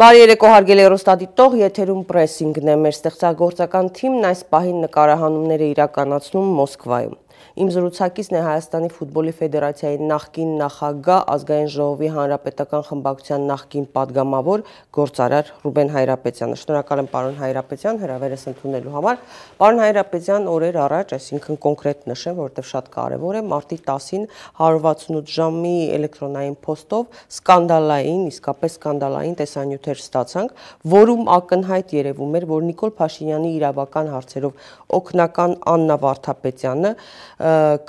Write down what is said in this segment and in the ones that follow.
Բարի երեկո հարգելի ռոստադիտող, եթերում պրեսինգն է։ Մեր ստեղծագործական թիմն այս պահին նկարահանումներ է իրականացնում Մոսկվայում։ Իմ զրուցակիցն է Հայաստանի ֆուտբոլի ֆեդերացիայի նախկին նախագահ, ազգային ժողովի հանրապետական խմբակցության նախկին падգամավոր գործարար Ռուբեն Հայրապետյանը։ Շնորհակալ եմ պարոն Հայրապետյան հրավերս ընդունելու համար։ Պարոն Հայրապետյան, օրեր առաջ, այսինքն կոնկրետ նշեմ, որովհետև շատ կարևոր է, մարտի 10-ին 168 ժամի էլեկտրոնային փոստով սկանդալային, իսկապես սկանդալային տեսանյութեր ստացանք, որում ակնհայտ երևում էր, որ Նիկոլ Փաշինյանի իրավական հարցերով օկնական Աննա Վարդապետյանը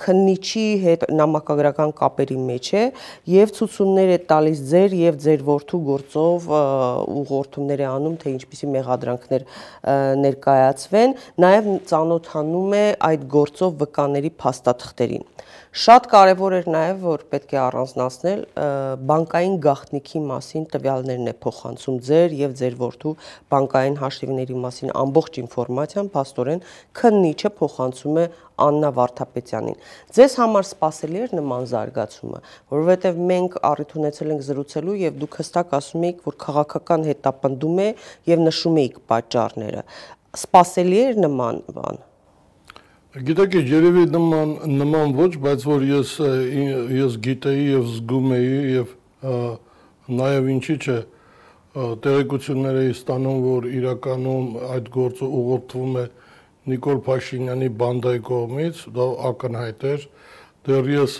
քննիչի հետ նամակագրական կապերի մեջ է եւ ցուցումներ է տալիս ձեր եւ ձեր որդու գործով ուղղորդումներ է անում թե ինչպիսի մեղադրանքներ ներկայացվեն, նաեւ ծանոթանում է այդ գործով վկաների փաստաթղթերին։ Շատ կարևոր էր նաև, որ պետք է առանձնացնել բանկային գաղտնիքի մասին տվյալներն է փոխանցում ձեր եւ ձեր որդու բանկային հաշիվների մասին ամբողջ ինֆորմացիան աստորեն քննիչը փոխանցում է Աննա Վարդապետյանին։ Ձեզ համար սпасելի էր նման զարգացումը, որովհետև մենք առիթ ունեցել ենք զրուցելու եւ դուք հստակ ասում եք, որ քաղաքական հետապնդում է եւ նշում եք պատճառները։ Սпасելի էր նման բան։ Գիտեք, երևի նման նման ոչ, բայց որ ես ես գիտեի եւ զգում էի եւ նաեւ ինչի՞ չէ տեղեկություններ էի ստանում, որ իրականում այդ գործը ուղղորդվում է Նիկոլ Փաշինյանի բանդայի կողմից, դա ակնհայտ էր։ Դեռ ես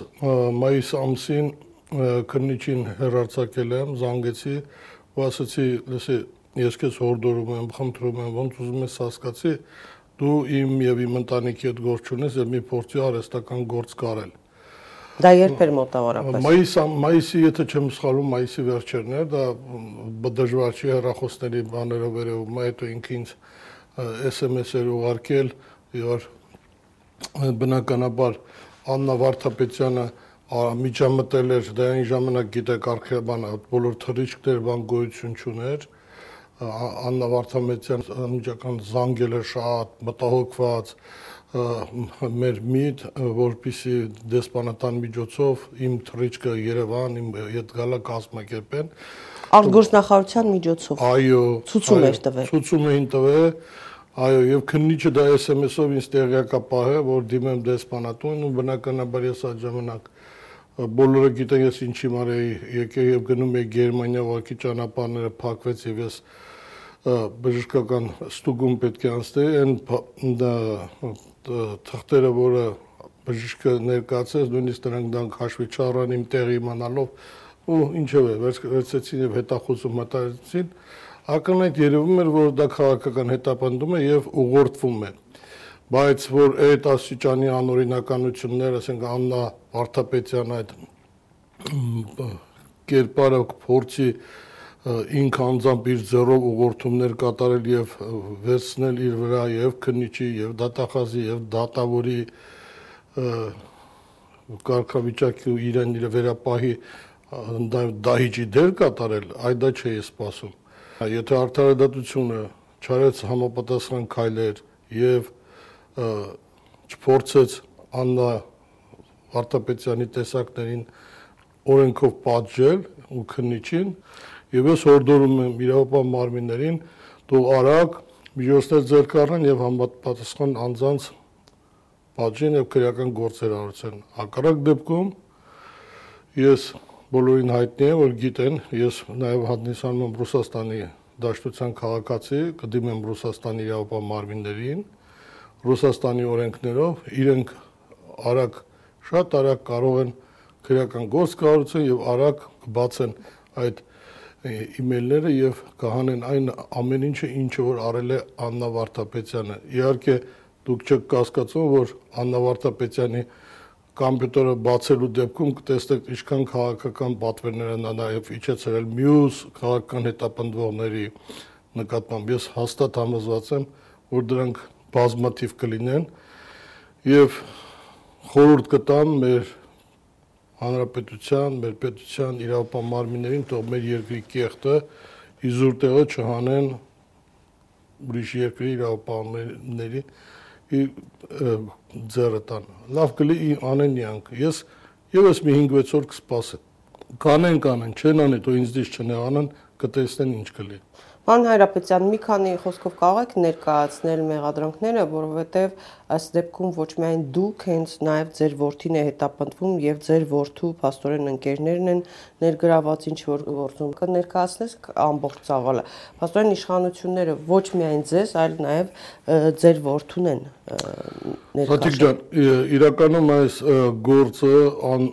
մայիս ամսին քննիչին հերարցակել եմ, զանգեցի ու ասացի, լսի, ես քեզ հորդորում եմ, խնդրում եմ, ոնց ուզում ես հասկացի, դու իմ եւ իմ ընտանիքի հետ գործ ունես եւ մի փորձի արհեստական գործ կարել։ Դա երբ էր մոտավորապես։ Մայիս մայիսի, եթե չեմ սխալվում, մայիսի վերջերն էր, դա դժվար չի հեռախոսների բաներով վերևում, հետո ինքը ինձ SMS-էր ուղարկել, որ բնականաբար Աննա Վարդապետյանը միջամտել էր, դա այն ժամանակ գիտեք արխիվանը բոլոր թռիչքներ բան գոյություն չուներ, Աննա Վարդամետյան անմիջական զանգել է շատ մտահոգված մեր միտ, որպիսի դեսպանատան միջոցով իմ թռիչքը Երևան, իմ հետ գալա կազմակերպեն։ Արտգործնախարարության միջոցով։ Այո, ցուցում էր տվել։ Ցուցում էին տվել։ Այո, եւ քննիչը դա SMS-ով ինձ տեղյակապահ է, որ դիմեմ դեսպանատուն ու բնականաբար ես այդ ժամանակ բոլորը գիտեն ես ինչի մարեի եկե եւ գնում եի Գերմանիա ուղղակի ճանապարհները փակվեց եւ ես բժշկական ստուգում պետք է անցնի այն դա թղթերը, որը բժիշկը ներկայացրեց, նույնիսկ նրանք դրանք հաշվի չառան իմ տեղի իմանալով ու ինչով է վերցեցին եւ հետախուզում մտածեցին ակնհայտ երևում էր որ դա քաղաքական հետապնդում է եւ ուղղորդվում է բայց որ այդ աստիճանի անօրինականություններ, ասենք Աննա Վարդապետյան այդ կերպարը փորձի ինքը անձամբ իր ձեռով ուղղորդումներ կատարել եւ վերցնել իր վրա եւ քննիչի եւ դատախազի եւ դատավորի կարգավիճակի իրեն իր վերապահի դահիճի դեր կատարել, այդ դա չէի սպասում։ Եթե արդարադատությունը չարեց համապատասխան քայլեր եւ չփորձեց Աննա Վարդապետյանի տեսակներին օրենքով պատժել ու քննիչին, Եվ ես հորդորում եմ իրավապահ մարմիններին դու արագ միջոցներ ձեռք առնեն եւ համապատասխան անձանց պատժեն եւ քրեական գործեր արեցեն։ Հակառակ դեպքում ես բոլորին հայտնի է, որ գիտեն, ես նաեւ հանդիսանում եմ Ռուսաստանի Դաշտության քաղաքացի, կդիմեմ Ռուսաստանի իրավապահ մարմիններին, Ռուսաստանի օրենքներով իրենք արագ շատ արագ կարող են քրեական գործ կառուցեն եւ արագ կբացեն այդ իմեյլները եւ կհանեն այն ամեն ինչը ինչը որ արել է Աննա Վարդապետյանը։ Իհարկե դուք չեք կասկածում, որ Աննա Վարդապետյանի կոմպյուտերը բացելու դեպքում կտեսնեք ինչքան քաղաքական պատվերներ են նաև իջեցրել մյուս քաղաքական հետապնդողների նկատմամբ։ Ես հաստատ համոզված եմ, որ դրանք բազմաթիվ կլինեն եւ խորհուրդ կտամ մեր հանրապետության, մեր պետության իրավապահ մարմիններին թող մեր երկրի կեղտը իզուր տեղը չհանեն ուրիշ երկրի իրավապահների ձեռը տան։ Լավ կլի անեն իրանք։ Ես եւս մի 5-6 օր կսպասեմ։ կանեն կանեն, չեն անի, դու ինձ դից չնեղանան, կտեսնեն ինչ կլի։ Պարոն Հայրապետյան, մի քանի խոսքով կարող եք ներկայացնել մեղադրանքները, որովհետև Այս դեպքում ոչ միայն դուք, հենց նաև ձեր ворթին է հետապնդվում եւ ձեր ворթու աստորեն ընկերներն են ներգրաված ինչ որ գործում։ Կներկայացնես ամբողջ ցավալը։ Աստորեն իշխանությունները ոչ միայն ձեզ, այլ նաև ձեր ворթուն են ներկայացնում։ Հատիկ ջան, իրականում այս գործը ան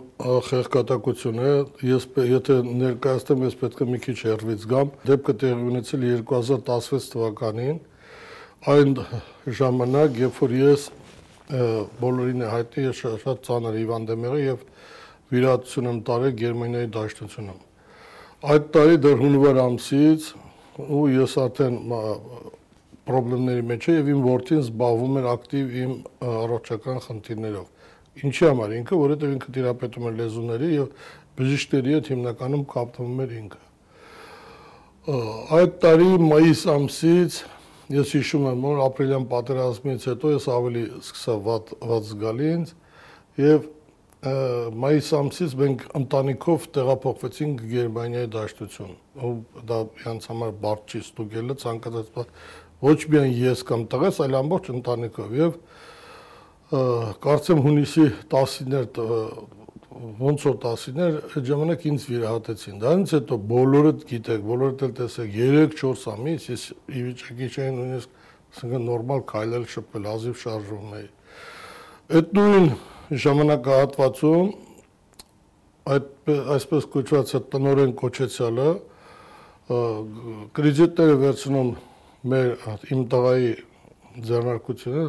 խեղկատակություն է։ Ես եթե ներկայացնեմ, ես պետք է մի քիչ հեռվից գամ։ Դեպքը տեղի ունեցել 2016 թվականին այն ժամանակ, երբ որ ես բոլորին է հայտնի, ես շատ ծանր հիվանդ եմ եղել եւ վիրատություն եմ տարել Գերմանիայի դաշտությունում։ Այդ տարի դեռ հունվար ամսից ու ես արդեն խնդիրների մեջ է եւ իմ ворթին զբաղվում էր ակտիվ իմ առողջական խնդիրներով։ Ինչի համար ինքը, որովհետեւ ինքը թերապետում էր լեզուների եւ բժիշկների հետ հիմնականում կապվում էր ինքը։ Այդ տարի մայիս ամսից Ես հիշում եմ, որ ապրիլյան պատերազմից հետո ես ավելի սկսա վատ վատ զգալի ինձ եւ մայիս ամսից մենք ընտանիքով տեղափոխվեցինք Գերմանիայի դաշտություն։ Ու դա իրանց համար բարդ չի ստուգելը ցանկացած ոչ միայն ես կամ տղես, այլ ամբողջ ընտանիքով եւ կարծեմ հունիսի 10-ին էր ոնց որ տասիներ այդ ժամանակ ինձ վիրահատեցին։ Դրանից հետո բոլորը գիտեք, բոլորդ էլ տեսեք 3-4 ամիս ես ի վիճակի չէի նույնիսկ ասենք նորմալ քայլել, շփվել, հազիվ շարժվում էի։ Այդ նույն ժամանակահատվածում այդ այսպես կոչված տնորեն կոչեցյալը կրեդիտները վերցնում մեր իմ տղայի ձեռնարկությունը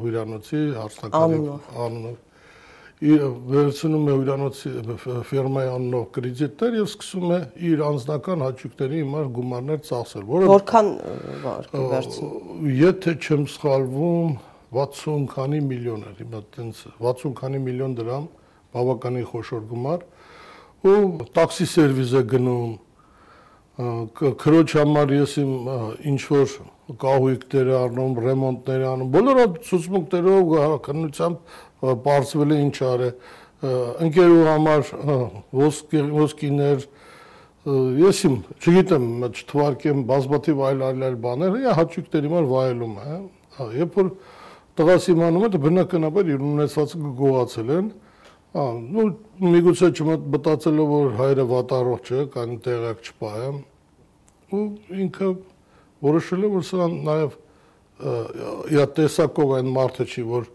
հյուրանոցի հարստականի անունով վերցնում է հյուրանոցի ֆիրմայի անունով կրեդիտներ եւ սկսում է իր անձնական հաճույքների հիմար գումարներ ծախսել, որը Որքան վերցնում։ Եթե չեմ սխալվում 60 քանի միլիոն էր, հիմա տենց 60 քանի միլիոն դրամ բավականին խոշոր գումար ու տաքսի սերվիս է գնում քրոջ համար ես իմ ինչ որ կահույքներ առնում, ռեմոնտներ անում, բոլորը ցուցմունքներով քննությամբ բարձվել է ինչ արե ընկերու համար ոսկի ոսկիներ ես իմ չգիտեմ չթվարկեմ բազմաթիվ այլ այլ այլ բաներ հա հաճույքների համար վայելում է հա երբ որ տղաս իմանում է բնականաբար իր ունեցվածքը գողացել են հա նու միգուցե չմտածելով որ հայրը վատառողջ է կան տեղակ չպահեմ ու ինքը որոշել է որ սա նաև իր տեսակով այն մարդը չի որ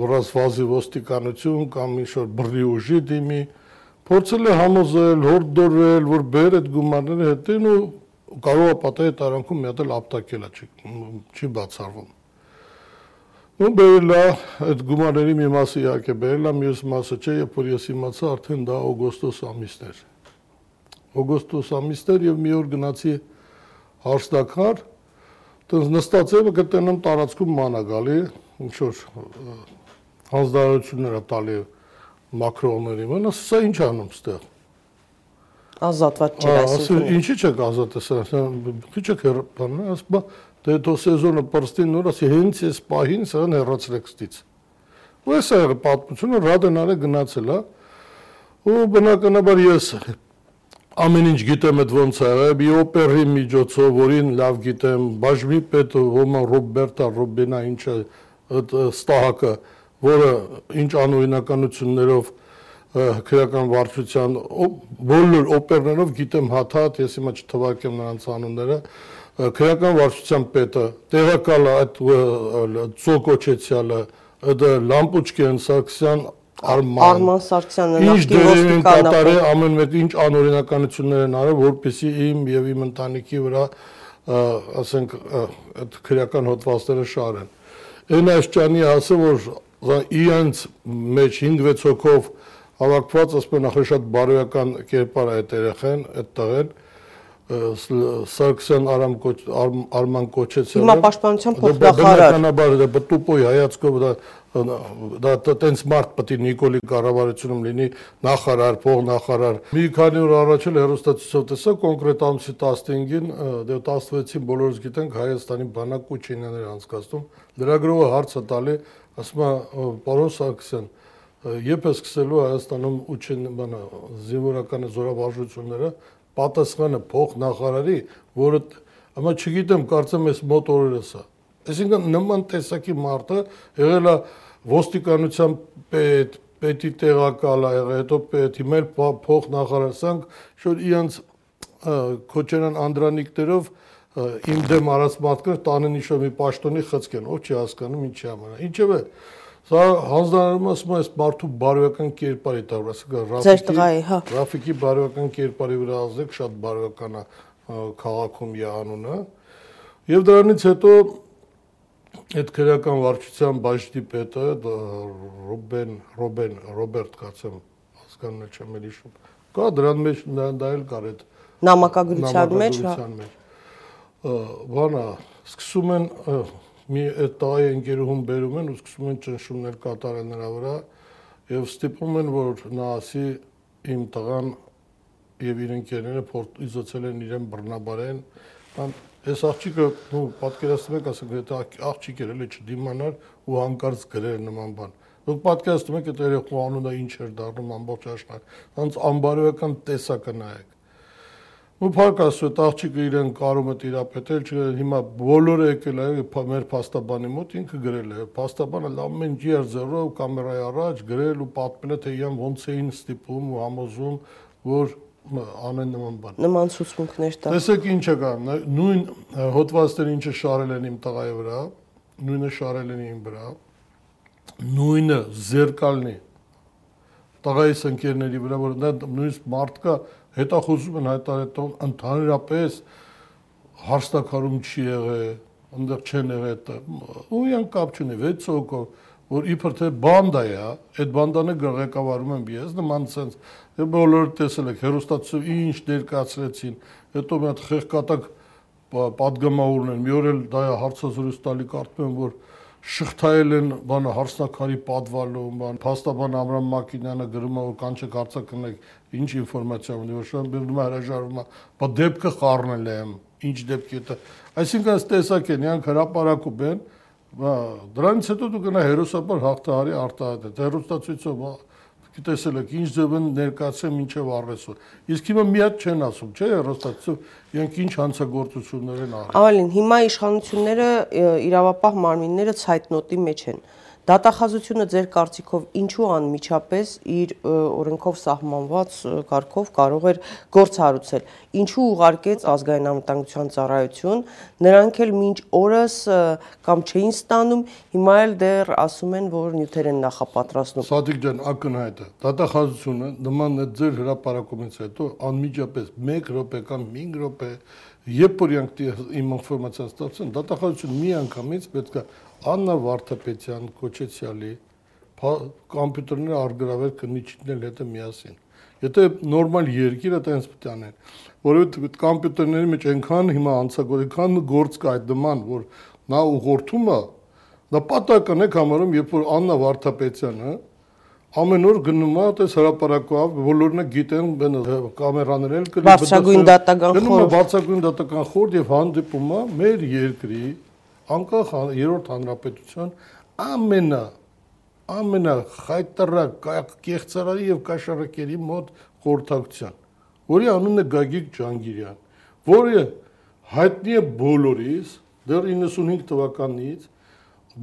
վրացվազի ոստիկանություն կամ ինչ-որ բռի ուժի դիմի, փորձել է համոզել, հորդորել, որ բեր այդ գումարները հետին ու կարող է պատահի տարանքում մի հատ էլ ապտակել է, չի, չի բացառվում։ ու բերել է այդ գումարների մի մասը իհարկե բերել է, մյուս մասը չէ, երբ որ ես իմացա արդեն դա օգոստոս ամիսն էր։ Օգոստոս ամիսն էր եւ մի օր գնացի հարստակար, տենց նստած եմ գտնեմ տարածքում մանա գալի, ինչ որ հանձնարարությունները տալի մակրոնների մոտ, սա ինչ անում ստեղ։ Ազատված չէ այսինքն։ Ինչի՞ չեք ազատը սա, քիչ եք բանը, ասում դե դո սեզոնը պրստին նոր ասի հենց այս պահին սրան հեռացրեք ստից։ Ու էս է պատմությունը ռադենարը գնացել է։ Ու բնականաբար ես ամեն ինչ գիտեմ այդ ոնց է, մի օպերի միջոցով, որին լավ գիտեմ, բաժմի պետ Ռոման Ռոբերտա Ռոբենա ինչը այդ ստահակը որը ինչ անօրինականություններով քրեական վարչության բոլոր օպերներով գիտեմ հաթաթ, ես հիմա չթվարկեմ նրանց անունները, քրեական վարչության պետը, տեղակալը այդ ծոկոչեցյալը, դա Լամպուչկեն Սարգսյան Արման Արման Սարգսյանը նախկին ոստիկանապետ ամեն մեկը ինչ անօրինականություններ են արել, որպեսզի իմ եւ իմ ընտանիքի վրա ասենք այդ քրեական հոդվածները շարեն։ Այն աշճանի ասը որ իրենց մեջ 5-6 հոգով հավաքված, ասում են նախ շատ բարոյական կերպար է այդ երեխեն, այդ տղեն, Սարգսյան Արամ կոչ Արման կոչեցել։ Հիմա պաշտպանության փոխնախարար։ Բնականաբար դա բտուպոյ հայացքով դա դա տենց մարդ պետք է Նիկոլի կառավարությունում լինի նախարար, փոխնախարար։ Մի քանի օր առաջ էլ հերոստացիով տեսա կոնկրետ ամսի 15-ին, դե 16-ին բոլորս գիտենք Հայաստանի բանակ Կուչինյաներ անցկացնում։ Լրագրողը հարցը տալի, ասում է պարոն Սարգսյան, երբ է սկսելու Հայաստանում ուչեն բանը զինվորական զորավարժությունները պատասխանը փող նախարարի, որը Ամա չգիտեմ, կարծեմ ես մոտ օրերս է։ Այսինքն նման տեսակի մարդը եղել է ոստիկանության պետ, պետի տեղակալ ա եղել, հետո պետ, հիմա էլ փող նախարարսանք, շուտ իրանց քոչերան անդրանիկներով իմ դեմ արած մարդկը տանեն իշո մի պաշտոնի խցկեն, ով չի հասկանում ինչի համար։ Ինչևէ, Սա հանձնարարում ասում այս մարդու բարոյական կերպարի տա վրա, ասիկա Ռաֆիկի, հա։ Ռաֆիկի բարոյական կերպարի վրա ազդեք շատ բարոյական է քաղաքում յանունը եւ դրանից հետո այդ քրեական վարչության բաժնի պետը Ռոբեն Ռոբեն Ռոբերտ կացեմ հասկանն չեմ էլի շուտ կա դրան մեջ դա էլ կար այդ նամակագրության մեջ հա բանա սկսում են մի տղայի ընկերուհուն բերում են ու սկսում են ճնշումներ կատարել նրա վրա եւ ստիպում են որ նա ասի իմ տղան եւ իր ընկերները փորձեցել են իրեն բռնաբարեն ան այս աղջիկը ու պատկերացնում եք ասենք եթե աղջիկ էր էլի չդիմանար ու հանկարծ գրեր նման բան դուք պատկերացնում եք այդ երեխու անունը ինչ էր դառնում ամբողջ աշխարհ ոնց անբարոյական տեսակը նայեք ու փակ ասու այդ աղջիկը իրեն կարում է տիրապետել չգիտեմ հիմա բոլորը եկել է մեր փաստաբանի մոտ ինքը գրել է փաստաբանը ամեն ջեր զերով կամերայի առաջ գրել ու պատմել է թե իրեն ոնց էին ստիպում ու համոզում որ անեն նման բան։ Նման ցուցմունքներ տա։ Տեսեք ինչ է կա, նույն հոդվածները ինչը շարել են իմ տղայի վրա, նույնը շարել են իմ վրա, նույնը զերկալնի տղայիս ընկերների վրա, որ նա նույնիսկ մարդկա հետախուզում են հայտարարել ընդհանրապես հարստակարում չի եղել, այնտեղ չեն եղել դա։ Ու իան կապ չունի 6 հոգով, որ իբր թե բանդա է, այդ բանդանը ղեկավարում եմ ես, նման sense բոլորը տեսել եք հերոստացիով ինչ ներկայացրեցին, հետո մի հատ խեղկատակ падգամավորներ, մի օր էլ դա հարցազրույց տալի կարծում եմ որ շղթայել են բանը հարսնակարի պատվալում, բան փաստաբան Ամրամ Մակինյանը գրում է որ կանչը կարծա կնեք ինչ ինֆորմացիա ունի, որ շան բերում է հրաժարվում է, բա դեպքը խառնել եմ, ինչ դեպքի դա։ Այսինքն այս տեսակ են, իրանք հրաապարակում են, բա դրանից հետո դու գնա հերոսաբար հաղթահարի արտահայտել։ Հերոստացույցով տեսել եք ինչ ձև են ներկայացել մինչև առեսօր։ Իսկ հիմա մի հատ չեն ասում, չէ՞, հերոստատուսով իրենք ինչ հանցագործություններ են արել։ Ավելին, հիմա իշխանությունները իրավապահ մարմինները ցայտնոտի մեջ են։ Դատախազությունը ձեր կարծիքով ինչու անմիջապես իր օրենքով սահմանված կարգով կարող էր գործառույցել։ Ինչու ուղարկեց ազգային անվտանգության ծառայություն, նրանք էլ մինչ օրս կամ չէին ստանում, հիմա էլ դեռ ասում են, որ նյութեր են նախապատրաստում։ Սադիկ ջան, ակնհայտ է։ Դատախազությունը նման է ձեր հրաապարակումից հետո անմիջապես 1 րոպե կամ 5 րոպե երբ որ իմ ինֆորմացիան ստացան, դատախազությունը մի անգամից պետք է Աննա Վարդապետյան կոչեցյալի կոմպյուտերները արգրավել քննիչներն հետը միասին։ Եթե նորմալ երկիրը տենց պետք է անեն, որովհետեւ այդ կոմպյուտերների մեջ այնքան հիմա անցագործական գործ կա այդ նման, որ նա ուղղորդում է, դա պատական է համարում, երբ որ Աննա Վարդապետյանը ամեն օր գնում է այդպես հրաապարակով բոլորն գիտեն կամերաներ էլ գնում բարձրագույն դատական խորհուրդ գնում է բարձրագույն դատական խորհուրդ եւ հանդիպում է մեր երկրի անկախ երրորդ հանրապետության ամենա ամենա խայտարակ կեղծարարի եւ կաշառակերի մոտ խորհրդակցության, որի անունն է Գագիկ Ջանգիրյան, որը հայտնի է բոլորիս դեռ 95 թվականից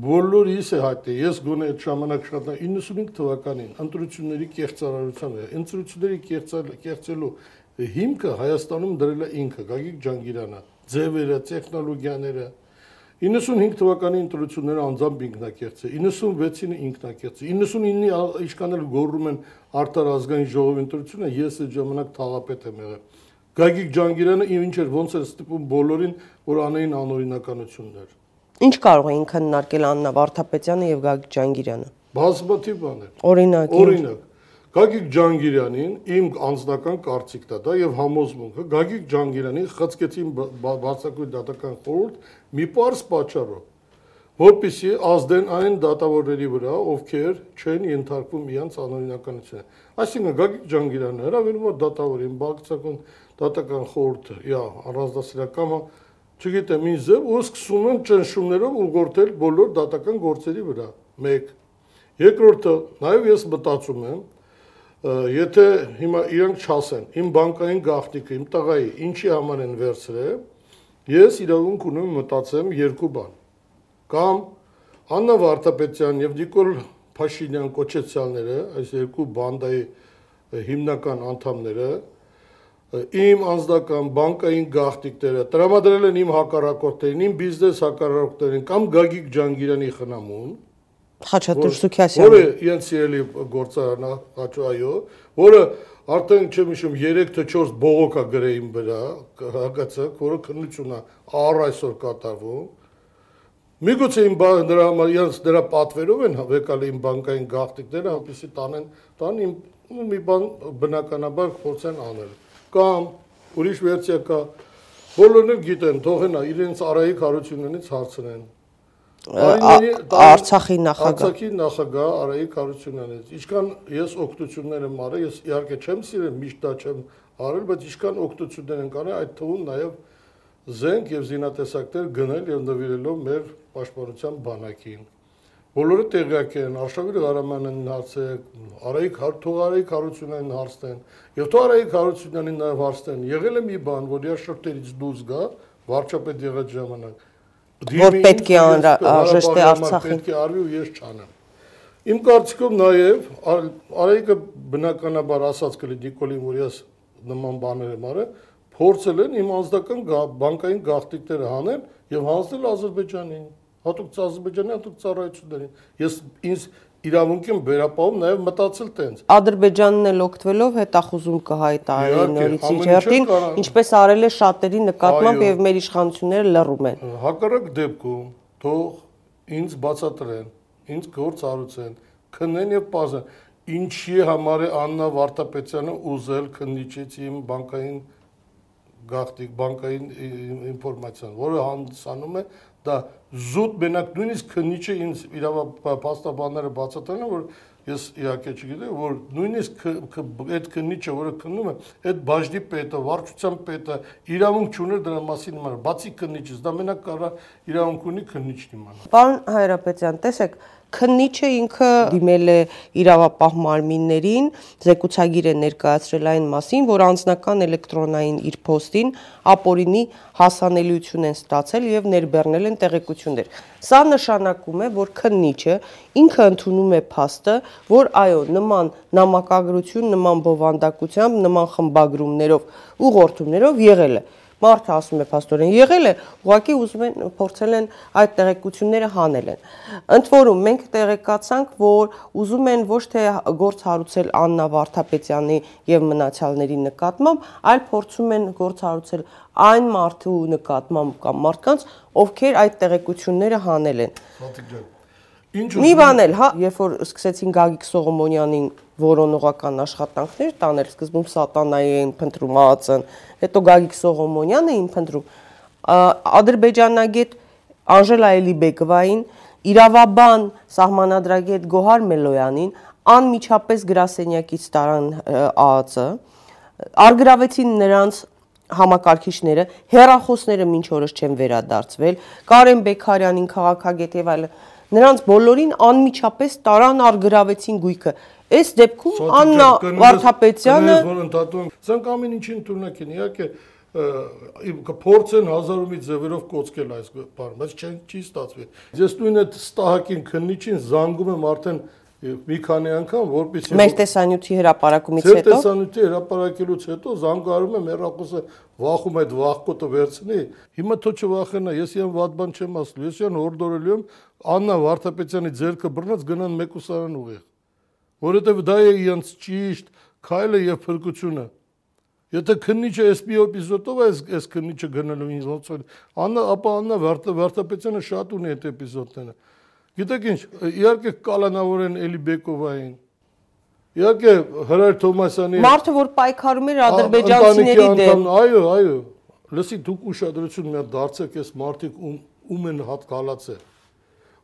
բոլորիս է հայտնի ես գոնե այդ ժամանակ շատ 95 թվականին ընտրությունների կեղծարարության է ընտրությունների կեղծելու հիմքը Հայաստանում դրել է ինքը Գագիկ Ջանգիրյանը ձևերը տեխնոլոգիաները 95 թվականի ընտրությունները անձամբ ինքնակերծ է 96-ին ինքնակերծ է 99-ի իշխանել գոռում են արտար ազգային ժողովի ընտրությունը ես այդ ժամանակ թաղապետ եմ եղել Գագիկ Ջանգիրյանը ինչ էր ոնց էր ստիպում բոլորին որ անեին անօրինականություններ Ինչ կարող էին քննարկել Աննա Վարդապետյանը եւ Գագիկ Ջանգիրյանը Բազմաթիվ բաներ Օրինակ Օրինակ Գագիկ Ջանգիրյանին իմ անձնական կարծիքն է դա եւ համոզմունքը Գագիկ Ջանգիրյանին խցկեցին բացակույտ դատական խորհուրդ մի པարս պատճառով որպիսի ազդեն այն դատավորների վրա, ովքեր չեն ենթարկվում իրանց անօրինականությունը։ Այսինքն Գագիկ Ջանգիրյանը հրավիրում է դատավորին, բացակուն դատական խորհուրդը, իա առանձնասիրակամը, չգիտեմ, ինչ ձև ու սկսում են ճնշումներով ուղղորդել բոլոր դատական գործերի վրա։ 1 Երկրորդը, նաև ես մտածում եմ, եթե հիմա իրանք չասեն, իմ բանկային գաղտնիքը, իմ տղայի ինչի համար են վերցրել, ես իրավունք ունեմ մտածեմ երկու բան։ Կամ Աննա Վարդապետյան եւ Նիկոլ Փաշինյան կոչեցյալները, այս երկու բանդայի հիմնական անդամները, իմ անձնական բանկային գաղտնիքները տրամադրել են իմ հակառակորդներին, իմ բիզնես հակառակորդներին կամ Գագիկ Ջանգիրյանի խնամուն, Խաչատուր Սուքյասյանը, որը իրենց սիրելի գործարանա Խաչո այո, որը արդեն չեմ հիշում 3 թե 4 բողոք է գրել իմ վրա, հակացակ, որը քննություն է առ այսօր կատարվում։ Միգուցե իմ նրա համար իրենց նրա պատվերով են վեկալ իմ բանկային գաղտնիքները, հապիսի տանեն, տան իմ մի բան բնականաբար փորձեն անել։ Կամ ուրիշ վերսիա կա, բոլորն գիտեն, թողենա իրենց Արայիկ Հարությունյանից հարցնեն Արցախի նախագահ Արցախի նախագահ Արայիկ Հարությունյանից ինչքան ես օգտություններ եմ արել ես իհարկե չեմ սիրել միշտ դա չեմ արել բայց ինչքան օգտություններ են կանել այդ թվում նաև զենք եւ զինատեսակներ գնել եւ նվիրելով մեր պաշտպանության բանակին բոլորը տեղյակ են Արշավիր Ղարամանյանին հարցեք Արայիկ Հարթող Արայիկ Հարությունյանին հարցնեն եւ թող Արայիկ Հարությունյանին նաև հարցնեն եղել է մի բան որ իր շորտերից դուրս գա վարչապետ եղած ժամանակ որ պետք է անհրաժեշտ է Արցախին։ Պետք է արվի ու ես չանեմ։ Իմ կարծիքով նաև Արայիկը բնականաբար ասած կլի Նիկոլին, որ ես նման բաներ եմ արել, փորձել են իմ անձնական բանկային գաղտնիքները հանել եւ հանձնել Ադրբեջանին, հատուկ Ադրբեջանի հատուկ ծառայություններին։ Ես ինձ իրավունք եմ վերապահում նաև մտածել տենց։ Ադրբեջանն էլ օգտվելով հետախուզում կհայտարարի նորից իր հերթին, ինչպես արել է շատերի նկատմամբ եւ մեր իշխանությունները լռում են։ Հակառակ դեպքում թող ինձ բացատրեն, ինձ գործ արուցեն, քննեն եւ բազեն։ Ինչի համար է Աննա Վարդապետյանը ուզել քննիչից իմ բանկային գաղտնիք բանկային ինֆորմացիան, որը հանդիսանում է դա զուտ մենակ նույնիսկ քննիչը ինձ իրավապաշտպանները բացատրել են որ ես իհարկե չգիտեմ որ նույնիսկ այդ քննիչը որը քննում է այդ բաժնի պետը վարչության պետը իրավունք չուներ դրա մասին իմանալ բացի քննիչից դա մենակ կարա իրավունք ունի քննիչն իմանալ Պարոն Հայրապետյան տեսեք Քննիչը ինքը դիմել է իրավապահ մարմիններին, զեկուցագիր է ներկայացրել այն մասին, որ անձնական էլեկտրոնային իր post-ին ապօրինի հասանելիություն են ստացել եւ ներբեռնել են տեղեկություններ։ Սա նշանակում է, որ քննիչը ինքը ընդունում է փաստը, որ այո, նման նամակագրություն, նման բովանդակությամբ, նման խմբագրումներով, ուղղորդումներով եղել է Մարդը ասում է փաստորեն եղել է, ուղղակի ուզում են փորձել են այդ տեղեկությունները հանել են։ Ընդ որում մենք տեղեկացանք, որ ուզում են ոչ թե գործ հարուցել Աննա Վարդապետյանի եւ մնացյալների նկատմամբ, այլ փորձում են գործ հարուցել այն մարդու նկատմամբ կամ մարդկանց, ովքեր այդ տեղեկությունները հանել են։ Սաթիկ ջան Ինչ Մի բան էլ, հա, երբ որ սկսեցին Գագիկ Սողոմոնյանին որոնողական աշխատանքներ տանել, սկզբում Սատանայի էին փնտրում ԱԱՑ-ն, հետո Գագիկ Սողոմոնյանը էին փնտրում ադրբեջանագետ Անժելա Էլիբեկովային, իրավաբան սահմանադրագետ Գոհար Մելոյանին անմիջապես գրասենյակից տարան ԱԱՑ-ը, արգրավեցին նրանց համակարգիչները, հերախոսները մինչ օրս չեն վերադարձվել, Կարեն Բեկարյանին քաղաքագետ եւ այլն նրանց բոլորին անմիջապես տարան արգրավեցին գույքը։ Այս դեպքում Աննա Վարդապետյանը որ ընդհատում սրանք ամեն ինչին տունակ են, իհարկե կփորձեն հազարումից ձևերով կոծկել այս բանը, բայց չեն չի ստացվի։ Ես նույն այդ ստահակին քննիչին զանգում եմ արդեն մի քանի անգամ, որպեսզի մեր տեսանյութի հրապարակումից հետո Մեր տեսանյութի հրապարակելուց հետո զանգարում եմ հերախոսը վախում այդ վախկոտը վերցնի։ Հիմա թո չվախենա, ես իմ վատ բան չեմ ասում։ Ես իմ հորդորելու եմ Աննա Վարդապետյանի ձերքը բռնած գնան մեկուսարան ուղիղ։ Որովհետև դա է իրենց ճիշտ քայլը եւ փրկությունը։ Եթե քննիչը SP էպիզոդով է այս քննիչը գնալու ինձ ոնց որ Աննա ապա Աննա Վարդապետյանը շատ ունի այդ էպիզոդները։ Գիտեք ինչ, իհարկե կալանավորեն Էլի Բեկովային։ Իհարկե Հրար Թոմասյանի Մարդը որ պայքարում էր ադրբեջանցիների դեմ։ Այո, այո։ Լսի դուք ուշադրություն մի հատ դարձեք այս մարդիկ ում ում են հատ կալացել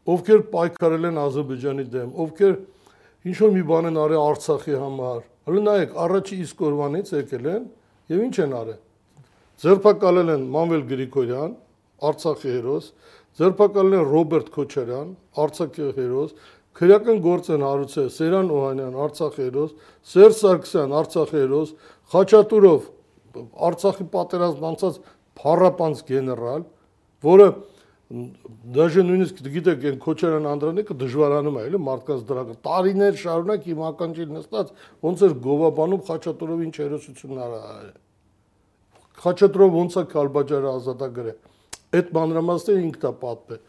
ովքեր պայքարել են Ադրբեջանի դեմ, ովքեր ինչ որ մի բան են արել Արցախի համար։ Հələ նայեք, առաջի իսկ օրվանից եկել են եւ ինչ են արել։ Ձերբակալել են Մանվել Գրիգորյան, Արցախի հերոս, ձերբակալել են Ռոբերտ Քոչարյան, Արցախի հերոս, քրեական գործ են հարուցել Սերան Օհանյան, Արցախ հերոս, Սերժ Սարգսյան, Արցախ հերոս, Խաչատուրով Արցախի պատերազմ անցած փառապանց գեներալ, որը դաժե նույնիսկ գիտեք այն Քոչարյան Անդրանիկը դժվարանում է, էլի մարդկանց դրակը տարիներ շարունակ իմ ականջին նստած ոնց էր գովաբանում Խաչատուրով ինչ հերոսություններ արել։ Խաչատուրով ոնց է Քալբաջարը ազատագրել։ Այդ մանրամասները ինքն է պատմել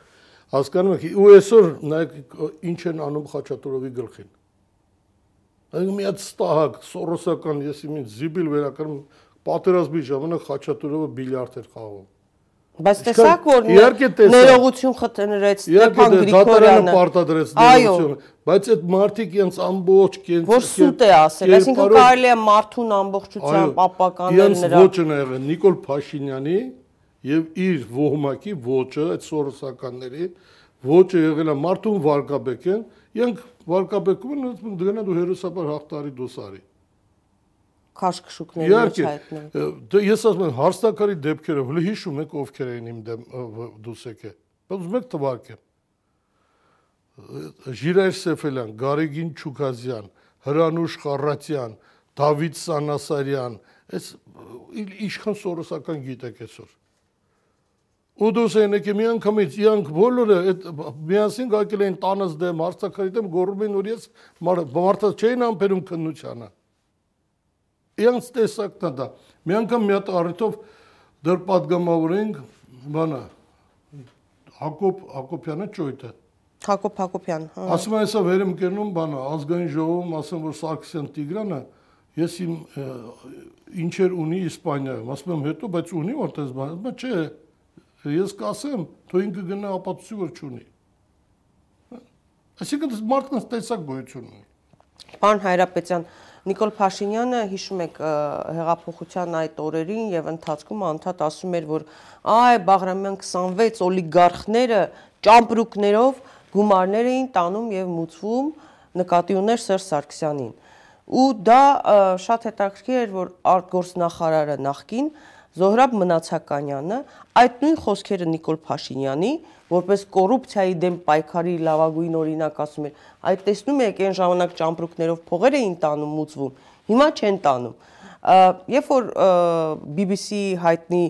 Հասկանում եք, ու այսօր նայեք ինչ են անում Խաչատուրովի գլխին։ Այդ մի հատ ստահակ, սորոսական, ես իմ զիբիլ վերակրում պատերազմի ժամանակ Խաչատուրովը բիլիարդ էր խաղում։ Բայց տեսակ որ ներողություն խտնրեց Ստեփան Գրիգորյանը պարտադրեց ներողություն, բայց այդ մարդիկ իրենց ամբողջ կենցը որ սուտ է ասել, այսինքն կարելի է մարդուն ամբողջությամբ ապականել նրա։ Իրենց ոչն է եղել Նիկոլ Փաշինյանի եւ իր ոհմակի ոճը այդ սորոսականների ոճը եղել է Մարտուն Վարկաբեկեն, իրենք Վարկաբեկում են դրանա դու հերոսաբար հաղթարի դոսարի քաշքշուկների մեջ հայտնել։ Դե ես ասում եմ հարստակարի դեպքերը, հələ հիշում եք ովքեր էին իմ դեմ դուսեկե։ Բայց ուզում եք թվարկեմ։ Ժիրայր Սեֆելյան, Գարեգին Չուկազյան, Հրանուշ Խարատյան, Դավիթ Սանասարյան, այս իշխան սորոսական գիտեք այսօր Ուդուսենը կի մի անգամից իրանք բոլորը այդ միասին գակել էին տանս դեմ հարցակրի դեմ գորբին ուրիես մարդը չէին ամբերում քննությանը։ Իրանց տեսակն է դա։ Մի անգամ մի հատ առիթով դեռ падգամավորենք բանը Հակոբ Հակոբյանը ճույտը։ Հակոբ Հակոբյան։ հա։ Ասում եմ, հեսա վերեմ կերնում բանը ազգային ժողովում ասեմ որ Սարգսյան Տիգրանը ես իմ ինչեր ունի Իսպանիայում, ասում եմ հետո, բայց ունի որտես բան, բայց չէ Ես կասեմ, թող ինքը գնա ապացուցի, որ չունի։ Այսինքն մարդկանց տեսակ գոյություն ունի։ Պարոն Հայրապետյան, Նիկոլ Փաշինյանը հիշում եք հեղափոխության այդ օրերին եւ ընթացքում անդադ ասում էր, որ այ Բաղրամյան 26 օլիգարխները ճամպրուկներով գումարներ էին տանում եւ մուծվում նկատի ուներ Սերժ Սարգսյանին։ Ու դա շատ հետաքրքիր էր, որ արտգործնախարարը նախքին Զոհրաբ Մնացականյանը այդ նույն խոսքերը Նիկոլ Փաշինյանի որպես կոռուպցիայի դեմ պայքարի լավագույն օրինակ ասում էր. Այդ տեսնում եք այն ժամանակ ճամպրուկներով փողեր էին տանում մուծվում հիմա չեն տանում երբ որ BBC հայտնի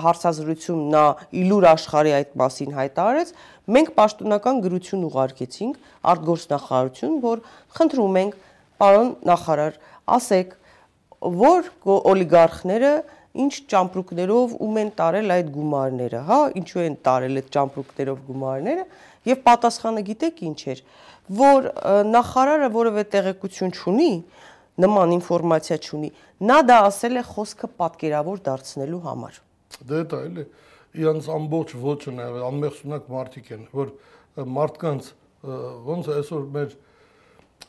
հարցազրույցում նա իլուր աշխարհի այդ մասին հայտարարեց մենք պաշտոնական գրություն ուղարկեցինք արտգործնախարարություն որ խնդրում ենք պարոն նախարար ասեք որ օլիգարխները ինչ ճամպրուկներով ում են տարել այդ գումարները, հա, ինչու են տարել այդ ճամպրուկներով գումարները եւ պատասխանը գիտեք ինչ էր, որ նախարարը որևէ տեղեկություն չունի, նման ինֆորմացիա չունի, նա դա ասել է խոսքը պատկերավոր դարձնելու համար։ Դե դա էլի իրանց ամբողջ ոչն է, անմեղսունակ մարդիկ են, որ մարդկանց ոնց այսօր մեր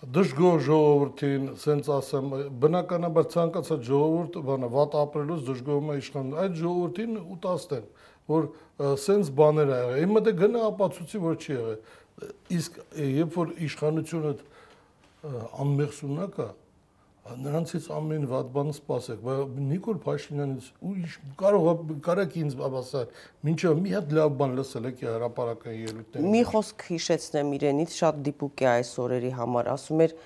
դժգոհ ժողովրդին, սենց ասեմ, բնականաբար ցանկացած ժողովուրդ, բանը վատ ապրելուց դժգոհում է իշխան։ Այդ ժողովրդին ուտաստ են, որ սենց բաներ ա եղել։ Հիմա դե գնա ապացուցի, որ չի եղել։ Իսկ երբ որ իշխանությունը անմեղսունակ է, նրանցից ամեն վատ բան սпасեք, բայց Նիկոլ Փաշինյանից ու կարող կարաք ինձ բաբասար, ինչա մի հատ լավ բան լսել եք հրաապարական ելույթներում։ Մի խոսք հիշեցնեմ իրենից, շատ դիպուկ է այս օրերի համար, ասում էր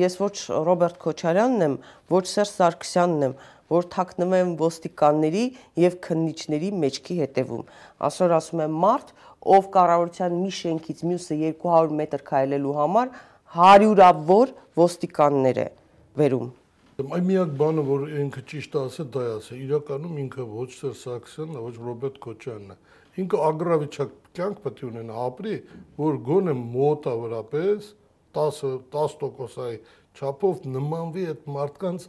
ես ոչ Ռոբերտ Քոչարյանն եմ, ոչ Սերժ Սարգսյանն եմ, որ թաքնվում եմ ոստիկանների եւ քննիչների մեջքի հետևում։ Այսօր ասում եմ մարդ, ով կառավարության մի շենքից մյուսը 200 մետր քայլելու համար հարյուրավոր ոստիկաններ է վերում։ Այ միակ բանը, որ ինքը ճիշտ ասէ, դա է ասել։ Իրականում ինքը ոչ Սեր Սաքսյանն է, ոչ Ռոբերտ Քոչյանն է։ Ինքը ագրավիչակ կյանք պետք է ունենա, ապրի, որ գոնե մոտավորապես 10 10%-ի չափով նմանվի այդ մարդկանց,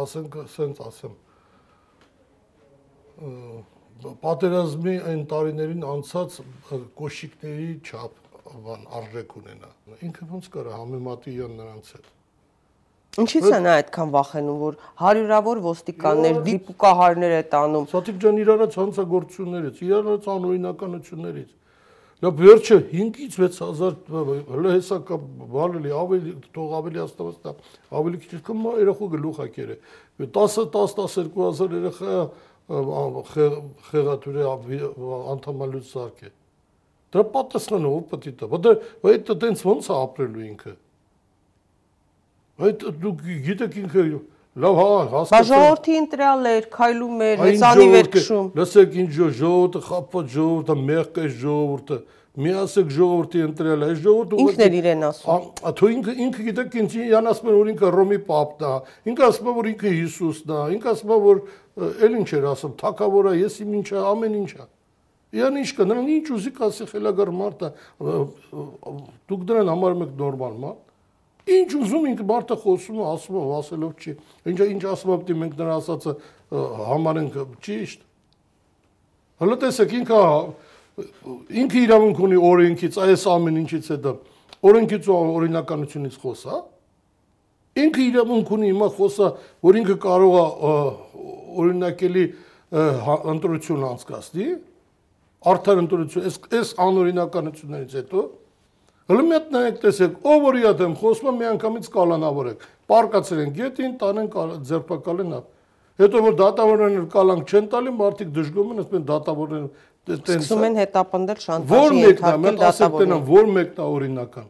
ասենք, սենց ասեմ, պատերազմի այն տարիներին անցած կոշիկների չափ բան արժեք ունենա։ Ինքը ոնց կարա համեմատի նրանց հետ։ Ինչից նա այդքան վախենում, որ հարյուրավոր ոստիկաններ դիպուկահարներ է տանում։ Սաթիկ ջան, իրարած հանցագործություններից, իրարած անօրինականություններից։ Դա վերջը 5-ից 6000 հələ հեսա կա բալելի ավելի թող ավելի աստվածա ավելի քիչ կամ երախու գլուխ ակերը 10 10 12000 երախա խեղաթուրի անդամալուց սարք է Դրա պատասխանը ով պետք է տա։ Որտե այդ տենց ոնց է ապրելու ինքը։ Այդ դուք գիտեք ինքը լավ հա հասկացա։ ժողովրդի քայլում էր, հեսանիվ էր քշում։ Լսեք ինչ ժողովուրդը խափած ժողովուրդը մեղք է ժողովուրդը մի ասեք ժողովրդի ընտրել է ժողովուրդը ինքն էր իրեն ասում աթո ինքը ինքը գիտեք ինչ իրան ասում որ ինքը ռոմի պապն է ինքը ասում է որ ինքը հիսուսն է ինքը ասում է որ էլ ինչ էր ասում թակավորա ես իմ ինչա ամեն ինչա Իրան ինչ կա նրան ինչ ուզի կասի խելագար մարդը դուք դրան համարում եք նորմալ մարդ Ինչ ուզում ինքը մարդը խոսում է, ասում է, ասելով չի։ Ինչա ինչ ասում է, պետք է մենք նրա ասածը համարենք ճիշտ։ Հələ տեսեք ինքը ինքը իրավունք ունի օրենքից, այս ամեն ինչից հետո օրենքից ու օրինականությունից խոսա։ Ինքը իրավունք ունի հիմա խոսա, որ ինքը կարող է օրինակելի հա, ընտրություն անցկացնի, արդար ընտրություն, այս այս անօրինականություններից հետո Հələ մի հատ նայեք տեսեք, ով որ իա դեմ խոսում մի անգամից կալանավորեք։ Պարկացել են գետին, տանեն ձերբակալեն ապ։ Հետո որ դատավորներն կալանք չեն տալի, մարդիկ դժգոհում են, ասում են դատավորներն տենց սկսում են հետապնդել շանտաժի ենթարկել դատավորներին։ Որ մեկն է օրինական։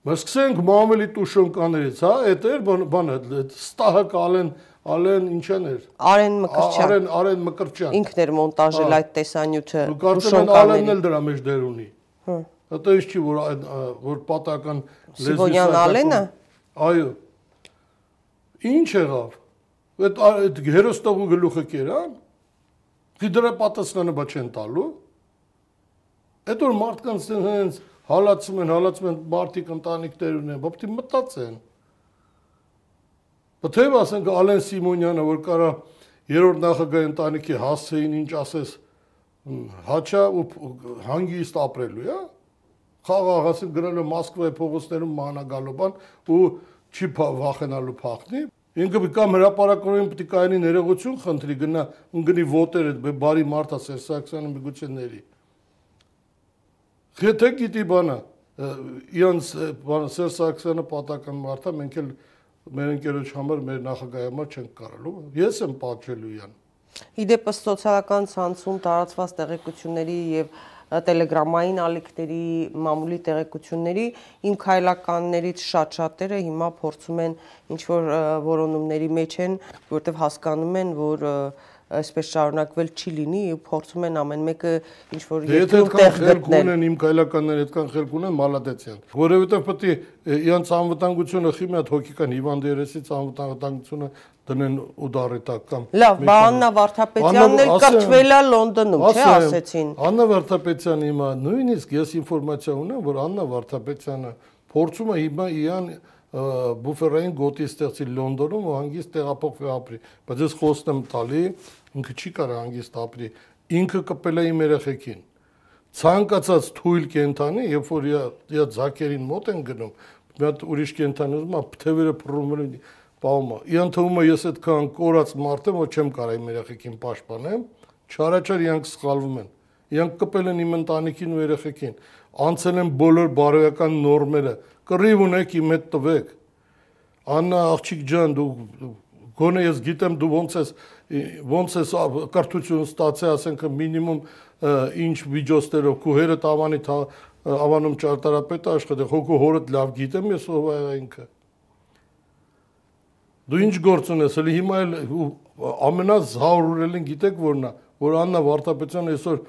Բայց սկսենք Մամելի Տուշոնկաներից, հա, այդ էր բանը, ստահը կալեն Ալեն ինչան էր։ Արեն Մկրտչյան։ Արեն Արեն Մկրտչյան։ Ինքն էր մոնտաժել այդ տեսանյութը։ Կարծում եմ Ալենն էլ դրա մեջ դեր ունի։ Հա։ Դա ինչ չի որ որ պատական լեզվի Ալենը։ Այո։ Ինչ եղավ։ Այդ այդ հերոստողու գլուխը կերան։ Դրա պատասխանը բա չեն տալու։ Այդ որ մարդկանց հենց հալածում են, հալածում են մարդիկ ընտանիքներ ունեն, բա պետք է մտածեն։ Բթեւ ասենք Ալեն Սիմոնյանը, որ կարա երրորդ նախագահ ընտանիքի հասցեին ինչ ասես հաչա ու հանգիստ ապրելու, հա։ Խաղաղ ասենք գրել է Մոսկվայի փողոցներում մանագալու բան ու չի վախենալու փախնի։ Ինքը կամ հրաապարակորեն պետք է կայանի ներողություն խնդրի գնա ու գնի ոտեր այդ բարի մարդա Սերսակցյանը միգուցե ների։ Եթե գիտի բանը, իրանց բանը Սերժ Սարգսյանը պատական մարդ է, մենք էլ մեր ընկերոջ համար, մեր նախագահի համար չենք կարալու։ Ես եմ պատժելու իրան։ Իդեպս սոցիալական ցանցում տարածված տեղեկությունների եւ տելեգրամային ալիքների մամուլի տեղեկությունների իմ քայլականներից շատ-շատերը հիմա փորձում են ինչ որ որոնումների մեջ են, որտեղ հասկանում են, որ և, այսպես շարունակվել չի լինի ու փորձում են ամեն մեկը ինչ որ դե երկու տեղ գտնել։ ունեն իմ կայլականները այդքան խելք ունեն մալադեցյան։ Որովհետև պետք է իրանց անվտանգությունը խի մի հատ հոգիկան հիվանդերեսից անվտանգությունը դնեն ուդարետակ կամ Լավ, բա Աննա Վարդապետյանն էլ կրթվել է Լոնդոնում, չէ, ասեցին։ Աննա Վարդապետյանը հիմա նույնիսկ ես ինֆորմացիա ունեմ, որ Աննա Վարդապետյանը փորձում է հիմա իրան բուֆերային գոտի ստեղծի Լոնդոնում ու հանգիստ տեղափոխվի ապրի։ Բայց ես խոստեմ տալի, ինքը չի կարող հանգիստ ապրի, ինքը կպել է իմ երեխեքին։ Ցանկացած թույլ կենթանի, երբ որ իա ձակերին մոտ են գնում, մի հատ ուրիշ կենթանի ուզում է թևերը փռում են, պահում է։ Իան թվում է ես այդքան կորած մարդ եմ, որ չեմ կարող իմ երեխեքին պաշտպանեմ, չարաչար իրանք սխալվում են։ Իրանք կպել են իմ ընտանիքին ու երեխեքին, անցել են բոլոր բարոյական նորմերը, կռիվ ունեք իմ հետ տվեք։ Աննա աղջիկ ջան, դու գոնե ես գիտեմ դու ոնց ես ոնց ես կրթություն ստացել, ասենք մինիմում ինչ վիճոցներով քո հերը տավանի ավանում ճարտարապետը աշխատել, հոգու հորդ լավ գիտեմ ես ով է ինքը։ Դու ինչ գործ ունես, էլի հիմա էլ ամենազարուրելին գիտեք որն է, որ Աննա Վարդապետյանը այսօր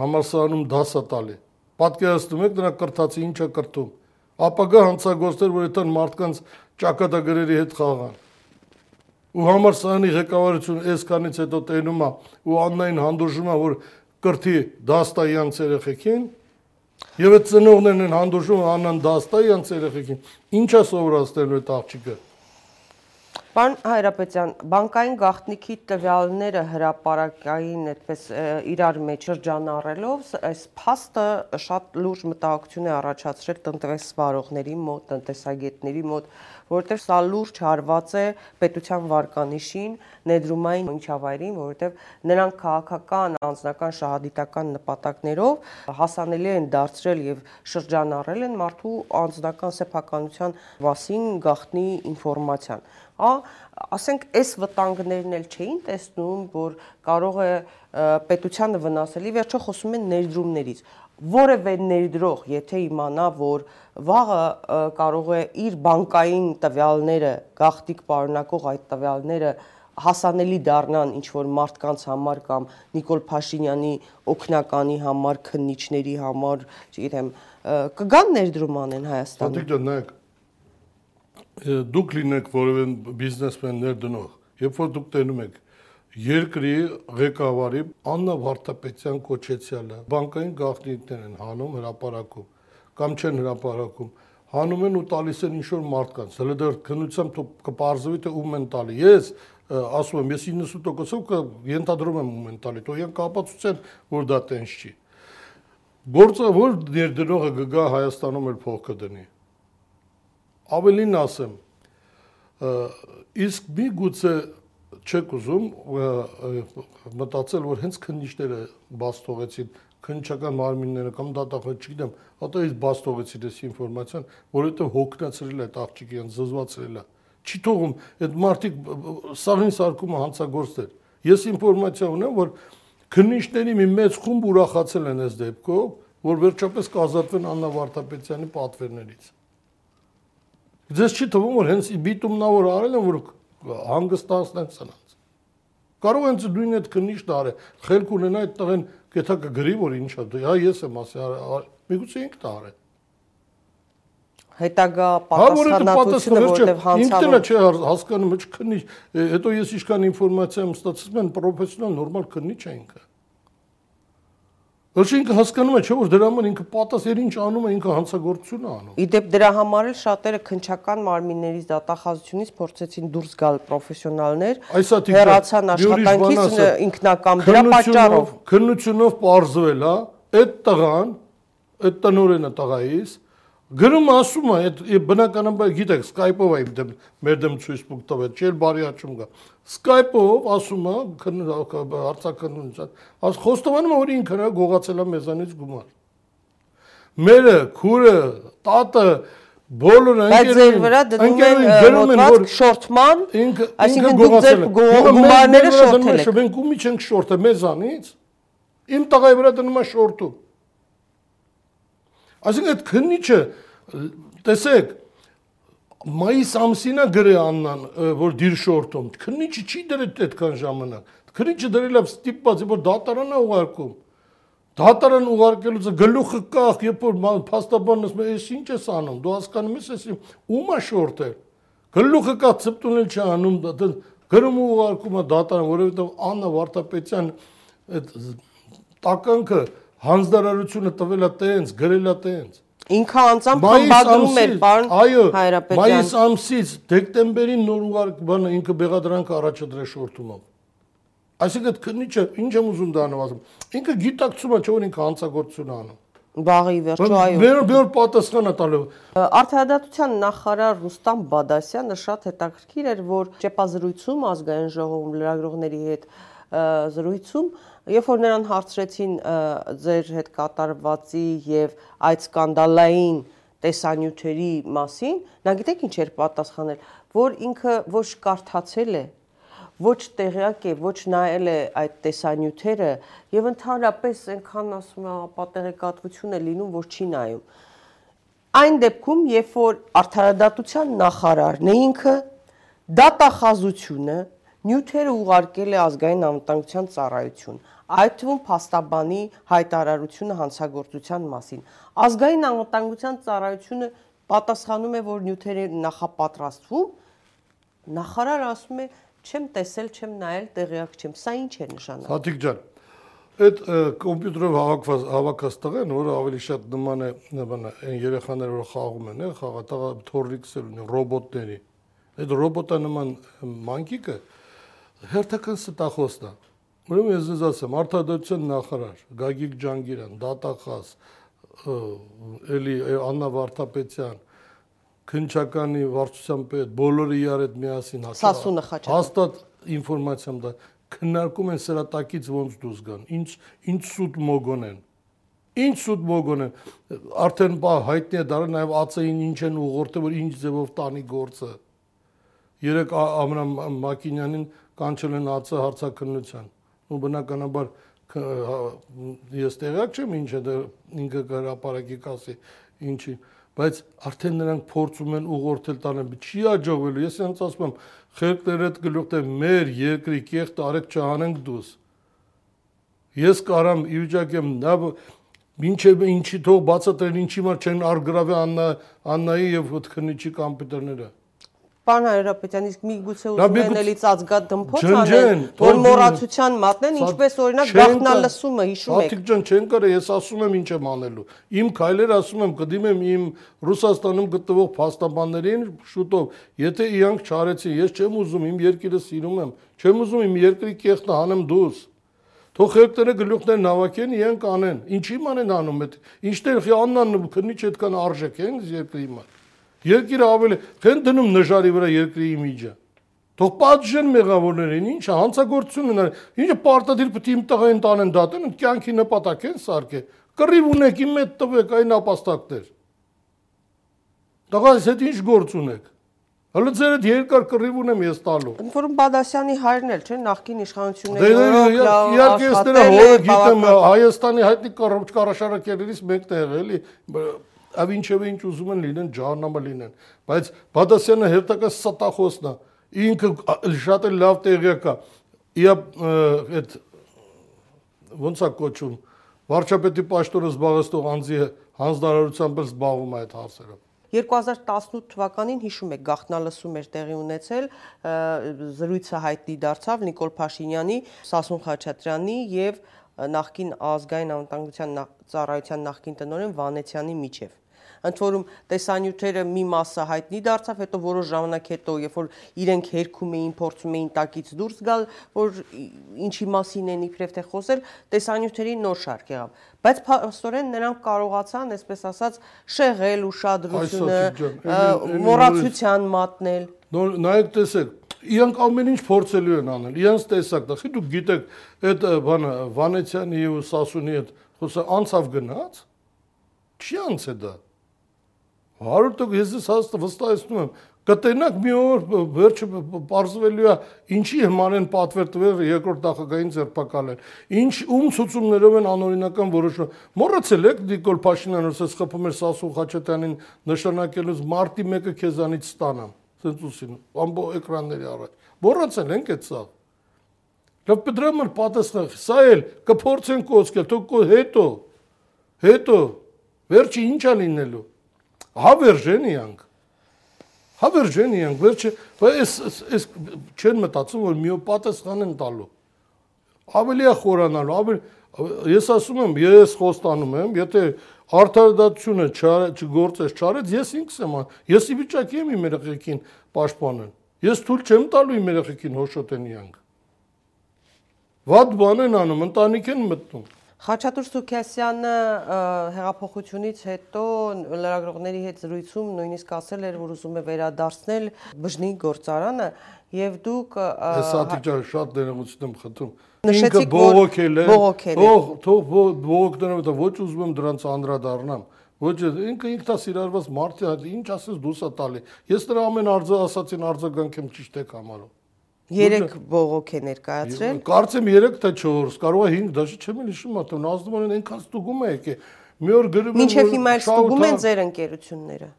համալսարանում դաս է տալի։ Պատկերացնում եք նրա կրթացի ինչա կրթում։ Ապագա հանցագործներ, որ այդտեղ մարդկանց ճակատագրերի հետ խաղան ու համարսանի ղեկավարությունը այսքանից հետո տենում է ու Աննային հանդուրժում է որ կրթի դաստա իրանց երեխեքին եւ այդ ծնողներն են հանդուրժում Աննան դաստա իրանց երեխեքին ինչա սովորացնելու այդ աղջիկը Պարոն Հայրապետյան, բանկային գաղտնիքի տվյալները հրաապարակային այդպես իրար մեջ շրջանառելով, այս փաստը շատ լուրջ մտահոգություն է առաջացրել տնտեսվարողների մոտ, տնտեսագետների մոտ, որովհետև սա լուրջ հարված է պետության վարկանիշին, ներդրումային միջավայրին, որովհետև նրանք քաղաքական, անձնական, շահադիտական նպատակներով հասանելի են դարձրել եւ շրջանառել են մարդու անձնական սեփականության մասին գաղտնի ինֆորմացիան հա, ասենք այս վտանգներն էլ չէին տեսնում, որ կարող է պետությանը վնասելի, վերջո խոսում են ներդրումներից որևէ ներդրող, եթե իմանա, որ վաղը կարող է իր բանկային տվյալները, գաղտիկ պարունակող այդ տվյալները հասանելի դառնան ինչ որ մարդկանց համար կամ Նիկոլ Փաշինյանի օկնականի համար, քննիչների համար, չգիտեմ, կգան ներդրում անեն Հայաստանը։ Դուք նայեք, դուք լինեք որևէ բիզնեսմեն ներդնող, երբ որ դուք տենում եք երկրի ղեկավարի Աննա Վարդապետյան կոչեցյալը. Բանկային գաղտնիքներ են հանում հրաապարակում կամ չեն հրաապարակում հանում են ու տալիս են ինչ որ մարդկանց հələ դեռ քննությամբ կպարզվի թե ում են տալի ես ասում եմ ես 90%-ով ենթադրում եմ ում են տալի то յան կապացուցեն որ դա տենց չի գործը որ ներդրողը գգա Հայաստանում էլ փող կդնի ավելին ասեմ իսկ մի գուցե չեք ուզում մտածել, որ հենց քննիչները բաց թողեցին քննչական մարմինները կամ դատախը, չգիտեմ, հատա ის բաց թողեցին այս ինֆորմացիան, որովհետև հոգնածրել է այդ աղջիկը, յան զզվացրել է։ Չի թողում այդ մարդիկ սաղին սարկումը հանցագործներ։ Ես ինֆորմացիա ունեմ, որ քննիչների մի մեծ խումբ ուրախացել են այս դեպքով, որ վերջապես կազատվեն Աննա Վարդապետյանի պատվերներից։ Ձեզ չի թվում, որ հենց բիտումնավոր արել են, որ հանգստացնեն սրանց։ Կարող են նույն այդ քննիչն արել, խելք ունենա այդ տղեն գետա կգրի, որ ինչա, հա ես եմ ասի, միգուցե ինքն է արել հետագա պատասխանատվությունը որտեվ հանցավոր ինքն չէ հասկանում, ոչ քննիչ, հետո ես իշքան ինֆորմացիա եմ mən պրոֆեսիոնալ նորմալ քննիչ է ինքը։ Ոչ ինքը հասկանում է, չէ՞ որ դրա համար ինքը պատասեր ինչ անում է, ինքը հանցագործություն է անում։ Իդեպ դրա համար էլ շատերը քնչական մարմիններից դատախազությունից փորձեցին դուրս գալ պրոֆեսիոնալներ, հեռացան աշխատանքից ինքնակամ դրա պատճառով։ Քննությունով parzվել, հա, այդ տղան, այդ տնորենը տղայից Գրում ասում է, այդ բնականաբար գիտեք, Skype-ով է դեմ մեր դեմ ցույց տվել, չէ՞ բարի աճում կա։ Skype-ով ասում է, հարցակնություն, աս խոստովանում որ ինքն է գողացել է մեզանից գումար։ Մերը, քուրը, տատը, բոլորը ընկերներ վրա դնում են մոտված շորթման, այսինքն դուք ձեր գումարները շորթել եք։ Մենք ումի չենք շորթը մեզանից։ Իմ տղայի վրա դնում է շորթում։ Այսինքն այդ քննիչը տեսեք մայիս ամսինա գրե Աննան որ դիր շորտում քննիչը չի դրել այդքան ժամանակ քննիչը դրել է ստիպված որ դատարանա ուղարկում դատարան ուղարկելուց գլուխը կախ երբ որ փաստաբանն ասում է ես ինչ ես անում դու հասկանում ես ես ում է շորտել գլուխը կա ծպտունել չի անում գրում ու ուղարկում է դատարան որովհետև Աննա Վարդապետյան այդ տականքը հանձնարարությունը տվել է տենց գրել է տենց Ինքը անձամբ խմբագրում էր պարոն Հայրապետյան։ մայիս ամսից դեկտեմբերին նոր ուղարկ բանը ինքը բեղադրանք առաջադրել շորթումով։ Այսինքն քննիչը ինչ եմ ուզում դառնալ ասում։ Ինքը գիտակցում է, չէ՞ որ ինքը հանցագործություն անում։ Բաղի վերջո այո։ Մեր մեր պատասխանը տալու։ Արդարադատության նախարար Ռուստամ Բադասյանը շատ հետաքրքիր էր, որ ճեպազրույցում ազգային ժողովում լրագրողների հետ զրույցում Երբ որ նրան հարցրեցին ձեր հետ կատարվածի եւ այդ սկանդալային տեսանյութերի մասին, նա գիտեք ինչ էր պատասխանել, որ ինքը ոչ կարդացել է, ոչ տեղյակ է, ոչ նայել է այդ տեսանյութերը եւ ընդհանրապես այնքան ասում է ապատեղեկատվություն է լինում, որ չի նայում։ Այն դեպքում, երբ որ արդարադատության նախարարն է ինքը դատախազությունը նյութերը ուղարկել է ազգային անվտանգության ծառայություն այդ թվում փաստաբանի հայտարարությունը հանցագործության մասին։ Ազգային անվտանգության ծառայությունը պատասխանում է, որ նյութերը նախապատրաստվում, նախարար ասում է, չեմ տեսել, չեմ նայել, տեղյակ չեմ։ Սա ինչ է նշանակում։ Հատիկ ջան, այդ կոմպյուտերով հավաքված հավաքած տղեն, որը ավելի շատ նման է, բանա, այն երեխաները, որ խաղում են, խաղատաղ թորլիքսեր ունի, ռոբոտների։ Այդ ռոբոտա նման մանկիկը հերթական ստախոսն է Ուրեմն ես ձեզ ասեմ, արդարադատության նախարար Գագիկ Ջանգիրյան, դատախազ, էլի Աննա Վարդապետյան, քնչականի վարչության պետ, բոլորը իրար հետ միասին Սասունը Խաչատրյան հաստատ ինֆորմացիամ դա քննարկում են սրատակից ոնց դուրս գան, ինչ ինչ սուտ մոգոն են։ Ինչ սուտ մոգոն են։ Արդեն բա հայտնի է դարը նաև ԱՑ-ին ինչ են ուղղորդել, որ ինչ ձևով տանի գործը։ երեք Ամրամ Մակինյանին կանչել են ԱՑ հարցակնության։ ու բնականաբար հա, ես տեղյակ չեմ ինչ է դա ինքը հրապարակի կասի ինչի բայց արդեն նրանք փորձում են ուղղորդել տանեն չի աջողվելու ես հենց ասում եմ խելքները այդ գլուխ դե մեր երկրի կեղտ արեք չհանենք դուս ես կարամ ի վիճակի եմ նա ինչև ինչի թող բացատրեն ինչի մար չեն արգրավի Աննա Աննայի եւ Խնիչի կոմպյուտերները Պարոն Հայրապետյան, իսկ միգուցե ուզում են էլի ծածկա դմփոց անել, որ մոռացության մատնեն, ինչպես օրինակ գախնալսումը հիշում եք։ Հատիկ ջան, չեն կարա, ես ասում եմ ինչ եմ անելու։ Իմ քայլերը ասում եմ, կդիմեմ իմ Ռուսաստանում գտնվող փաստաբաններին շուտով, եթե իրանք չարեցին, ես չեմ ուզում, իմ երկիրը սիրում եմ, չեմ ուզում իմ երկրի կեղտը հանեմ դուրս։ Թող խելքները գլուխներն հավաքեն, իրանք անեն։ Ինչի մանեն անում այդ։ Ինչտեղ աննան քնիչ այդքան արժեք են երկրի մոտ։ Երկիրը ավելի քեն դնում նժարի վրա երկրի իմիջը։ Թող պատժեն մեղավորներին, ինչը հանցագործություն ունեն, ինչը պարտադիր պետք է իմ տղային տանեն դատեն, կյանքի նպատակ են սարքե։ Կռիվ ունեք, իմ հետ տվեք այն ապաստակներ։ Տղաս հետ ինչ գործ ունեք։ Հələ ձեր այդ երկար կռիվ ունեմ ես տալու։ Ընդ որում Բադասյանի հայրն էլ չէ նախկին իշխանությունների Դե, դե, դե իհարկե ես նրա հորը գիտեմ Հայաստանի հայտնի կառավարություններից մեկն է եղել, էլի ավինչեւը ինչ ուզում են լինեն, ջահանամը լինեն, բայց Բադասյանը հերթական ստախոսն է։ Ինքը շատ էլ լավ տեղյակ է։ Իա այդ ոնց է կոչում վարչապետի պաշտոնը զբաղեցնող անձի հանձնարարությամբ զբաղվում է այդ հարցերով։ 2018 թվականին հիշում եք գախտնալսում էր տեղի ունեցել զրույցը հայտնի դարձավ Նիկոլ Փաշինյանի, Սասուն Խաչատրյանի եւ նախկին ազգային անվտանգության ծառայության նախկին տնօրեն Վանեցյանի միջև ընդ որում տեսանյութերը մի մասը հայտնի դարձավ, հետո որոշ ժամանակ հետո, երբ որ իրենք հերքում էին, փորձում էին տակից դուրս գալ, որ ինչի մասին են իբրև թե խոսել, տեսանյութերի նոր շարք եղավ։ Բայց փաստորեն նրանք կարողացան, այսպես ասած, շեղել ուշադրությունը, մոռացության մատնել։ Նոր նայեք տեսեք, իրանք ամեն ինչ փորձելու են անել։ Իրանց տեսակ դա, դուք գիտեք, այդ բանը Վանեցյանի ու Սասունի այդ խոսա անցավ գնաց։ Չի անցե դա։ 100% ես ես հաստատ վստահեցնում եմ կտենակ մի օր վերջը բարձվելու է ինչի համար են պատվեր տվել երկրորդ նախագահային ձերբակալել ինչ ում ցուցումներով են անօրինական որոշում մոռացել եք Նիկոլ Փաշինյանը ասես խփում էր Սասուն Խաչատյանին նշանակելուց մարտի 1-ը քեզանից ստանամ սենց ուսին ամբո էկրանների առաջ մոռացել ենք այդ սա լավ է պատասխան սա էլ կփորձեն կոսկել թող հետո հետո վերջի ինչա լինելու հավերժեն իանք հավերժեն իանք վերջը այս այս չեն մտածում որ մի պատասխան են տալու ավելի է խորանալու ավելի ես ասում եմ ես խոստանում եմ եթե արդարադատությունը չգործես չարեց ես ինքս եմ ես ի վիճակի եմ իմ երեխեքին պաշտպանել ես թույլ չեմ տալու իմ երեխեքին հոշոտեն իանք վատ բան են անում ընտանիք են մտնում Խաչատուր Սուքյասյանը հեղափոխությունից հետո լրագրողների հետ զրույցում նույնիսկ ասել էր, որ ուզում է վերադարձնել բժնի գործարանը եւ դուք Ես ատիճան շատ ներողություն եմ խնդրում։ Ինքը բողոքել է։ Թող թող բողոքները ոչ ուզում եմ դրանց անդրադառնամ։ Ոչ ինքը ինքնասիրարված մարդ է, ինչ ասես դուսա տալի։ Ես նրա ամեն արձը ասացին արձագանք եմ ճիշտ եք համարում։ 3 բողոք է ներկայացրել։ Կարծեմ 3 թե 4, կարող է 5, դաշի չեմ հիշում, ատում ազդում են այնքան ստուգում է եկե։ Մի օր գրում են Մինչև հիմա ստուգում են ձեր ընկերությունները։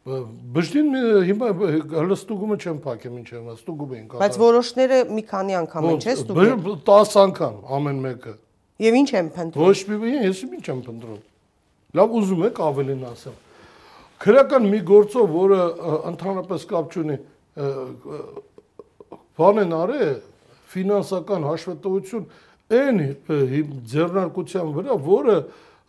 Բժդին հիմա հլստուգումը չեմ փակեմ ինչ եմ, ստուգում էին կատարում։ Բայց որոշները մի քանի անգամ են, չէ՞, ստուգում։ 10 անգամ ամեն մեկը։ Եվ ինչ եմ փնտրում։ Ոչ մի ես ինչ եմ փնտրում։ Լավ ուզում եք ավելին ասեմ։ Քրական մի գործով, որը ընդհանրապես կապ չունի բան են արել ֆինանսական հաշվետվություն այն ձեռնարկության վրա, որը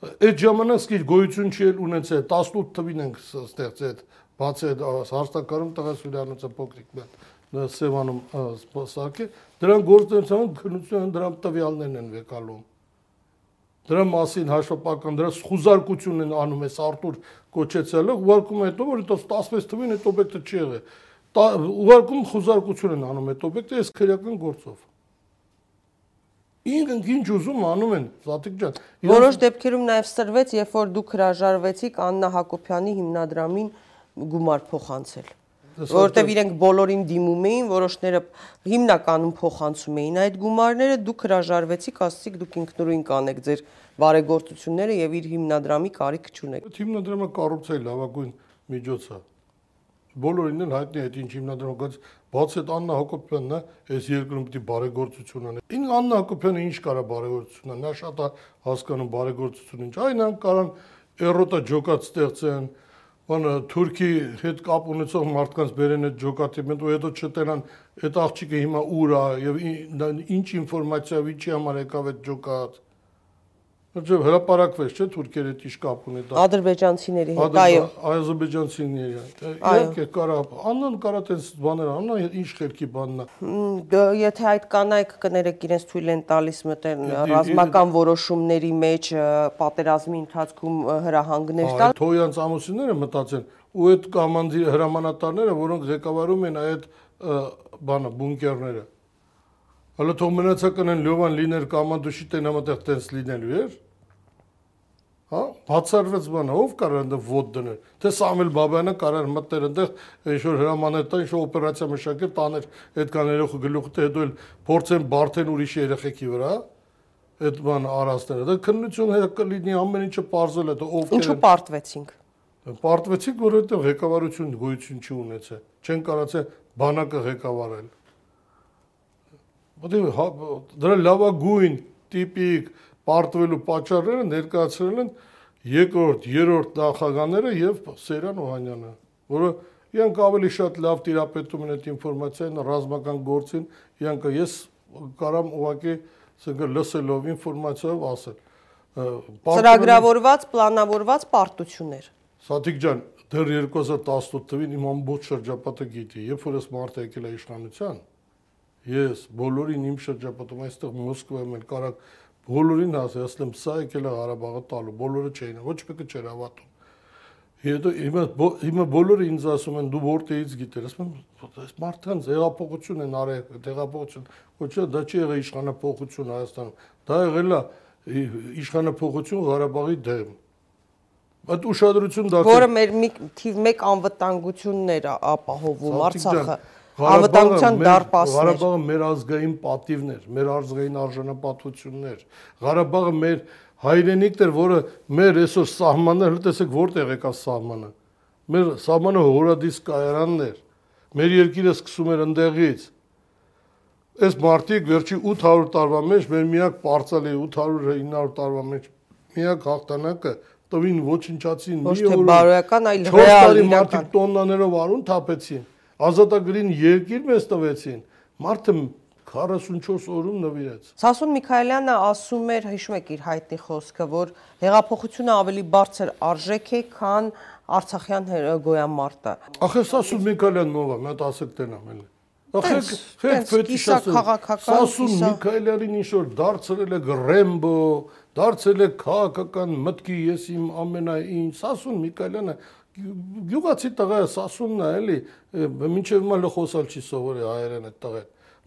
այդ ժամանակ սկիզբ գոյություն չի ունեցել 18 թվին ենք ստեղծել բացել հաստակարում տղասուրյանոցը փոքրիկ մեկ Սևանում սարքե դրան գործունեության քննություն դրան տվյալներն են վեկալում դրա մասին հաշվապական դրա խուզարկություն են անում էս Արտուր կոչեցելը ուղարկում հետո որ 16 թվին այդ օբյեկտը չի եղել ուղարկում խոզարկություն են անում այդ օբյեկտը այս քրեական գործով։ Ինքն ինչ ուզում անում են, Զատիկ ջան։ Որոշ դեպքերում նաև սրվեց, երբ որ դուք հրաժարվեցիք Աննա Հակոբյանի հիմնադրամին գումար փոխանցել։ որովհետև իրենք բոլորին դիմում էին, որոշները հիմնականում փոխանցում էին այդ գումարները, դուք հրաժարվեցիք, ասացիք դուք ինքնուրույն կանեք ձեր բարեգործությունները եւ իր հիմնադրամի կարիք չունեք։ Այդ հիմնադրամը կառուցել լավագույն միջոցը։ Բոլորին էլ հայտնի է այդ ինչ հիմնադրամը, բայց բաց այդ Աննա Հակոբյանն է, այս երկրում պիտի բարեգործություն անի։ Ին Աննա Հակոբյանը ինչ կարա բարեգործություն անի, նա շատ է հասկանում բարեգործություն ինչ։ Այն ան կարան էրոտա ջոկատ ստեղծեն, բանը Թուրքի հետ կապ ունեցող մարդկանց բերեն այդ ջոկատի մենտ ու հետո չտենան այդ աղջիկը հիմա ուր է եւ ինչ ինֆորմացիա վիճի համար եկավ այդ ջոկատ Ջո հրաապարակվեց, չէ՞ թուրքերը ինչ կապ ունի դա։ Ադրբեջանցիների հետ, այո։ Ադրբեջանցիների հետ։ Իհարկե կարա, աննան կարա տես բաներ, աննա ինչ խելքի բանն է։ Եթե այդ կանայք կներեք իրենց թույլ են տալիս մտել ռազմական որոշումների մեջ պատերազմի ընթացքում հրահանգներ տալ։ Թոյանց ամուսինները մտածեն ու այդ կոմանդիր հրամանատարները, որոնք ղեկավարում են այդ բանը բունկերները Հələ թող մնացական են Լևան լիներ կամանդուշի տենա մտեղ տենց լինելու էր։ Հա, բացառվեց բանը, ով կարող ընդ ոտ դնել։ Թե Սամվել Բաբյանը կարող մտներ այնտեղ ինչ որ հրամաներ տա, ինչ որ օպերացիա մշակել, տաներ այդ կաներոխը գլուխը, հետո էլ փորձեն բարթեն ուրիշ երեխեքի վրա այդ բան արածները։ Դա քննություն հետ կլինի ամեն ինչը parzել է, դա ովքեր Ինչու պարտվեցինք։ Պարտվեցինք, որովհետև ղեկավարություն գոյություն չունեցել։ Չեն կարացել բանակը ղեկավարել Որտեղ հա, դրա լավագույն տիպիկ պարտվելու պատճառները ներկայացրել են երկրորդ, երրորդ նախագահները եւ Սերյան Օհանյանը, որը իրանք ավելի շատ լավ տիրապետում են այդ ինֆորմացիային, ռազմական գործին, իրանք ես կարամ ուղակի ասենք լսելով ինֆորմացիայով ասել։ Ծրագրավորված, պլանավորված պարտություններ։ Սաթիկ ջան, դեռ 2018 թվին իմ ամբողջ շրջապատը գիտի, երբ որ ես մարդը եկել է իշխանության, Ես բոլորին իմ շրջապատում այստեղ Մոսկվայում էլ կարակ բոլորին ասել, ասեմ, սա եկել է Ղարաբաղը տալու, բոլորը չէին, ոչ մեկը չէր հավատում։ Հետո հիմա հիմա բոլորը ինձ ասում են դու որտեղից գիտեր, ասում եմ, այս մարդկանց հեղափոխություն են արել, հեղափոխություն, ոչ դա չի եղել իշխանապողություն Հայաստանում, դա եղել է իշխանապողություն Ղարաբաղի դեմ։ Այդ ուշադրություն դարձել։ Որը մեր թիվ 1 անվտանգություններ ապահովում Արցախը անվտանգության դարպասներ։ Ղարաբաղը մեր ազգային պատիվներ, մեր ազգային արժանապատվություններ։ Ղարաբաղը մեր հայրենիքն էր, որը մեր այսօր սահմաններ, տեսեք որտեղ եկա սահմանը։ Մեր սահմանը հորադիս կայարանն էր։ Մեր երկիրը սկսում էր ընդեղից։ Այս մարտիկ վերջի 800 տարվա մեջ մեր միակ պարծալի 800-900 տարվա մեջ միակ հաղթանակը տվին ոչնչացին մի օր։ Ոչ թե բարոյական, այլ ռեալ իրական։ Մարտիկ տոննաներով արուն թափեցին ազատագրին երկիր մեզ տվեցին, մարդը 44 օրում նվիրեց։ Սասուն Միքայելյանը ասում էր, հիշում եք իր հայտնի խոսքը, որ հեղափոխությունը ավելի բարձր արժեք է, քան Արցախյան գոյամարտը։ Ախե Սասուն Միքայելյանն ով է, մի հատ ասեք տենամ էլի։ Ախե ֆետ ֆետիշասը Սասուն Միքայելյանին ինչ որ դարձրել է Ռեմբո, դարձել է քաղաքական մտքի ես իմ ամենայն Սասուն Միքայելյանը գյուղացի տղա է սասունն է էլի մինչև հիմա լխոսալ չի սովորի հայերեն այդ տղեն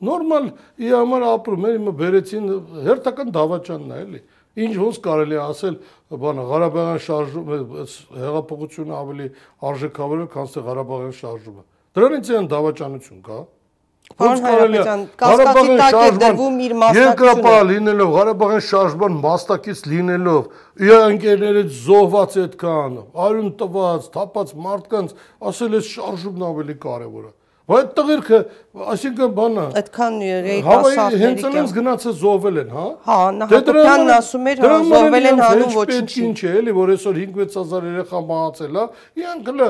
նորմալ ի համար ապրում էր իմը բերեցին հերթական դավաճանն է էլի ինչ ոնց կարելի ասել բանը Ղարաբաղյան շարժումը հեղափոխությունը ավելի արժեքավոր է քան թե Ղարաբաղյան շարժումը դրանից են դավաճանություն կա Ոնց կարելի է Ղարաբաղի մասնակցությունը։ Երկրապահ լինելով, Ղարաբաղի շարժման մասնակից լինելով, իր ընկերներից զոհված այդքան, արյուն տված, թափած մարդկանց, ասել է շարժումն ավելի կարևոր է։ Բայց տղերքը, այսինքն բանա, այդքան երիտասարդների հենց այնց գնացը զոհվել են, հա։ Հա, Նահատոյանն ասում էր, հա, զոհվել են հանուն ոչինչի։ Ինչ է, էլի, որ այսօր 5-6000 երեխա մահացել, հա։ Իրանք հələ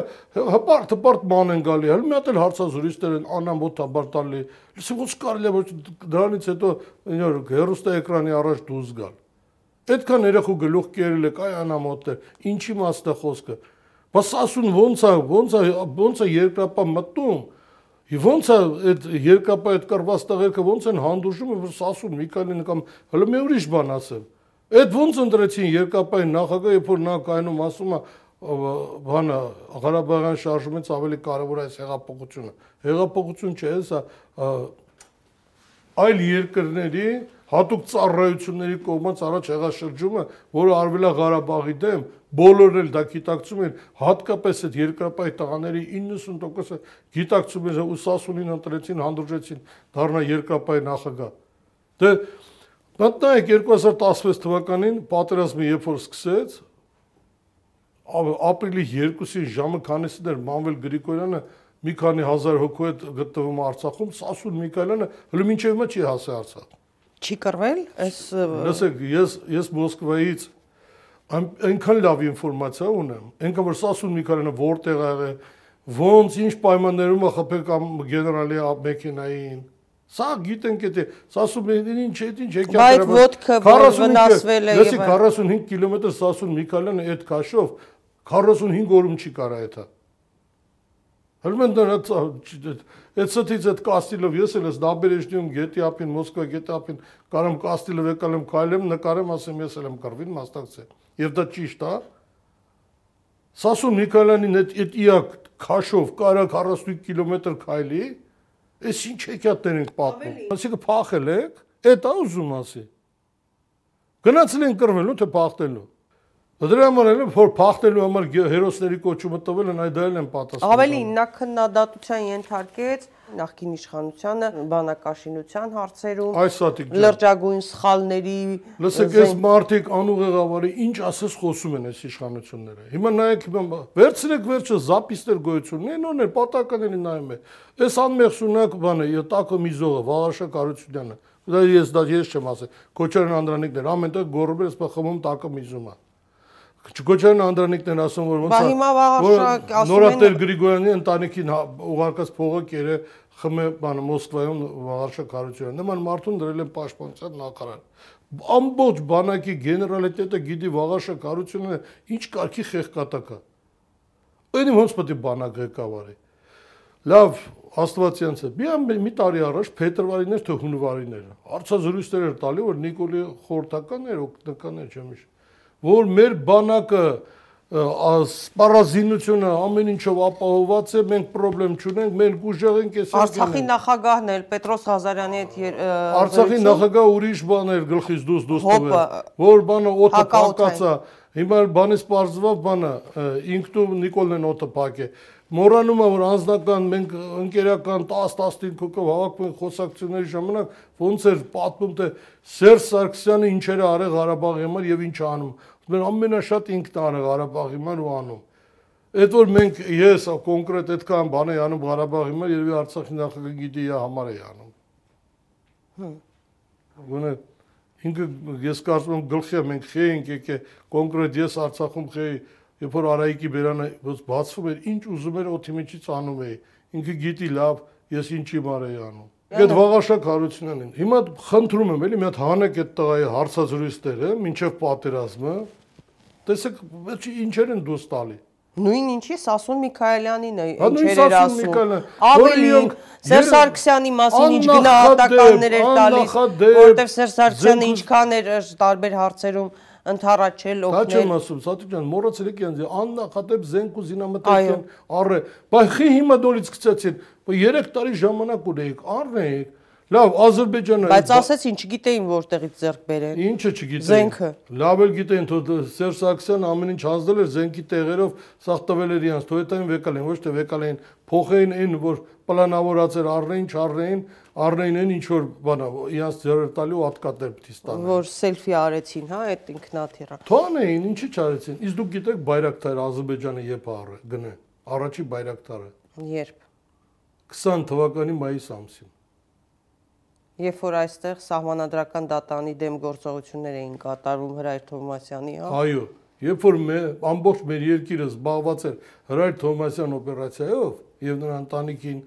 հպարտ հպարտ ման են գալի, հələ մի հատ էլ հարցազրույցներ են անամոթաբար տալի։ Լսի ոնց կարելի է որ դրանից հետո նոր հերոստա էկրանի առաջ դուրս գալ։ Այդքան երեխու գլուխ կերել եք, այ անամոթ է։ Ինչի մասն է խոսքը։ Բայց ասուն ոնց է, ոնց է, ոնց է երկրապա մտնում Եվ ոնց է այդ երկապա այդ կրված տղերքը ոնց են հանդուրժում, որ սասուն Միքայելին կամ հələ մի ուրիշ բան ասեմ։ Այդ ոնց ընտրեցին երկապայի նախագահ, երբ որ նա կայնում ասում է բանը Ղարաբաղյան շարժումից ավելի կարևոր է հեղափոխությունը։ Հեղափոխություն չէ, սա այլ երկրների հատուկ ծառայությունների կողմից առաջ եղաշրջումը, որը արվել է Ղարաբաղի դեմ, բոլորն էլ դա գիտակցում են, հատկապես այդ երկրապահ տղաների 90%-ը գիտակցում են ու Սասունին ընտրեցին, հանդուրժեցին դառնա երկրապահ նախագահ։ Դե մտնայեք 2016 թվականին պատերազմը երբ որ սկսեց, ապրիլի 2-ին ժամը քանիսին էր Մանվել Գրիգորյանը մի քանի հազար հոգու հետ գտնվում Արցախում, Սասուն Միքայելյանը հələ մինչև հիմա չի հասել Արցախ։ Չի կռվել, այս Լսեք, ես ես Մոսկվայից այնքան լավ ինֆորմացիա ունեմ, այնքան որ Սասուն Միքայելյանը որտեղ ա եղել, ոնց ինչ պայմաններում է խփել կամ գեներալի մեքենային, Սա գիտենք էտե, Սասունին ինչ է, ինչ եկա Բայց ոդկը վնասվել է եւ 45 կիլոմետր Սասուն Միքայելյանը այդ քաշով 45 օրում չի կարա դա։ Հəլմեն դա այդ սթից այդ կաստիլով ես էլ ես նաբերեժնիում գետի ապին Մոսկվա գետի ապին կարամ կաստիլով եկալեմ քայլեմ նկարեմ ասեմ ես էլ եմ կռվին մասնակցել։ Եվ դա ճիշտ է։ Սասուն Միքայելյանին այդ այդ իակ քաշով կարա 45 կիլոմետր քայլի, այս ինչ հեքիաթներ ենք պատմում։ Այսինքն փախել եք, այդ է ուզում ասի։ Գնացել են կռվելու թե փախտելու։ Դրա համար էլ որ փախտելու համար հերոսների կոչումը տվել են, այդ էլ են պատասխանում։ Ավելի նա քննադատության ենթարկեց նախկին իշխանությանը բանակաշինության հարցերում այս սատիկ լրջագույն սխալների լսեք այս մարտիկ անուղեղավարի ինչ ասես խոսում են այս իշխանությունները հիմա նայեք հիմա վերցրեք վերջը զապիստեր գոյություն ունեն նորներ պատականների նայում է այս անմեղսունակ բանը յոտակը միզողը վաղաշա կարությունյանը դա ես դա ես չեմ ասել քոչարյան անդրանիկներ ամենտեղ գորբեր ես խմում տակը միզում է Չկոչարն Անդրանիկն են ասում որ ոնց է։ Բա հիմա վաղաշակ ասում են Նորատեր Գրիգորյանի ընտանիքին հա, ուղարկած փողը կերը խմե բանը Մոսկվայում վաղաշակ հարությունն։ Նման մարդուն դրել են պաշտպանության նախարար։ Ամբողջ բանակի գեներալիտետը գիտի վաղաշակ հարությունը ինչ կարգի խեղկատակ է։ Այնի ոնց պետք է բանակ ղեկավարի։ Լավ, Աստվածյանց է։ Մի մի տարի առաջ փետրվարին էր թե հունվարին էր։ Արցազրույցներ էր տալի որ Նիկոլի խորտականներ, օգնականներ չեմ հիշ որ մեր բանակը սպառազինությունը ամեն ինչով ապահոված է, մենք խնդրեմ չունենք, մենք ուժեղ ենք այս Արցախի նախագահն էլ Պետրոս Ղազարյանի հետ Արցախի նախագահ ուրիշ բան էր գլխից դուս դուս տվել, որ բանը օդը փակացա, հիմա բանից բարձվավ բանը ինքնու Նիկոլն են օդը փակե մոռանում է որ անձնական մենք ընկերական 10-15 հոգով հավաքվում խոսակցությունների ժամանակ ոնց էր պատմում թե Սերժ Սարգսյանը ինչեր է արել Ղարաբաղի համար եւ ինչ անում Մեր ամենաշատ ինքն անը Ղարաբաղի համար ու անում։ Այդ որ մենք ես կոնկրետ այդքան բան եմ անում Ղարաբաղի համար, երևի Արցախի նախագահ գիտի իր համար է անում։ Հմ։ Գոնե ինքը ես կարծում եմ գլխի մենք խե ենք եկե կոնկրետ ես Արցախում խե երբ որ Արայիկի բերանը բացվում էր, ինչ ուզում էր օթի միջից անում էի։ Ինքը գիտի լավ, ես ինչի մար էի անում։ Այդ վաղաշակ հարությունն են։ Հիմա խնդրում եմ էլի մի հատ հանեք այդ տղայի հարցազրույցները, ինչև պատերազմը։ Տեսեք, ինչեր են դուս տալի։ Նույն ինչի Սասուն Միքայելյանին է ինչեր էր ասում։ Ավելի Սերժ Սարգսյանի մասին ինչ գնահատականներ էր տալիս, որովհետև Սերժ Սարգսյանը ինչքան էր տարբեր հարցերում ընթառաջել օգնել։ Դա չեմ ասում, Սաթիկ ջան, մոռացել եք յանձ, աննախադեպ զենք ու զինամթերք են առը։ Բայց խի հիմա դորից գցեցին, 3 տարի ժամանակ ունեիք, առնեիք Լավ, Ադրբեջանը Բայց ասեց ինչ գիտեին որտեղից ձեռք բերեն։ Ինչը չգիտեին։ Զենքը։ Լավ էլ գիտեին, թո Սերժ Սարգսյանը ամեն ինչ հանձնել էր զենքի տեղերով, սաղ տվել էր իրանց, թո հետային վեկալ են, ոչ թե վեկալ են, փոխեին այն, որ պլանավորած էր առնեին, չառնեին, առնեին այն ինչ որ բանա, իրանց ձեռը տալու հատկատեր պիտի ստանան։ Որ սելֆի արեցին, հա, այդ ինքնաթիռը։ Թողնեին, ինչի չարեցին։ Իսկ դուք գիտեք Բայրակտար Ադրբեջանը երբ առը գնե։ Առաջի Բայրակտարը։ Երբ 20 թվականի մայիս ամսին Երբ որ այստեղ սահմանադրական դատանի դեմ գործողություններ էին կատարվում Հրայր Թովմասյանի, հա։ Այո, երբ որ մեր ամբողջ մեր երկիրը զբաղված էր Հրայր Թովմասյան օպերացիայով եւ նրա ընտանիքին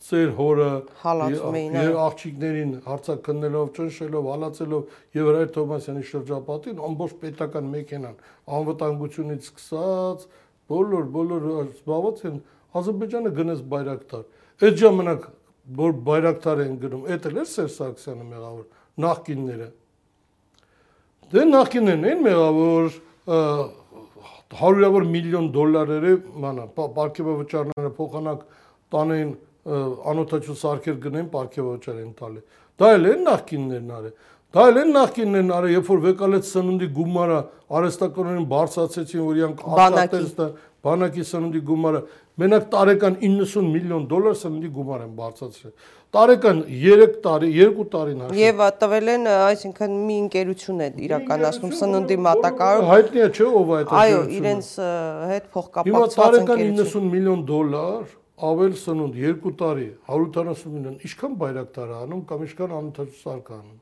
ծեր հորը եւ աղջիկներին հարցակնելով, ճնշելով, հալածելով եւ Հրայր Թովմասյանի շրջապատին ամբողջ պետական մեքենան անվտանգությունից սկսած բոլոր բոլոր զբաղված են Ադրբեջանը գնաց բայրակտար։ Այդ ժամանակ որ բայրակտար են գնում, էդ էլ էր Սերժ Սարգսյանը մեղավոր, նախկինները։ Դե նախկիններն են մեղավոր հարյուրավոր միլիոն դոլարերը, մանա, պարգևավճարները փոխանակ տանեն անօթաչու սարքեր գնեն պարգևավճար են տալի։ Դա էլ են նախկիններն արել։ Դա էլ են նախկինն են արել, երբ որ վեկալեց սննդի գումարը արհեստականորեն բարձրացեցին, որ իրանք աշխատել բանակի սննդի գումարը մենակ տարեկան 90 միլիոն դոլար սննդի գումար են բարձրացրել։ Տարեկան 3 տարի, 2 տարին հաշվի։ Եվ տվել են, այսինքն մի ընկերություն է իրականացնում սննդի մատակարարում։ Հայտնի է, չէ, ով այդ Այո, իրենց հետ փոխկապակցված ընկերություն։ Հիմա տարեկան 90 միլիոն դոլար ավել սնունդ 2 տարի 140 միլիոն, ինչքան բայրակտար անում կամ ինչքան անընդհատ անում։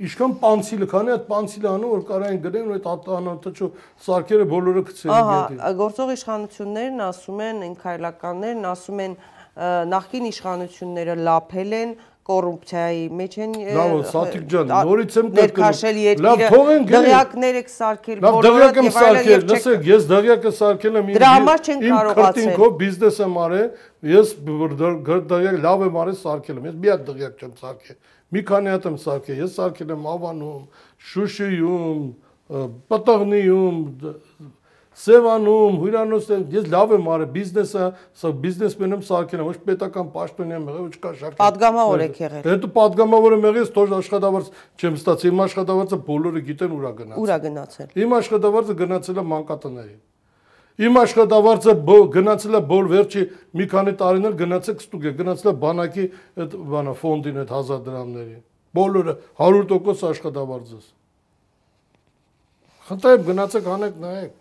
Ինչքան պանցիլը, քանի այդ պանցիլը անում որ կարային գրեն ու այդ անընդհատ սարքերը բոլորը գցեն գետի։ Ահա, գործող իշխանություններն ասում են, ինքայլականներն ասում են նախկին իշխանությունները լափել են կոռուպցիայի մեջ են Լավ, Սաթիկ ջան, նորից եմ ներքաշել երկիրը։ Դղյակներ եք սարքել, բոլորը եւ այլն։ Լսեք, ես դղյակը սարքել եմ Դրա համար չեն կարողացել։ Իմ քրտինքով բիզնես եմ արել, ես դղյակ լավ եմ արել սարքել եմ։ Ես մի հատ դղյակ չեմ սարքել։ Մի քանի հատ եմ սարքել։ Ես սարքել եմ Ավանում, Շուշիում, Պտղնիում, Սևանում, հյուրանոցներ, ես լավ եմ արել բիզնեսը, սա բիզնեսմեն եմ սարքել, ոչ պետական պաշտոնի եմ եղել, ոչ կա շարք։ Պատգամավոր եք եղել։ Հետո պատգամավոր եմ եղել, թող աշխատավարձ չեմ ստացել, իմ աշխատավարձը բոլորը գիտեն ուրա գնացել։ Ուրա գնացել։ Իմ աշխատավարձը գնացել է մանկատներին։ Իմ աշխատավարձը գնացել է բոլ վերջի մի քանի տարիներ գնացել կստուկ է, գնացել է բանակի այդ բանա ֆոնդին այդ 1000 դրամների։ Բոլորը 100% աշխատավարձս։ Խնդրեմ գնացեք անեք նայեք։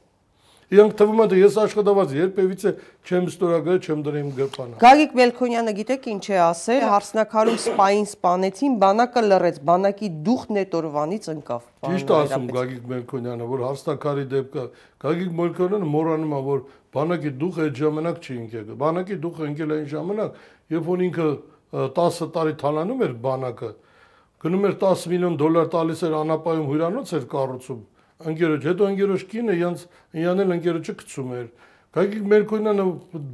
Իրանք թվում է թե ես աշխատավարձ երբևիցե չեմ ստորագրել, չեմ դրել իմ գրպանը։ Գագիկ Մելքոնյանը գիտեք ինչ է ասել, հարսնակարում սպային սպանեցին, բանակը լռեց, բանակի դուխն այդ օրվանից ընկավ։ Ճիշտ ասում Գագիկ Մելքոնյանը, որ հարսնակարի դեպքը Գագիկ Մելքոնյանը մոռանում է, որ բանակի դուխը այդ ժամանակ չի ընկել։ Բանակի դուխը ընկել այն ժամանակ, երբ որ ինքը 10 տարի թալանում էր բանակը, գնում էր 10 միլիոն դոլար տալիս էր անապայում հյուրանոց էր կառուցում ընկերոջ, հետո ընկերոջ կինը յանց յանել ընկերոջը գցում էր։ Գագիկ Մերկոյանը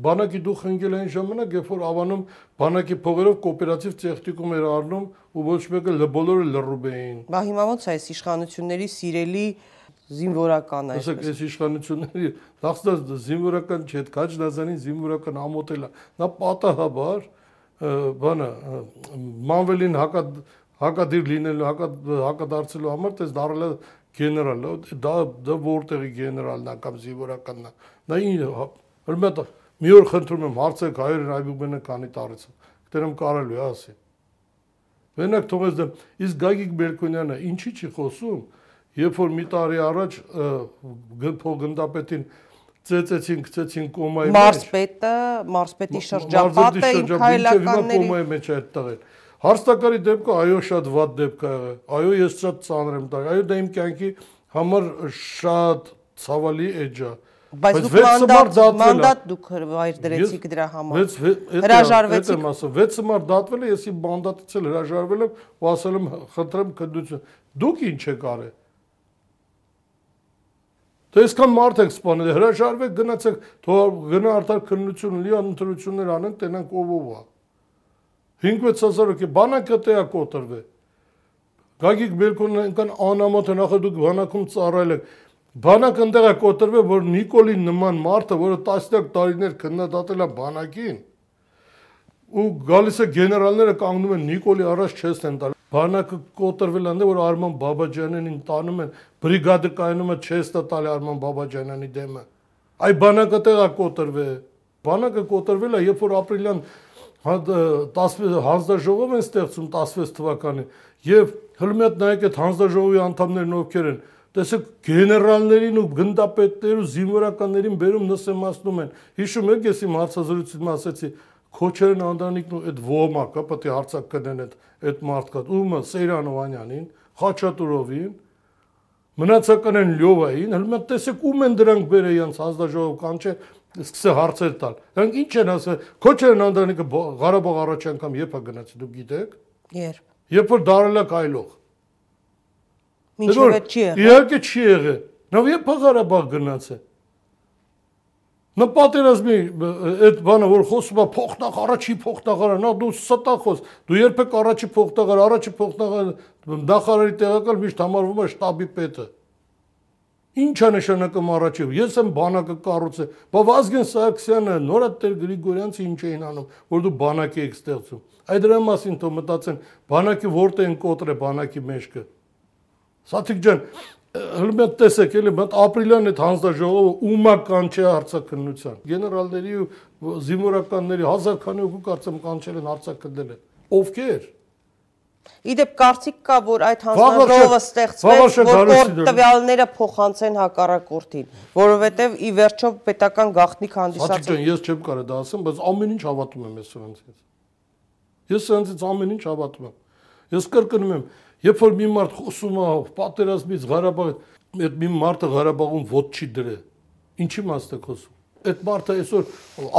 բանակի դուխ ընկել այն ժամանակ, երբ որ ավանում բանակի փողերով կոոպերատիվ տեխնիկում էր առնում ու ոչ մեկը բոլորը լռում էին։ Բա հիմա ո՞նց է այս իշխանությունների սիրելի զինվորական այս։ Ասեք, այս իշխանությունների դասած զինվորական չէ, Քաջնազանին զինվորական ամոթել է։ Նա պատահաբար բանը մանվելին հակա հակադիր լինելու հակա հակադարձելու համար դες դարել է գեներալ, դա դա որտեղի գեներալն է կամ զինվորականն է։ Դա ինքը հրմետ մի օր խնդրում եմ հարցեք հայերեն այբուբենը քանի տարից։ Դերեմ կարելու է ասի։ Մենակ թողես դեմ, իսկ Գագիկ Բերկոնյանը ինչի չի խոսում, երբ որ մի տարի առաջ փողգնդապետին ծեծեցին, գցեցին կոմայի մեջ։ Մարսպետը, Մարսպետի շրջապատը քայլականների կոմայի մեջ այդ տղեն։ Հարստակարի դեպքը այո շատ վատ դեպք է եղել։ Այո ես շատ ծանր եմ տալ։ Այո դա իմ կյանքի համար շատ ցավալի էջ է։ Բայց դուք մանդատ մանդատ դուք վայր դրեցիք դրա համար։ Հրաժարվեցիք։ Եմ ասում 6 մար դատվել է, ես իմ մանդատից էլ հրաժարվել եմ ու ասել եմ խնդրեմ քննություն։ Դուք ինչ եք արել։ Դե այսքան մարդ եք սպանել, հրաժարվեք, գնացեք, թող գնա արդար քննություն լի ընտրություններ անենք, տենանք ով ով է։ 5-6000 հոգի բանակը տեղա կոտրվե։ Գագիկ Բերկոնն այնքան անամոթ է նախ դուք բանակում ծառայել եք։ Բանակ ընդեղ է կոտրվե, որ Նիկոլի նման մարդը, որը տասնյակ տարիներ քննադատել է բանակին, ու գալիս է գեներալները կանգնում են Նիկոլի առաջ չես են տալ։ Բանակը կոտրվել անդե որ Արման Բաբաջանյանին տանում են, բրիգադը կայնում է չես տալի Արման Բաբաջանյանի դեմը։ Այ բանակը տեղա կոտրվե։ Բանակը կոտրվել է, երբ որ ապրիլյան 16 հանձնաժողով են ստեղծում 16 թվականին եւ հլմետ նայեք այդ հանձնաժողովի անդամներն ովքեր են տեսեք գեներալներին ու գնդապետներ ու զինվորականներին բերում նսեմացնում են հիշում եք ես իմ հարցազրույցում ասեցի Քոչերն Անդրանիկն ու այդ ոմակը պետք է հարցակ կնեն այդ այդ մարդկա ումը Սեյրան Օվանյանին Խաչատուրովին մնացական են Լյովային հլմետ տեսեք ում են դրանք բերել յանց հանձնաժողով կանչե սկսե հարցեր տալ։ Դրանք ինչ են ասել։ Քոչերն Անդրանիկը Ղարաբաղ առաջ անգամ երբ է գնացել, դուք գիտեք։ Երբ։ Երբ որ դարել է կայլող։ Մինչև այդ չի եղել։ Իհարկե չի եղել։ Նավ երբ է Ղարաբաղ գնացել։ Նա պատերազմի այդ բանը որ խոսում է փոխնախ առաջի փոխնախարար, նա դու ստախոս, դու երբեք առաջի փոխնախարար, առաջի փոխնախարար նախարարի տեղակալ միշտ համարվում է շտաբի պետը։ Ինչա նշանակում առաջի։ Ես եմ բանակը կառուցել։ Բա Վազգեն Սարգսյանը, Նորատեր Գրիգորյանցը ինչ էին անում, որ դու բանակի եք ստեղծում։ Այդ դրա մասին թող մտածեն, բանակի որտե են կոտրե բանակի մեջքը։ Սաթիկ ջան, հլմետ տեսեք, էլի մտ ապրիլյան այդ հանձնաժողովը ումա կանչե հարցակնության։ Գեներալների ու զինվորականների հազար քանի հոգու կարծեմ կանչել են հարցակնել են։ Ովքեր։ Իդեպ կարծիք կա, որ այդ հանձնաժողովը ստեղծվեց, որ տվյալները փոխանցեն հակառակորդին, որովհետև ի վերջո պետական գաղտնիք հանդիսացել։ Հատիկ ջան, ես չեմ կարող դա ասեմ, բայց ամեն ինչ հավատում եմ ես սրանցից։ Ես սրանցից ամեն ինչ հավատում եմ։ Ես կրկնում եմ, երբ որ մի մարդ խոսում է պատերազմից Ղարաբաղ, այդ մի մարդը Ղարաբաղում ոտ չի դրել։ Ինչի մաստ է խոսում։ Այդ մարդը այսօր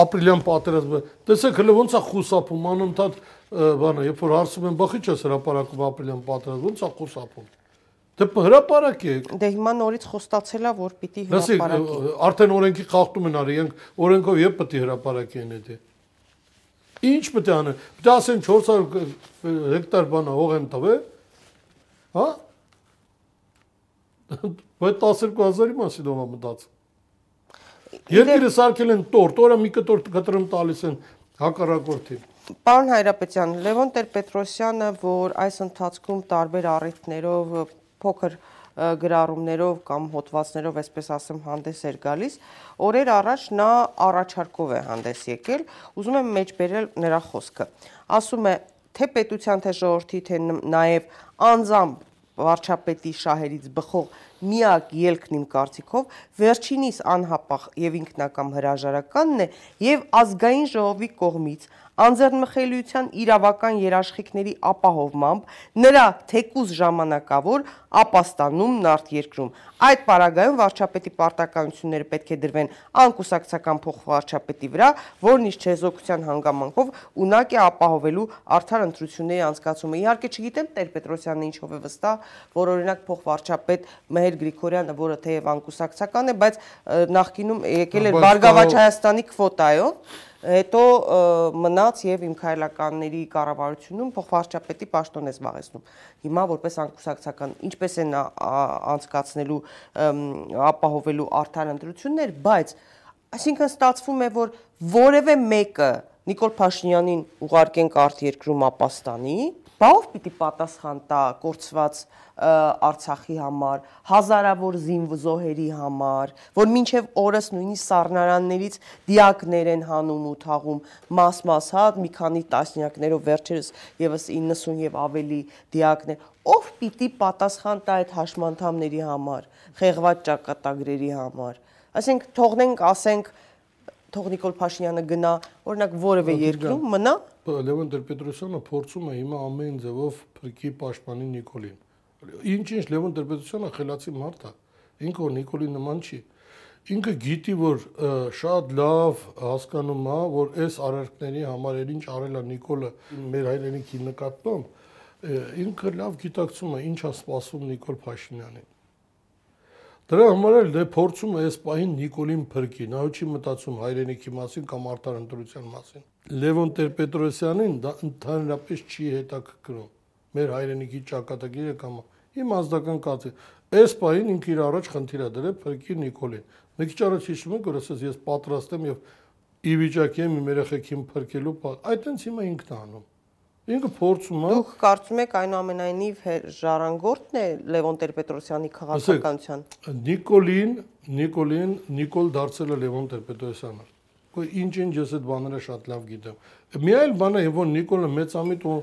ապրիլյան պատերազմը, տեսեք հələ ոնց է խուսափում անընդհատ բանը, երբ որ հարցում են, բախի չես հրաապարակում ապրիլյան պատրաստ, ո՞նց է խոսապում։ Դե հրաապարակ է։ Դե հիմա նորից խոստացել է, որ պիտի հրաապարակի։ Արդեն օրենքի խախտում են արի, ենք օրենքով եւ պետք է հրաապարակի են դա։ Ինչ պետք է անեն։ Պետք է ասեն 400 հեկտար բանա հող են տվել։ Հա? Բայց 12000-ի մասին ով է մտածում։ Երկիրը սարքել են տորտ, օրը մի կտոր կտրում տալիս են հակառակորդին։ Պարոն Հայրապետյան, Լևոն Տեր-Պետրոսյանը, որ այս ընթացքում տարբեր առիթներով փոքր գրառումներով կամ հոդվածներով, այսպես ասեմ, հանդես էր գալիս, օրեր առաջ նա առաջարկով է հանդես եկել, ուզում եմ մեջբերել նրա խոսքը։ Ասում է, թե պետության, թե ժողովրդի, թե նաև անձամբ վարչապետի շահերից բխող միակ ելքն իմ կարծիքով վերջինիս անհապաղ եւ ինքնակամ հրաժարականն է եւ ազգային ժողովի կողմից անձեռնմխելիության իրավական երաշխիքների ապահովմամբ նրա թեկուզ ժամանակավոր ապաստանումն արտերկրում։ Այդ պարագայում վարչապետի պարտականությունները պետք է դրվեն անկուսակցական փոխվարչապետի վրա, որն իշ չեզոքության հանգամանքով ունակ է ապահովելու արդար ընտրությունների անցկացումը։ Իհարկե չգիտեմ Տեր Պետրոսյանը ինչով է վստահ, որ օրինակ փոխվարչապետ Մեհեր Գրիգորյանը, որը թեև անկուսակցական է, բայց նախկինում եկել էր Բարգավաճ Հայաստանի քվոտայով հետո մնաց եւ իմ քայլականների կառավարությունում փոխվարչապետի պաշտոն է զբաղեցնում։ Հիմա որպես անկուսակցական ինչպես են անցկացնելու ապահովելու արդար ընտրություններ, բայց այսինքն ստացվում է, որ որևէ մեկը Նիկոլ Փաշինյանին ուղարկենք արտերկրում ապաստանի, բա ով պիտի պատասխան տա կորցված Արցախի համար, հազարավոր զինվզոհերի համար, որ մինչև օրս նույնիսկ սառնարաններից դիակներ են հանում ու թաղում մաս-մաս հա, մի քանի տասնյակներով վերջերս եւս 90 եւ ավելի դիակներ, ով պիտի պատասխան տա այդ հաշմանդամների համար, խեղված ճակատագրերի համար։ Ասենք թողնենք, ասենք թող Նիկոլ Փաշինյանը գնա, օրինակ որևէ երկրում մնա Լևոն Տեր-Պետրոսյանը փորձում է հիմա ամեն ձևով փրկի պաշտպանի Նիկոլին Ինչ-ինչ Լևոն Տրպետյանը խելացի մարդ է։ Ինքը որ Նիկոլի նման չի։ Ինքը գիտի, որ շատ լավ հասկանում է, որ այս արարքների համար ինչ արել է Նիկոլը մեր հայրենիքի նկատմամբ, ինքը լավ գիտակցում է ինչ է սպասում Նիկոլ Փաշինյանին։ Դրա համար էլ դե փորձում է այս պահին Նիկոլին փրկի, նա չի մտածում հայրենիքի մասին կամ արտար ընտրության մասին։ Լևոն Տեր-Պետրոսյանին դա ընդհանրապես չի հետաքրքրում մեր հայրենիքի ճակատագիրը կամ իմ ազդական կացի։ Այս պահին ինքը իր առաջ խնդիր է դրել Փրկի Նիկոլին։ Մի քիչ առաջ հիշում եք, որ ասես ես պատրաստ եմ եւ ի վիճակի եմ իմ երեխեքին փրկելու, այդ այնց հիմա ինքն է անում։ Ինքը փորձում է։ Դուք կարծում եք այնուամենայնիվ ժառանգորդն է Լևոն Տեր-Պետրոսյանի քաղաքականության։ Նիկոլին, Նիկոլին, Նիկոլ դարձել է Լևոն Տեր-Պետրոսյանը։ Ու ինչ-ինչ ես այդ բաները շատ լավ գիտեմ։ Մի այլ բան է, որ Նիկոլը մեծամիտ ու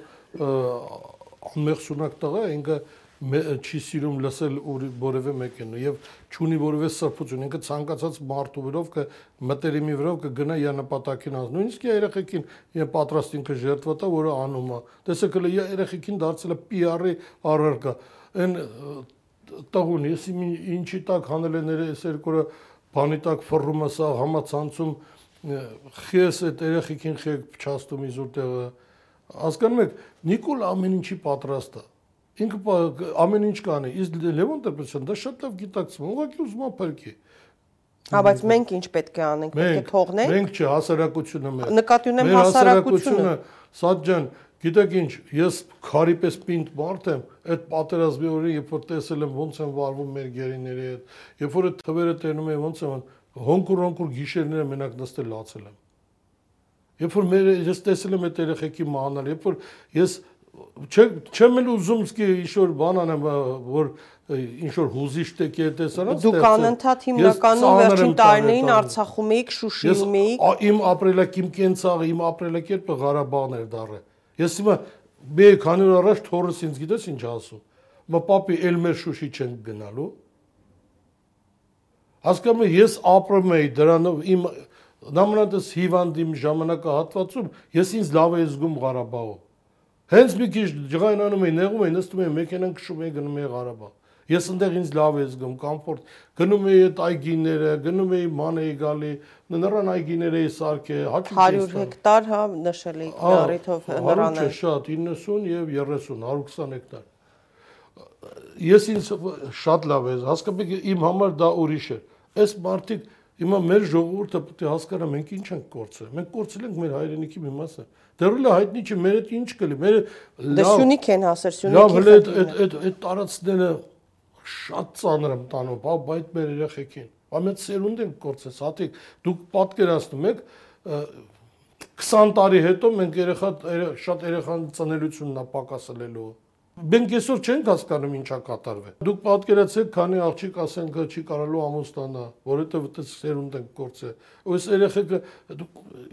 անմեղսունակ տղա է, ինքը չի սիրում լսել որևէ մեկին եւ չունի որևէ սրբություն ինքը ցանկացած մարդու վրով կը մտերիմի վրով կգնա իր նպատակին անց նույնիսկ երեխեքին իր պատրաստ ինքը ժերտվա որը անում է տեսեք հələ երեխեքին դարձել է PR-ի առարկա այն տղուն ես ինչի տակ հանել են այս երկորը բանի տակ ֆռում է սա համացանցում խես այդ երեխեքին խեք փչաստում իզուր տեղը հասկանում եք նիկոլ ամեն ինչի պատրաստ է ինքը ամեն ինչ կանի իսկ Լևոն Տրպեսյան դա շատ լավ գիտակցում ուղղակի ուզում է փրկի Հա, բայց մենք ինչ պետք է անենք, պետք է թողնենք։ Մենք չի հասարակությունը մեր։ Նկատի ունեմ հասարակությունը։ Սատ ջան, Գիտեք ինչ, ես քարի պես պինդ մարդ եմ, այդ պատերազմի օրը երբ որ տեսել եմ ոնց են վարվում մեր գերիների հետ, երբ որ այդ թվերը տենում եմ ոնց են հոնկուր-հոնկուր գիշերները մենակ նստել լացել եմ։ Երբ որ մեր ես տեսել եմ այդ երեխեքի մահանալ, երբ որ ես չեմ էլ ուզում սկի ինչ որ բան անեմ, որ ինչ որ հուզիչ տեկի տեսարանց Դուք անընդհատ հիմնականում վերջին տարիներին Արցախում էիք, Շուշիում էիք։ Իմ ապրելակիմ կենցաղը, իմ ապրելակերպը Ղարաբաղն էր դառը։ Ես հիմա մի քանի օր առաջ թորս ինձ գիտես ինչ ասում։ Մա պապի ել մեր Շուշի չեն գնալու։ Հասկանում ես ապրում էի դրանով իմ նամրանտս հիվանդիմ ժամանակահատվածում ես ինձ լավ էի զգում Ղարաբաղում։ Հենց մի քիչ ջղայնանում էի, նեղում էի, նստում էի, մեքենան քշում էի, գնում էի Ղարաբաղ։ Ես այնտեղ ինձ լավ է զգում, կոմֆորտ։ Գնում էի այդ այգիները, գնում էի ման էի գալի, նրան այգիներ էի սարքե, հաճույք 100 հեկտար, հա, նշել էի նարիթով նրանը։ Չէ, շատ 90 եւ 30, 120 հեկտար։ Ես ինձ շատ լավ է, հասկացեք, իմ համար դա ուրիշ է։ Այս մարտիկ Հիմա մեր ժողովուրդը պետք է հասկանա մենք ինչ ենք կորցրել։ Մենք կորցրել ենք մեր հայրենիքի մի մասը։ Դեռ էլ հայտնի չէ մեր այդ ինչ կլի։ Մեր լավ Դե Սյունիք են հասել, Սյունիքի։ Լավ, հələ այդ այդ այդ տարածքները շատ ծանր եմ տանում, բա բայց մեր երեխեքին։ Բա մեծ սերունդ են կորցրել, հատիկ։ Դուք պատկերացնում եք 20 տարի հետո մենք երեխա շատ երեխան ծնելությունն է պակասելելու։ Մենք այսօր չենք հասկանում ինչա կատարվել։ Դուք պատկերացեք, քանի աղջիկ ասեն գա չի կարալու ամուսնանա, որովհետև դա սերունդ են կործը։ Այս երեխեքը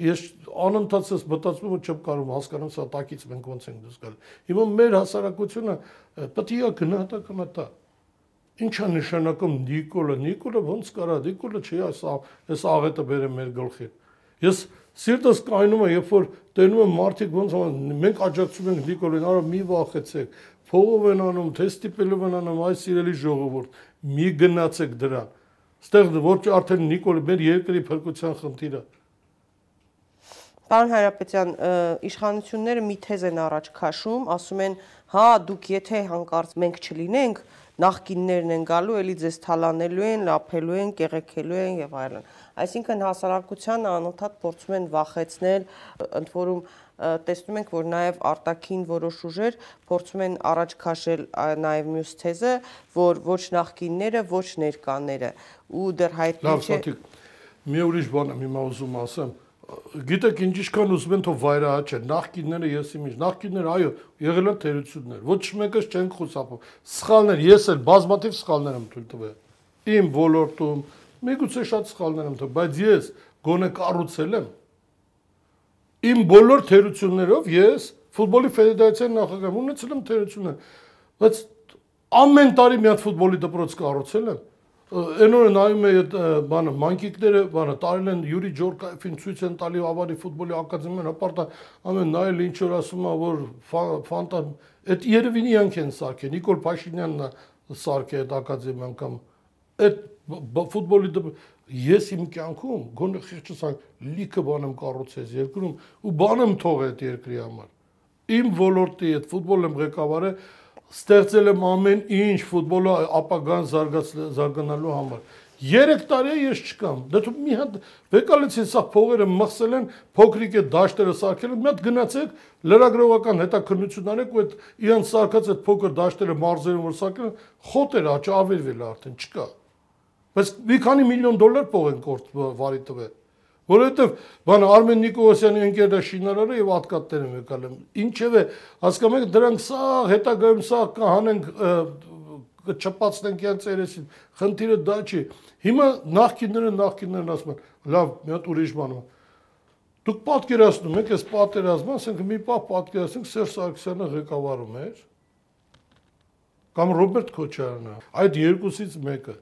ես անընդհատ ես մտածում եմ չեմ կարող հասկանալ սա տակից մենք ոնց ենք դուրս գալ։ Հիմա մեր հասարակությունը պետք է գնահատականը տա։ Ինչա նշանակում Նիկոլը, Նիկոլը ոնց կարա, Նիկոլը չի այս այս աղետը բերել մեր գլխին։ Ես սիրտս կայնում է, երբ որ տենում եմ մարդիկ ոնց մենք աջակցում ենք Նիկոլին, արա մի վախեցեք, փողով են անում, թեստիպելով են անում, այս սիրելի ժողովուրդ, մի գնացեք դրան։ Ստեղ որ արդեն Նիկոլը մեր երկրի փրկության խնդիրը։ Պարոն Հարապետյան, իշխանությունները մի թեզ են առաջ քաշում, ասում են, հա, դուք եթե հանկարծ մենք չլինենք, նախկիններն են գալու, ելի ձեզ թալանելու են, լափելու են, կեղեքելու են եւ այլն։ Այսինքն հասարակությանը անընդհատ փորձում են վախեցնել, ընդ որում տեսնում ենք, որ նաև արտաքին որոշ ուժեր փորձում են առաջ քաշել նաև մյուս թեզը, որ ոչ նախկինները, ոչ ներկաները ու դեռ հայտնի չէ։ Լավ, մի ուրիշ բան եմ հիմա ուզում ասեմ, գիտեք ինչ ինչքան ուզում են թող վայրահաչ է նախկինները ես իմիջ նախկինները այո եղել են թերություններ ոչ մեկս չեն խուսափում սխալներ ես էլ բազմաթիվ սխալներ եմ թույլ տվել իմ ոլորտում միգուցե շատ սխալներ եմ թողել բայց ես գոնե կառուցել եմ իմ բոլոր թերություններով ես ֆուտբոլի ֆեդերացիայի նախագահ ունեցել եմ թերություններ բայց ամեն տարի մի հատ ֆուտբոլի դպրոց կառուցել եմ Այն օրը նայում էի այդ բանը մանկիկները, բանը տարել են Յուրի Ջորկայֆին ցույց են տալի ավարի ֆուտբոլի ակադեմիան, հապարտա ամեն նայել ինչ որ ասում է որ ֆանտա այդ երևի իրանք են սարքել, Նիկոլ Փաշինյանն է սարքել այդ ակադեմիան կամ այդ ֆուտբոլի ես իմ կյանքում գոնե խիղճս լիքը բան եմ կառուցել երկրում ու բան եմ թողել այդ երկրի համար։ Իմ ոլորտի այդ ֆուտբոլը եմ ղեկավարել ստեղծել եմ ամեն ինչ ֆուտբոլը ապագան զարգանալու համար։ 3 տարի ես չկամ։ Դե դու մի հատ վեկալեցին սա փողերը մխսել են, փոքրիկ է դաշտերը սարքել մի հատ գնացեք լրագրողական հետաքննություն արեք ու այդ իրանց սարքած այդ փոքր դաշտերը մարզերում որ սարքել խոտեր աճ ավերվել արդեն չկա։ Բայց մի քանի միլիոն դոլար փող են կորտ վարի տվել որովհետև բան Արմեն Նիկոլոսյանի ընկերն է շինարարը եւ ատկատներ եմ եկալ եմ։ Ինչևէ, հասկանում եք, դրանք սա հետագայում սա կհանենք կչպացնենք յանց երեսին։ Խնդիրը դա չի։ Հիմա նախկինները նախկիններն ասում են, լավ, մի հատ ուրիշ բան է։ Դուք պատկերացնում եք, այս պատերազմը, ասենք մի պահ պատկերացնենք Սերժ Սարգսյանը ղեկավարում էր կամ Ռոբերտ Քոչարյանը։ Այդ երկուսից մեկը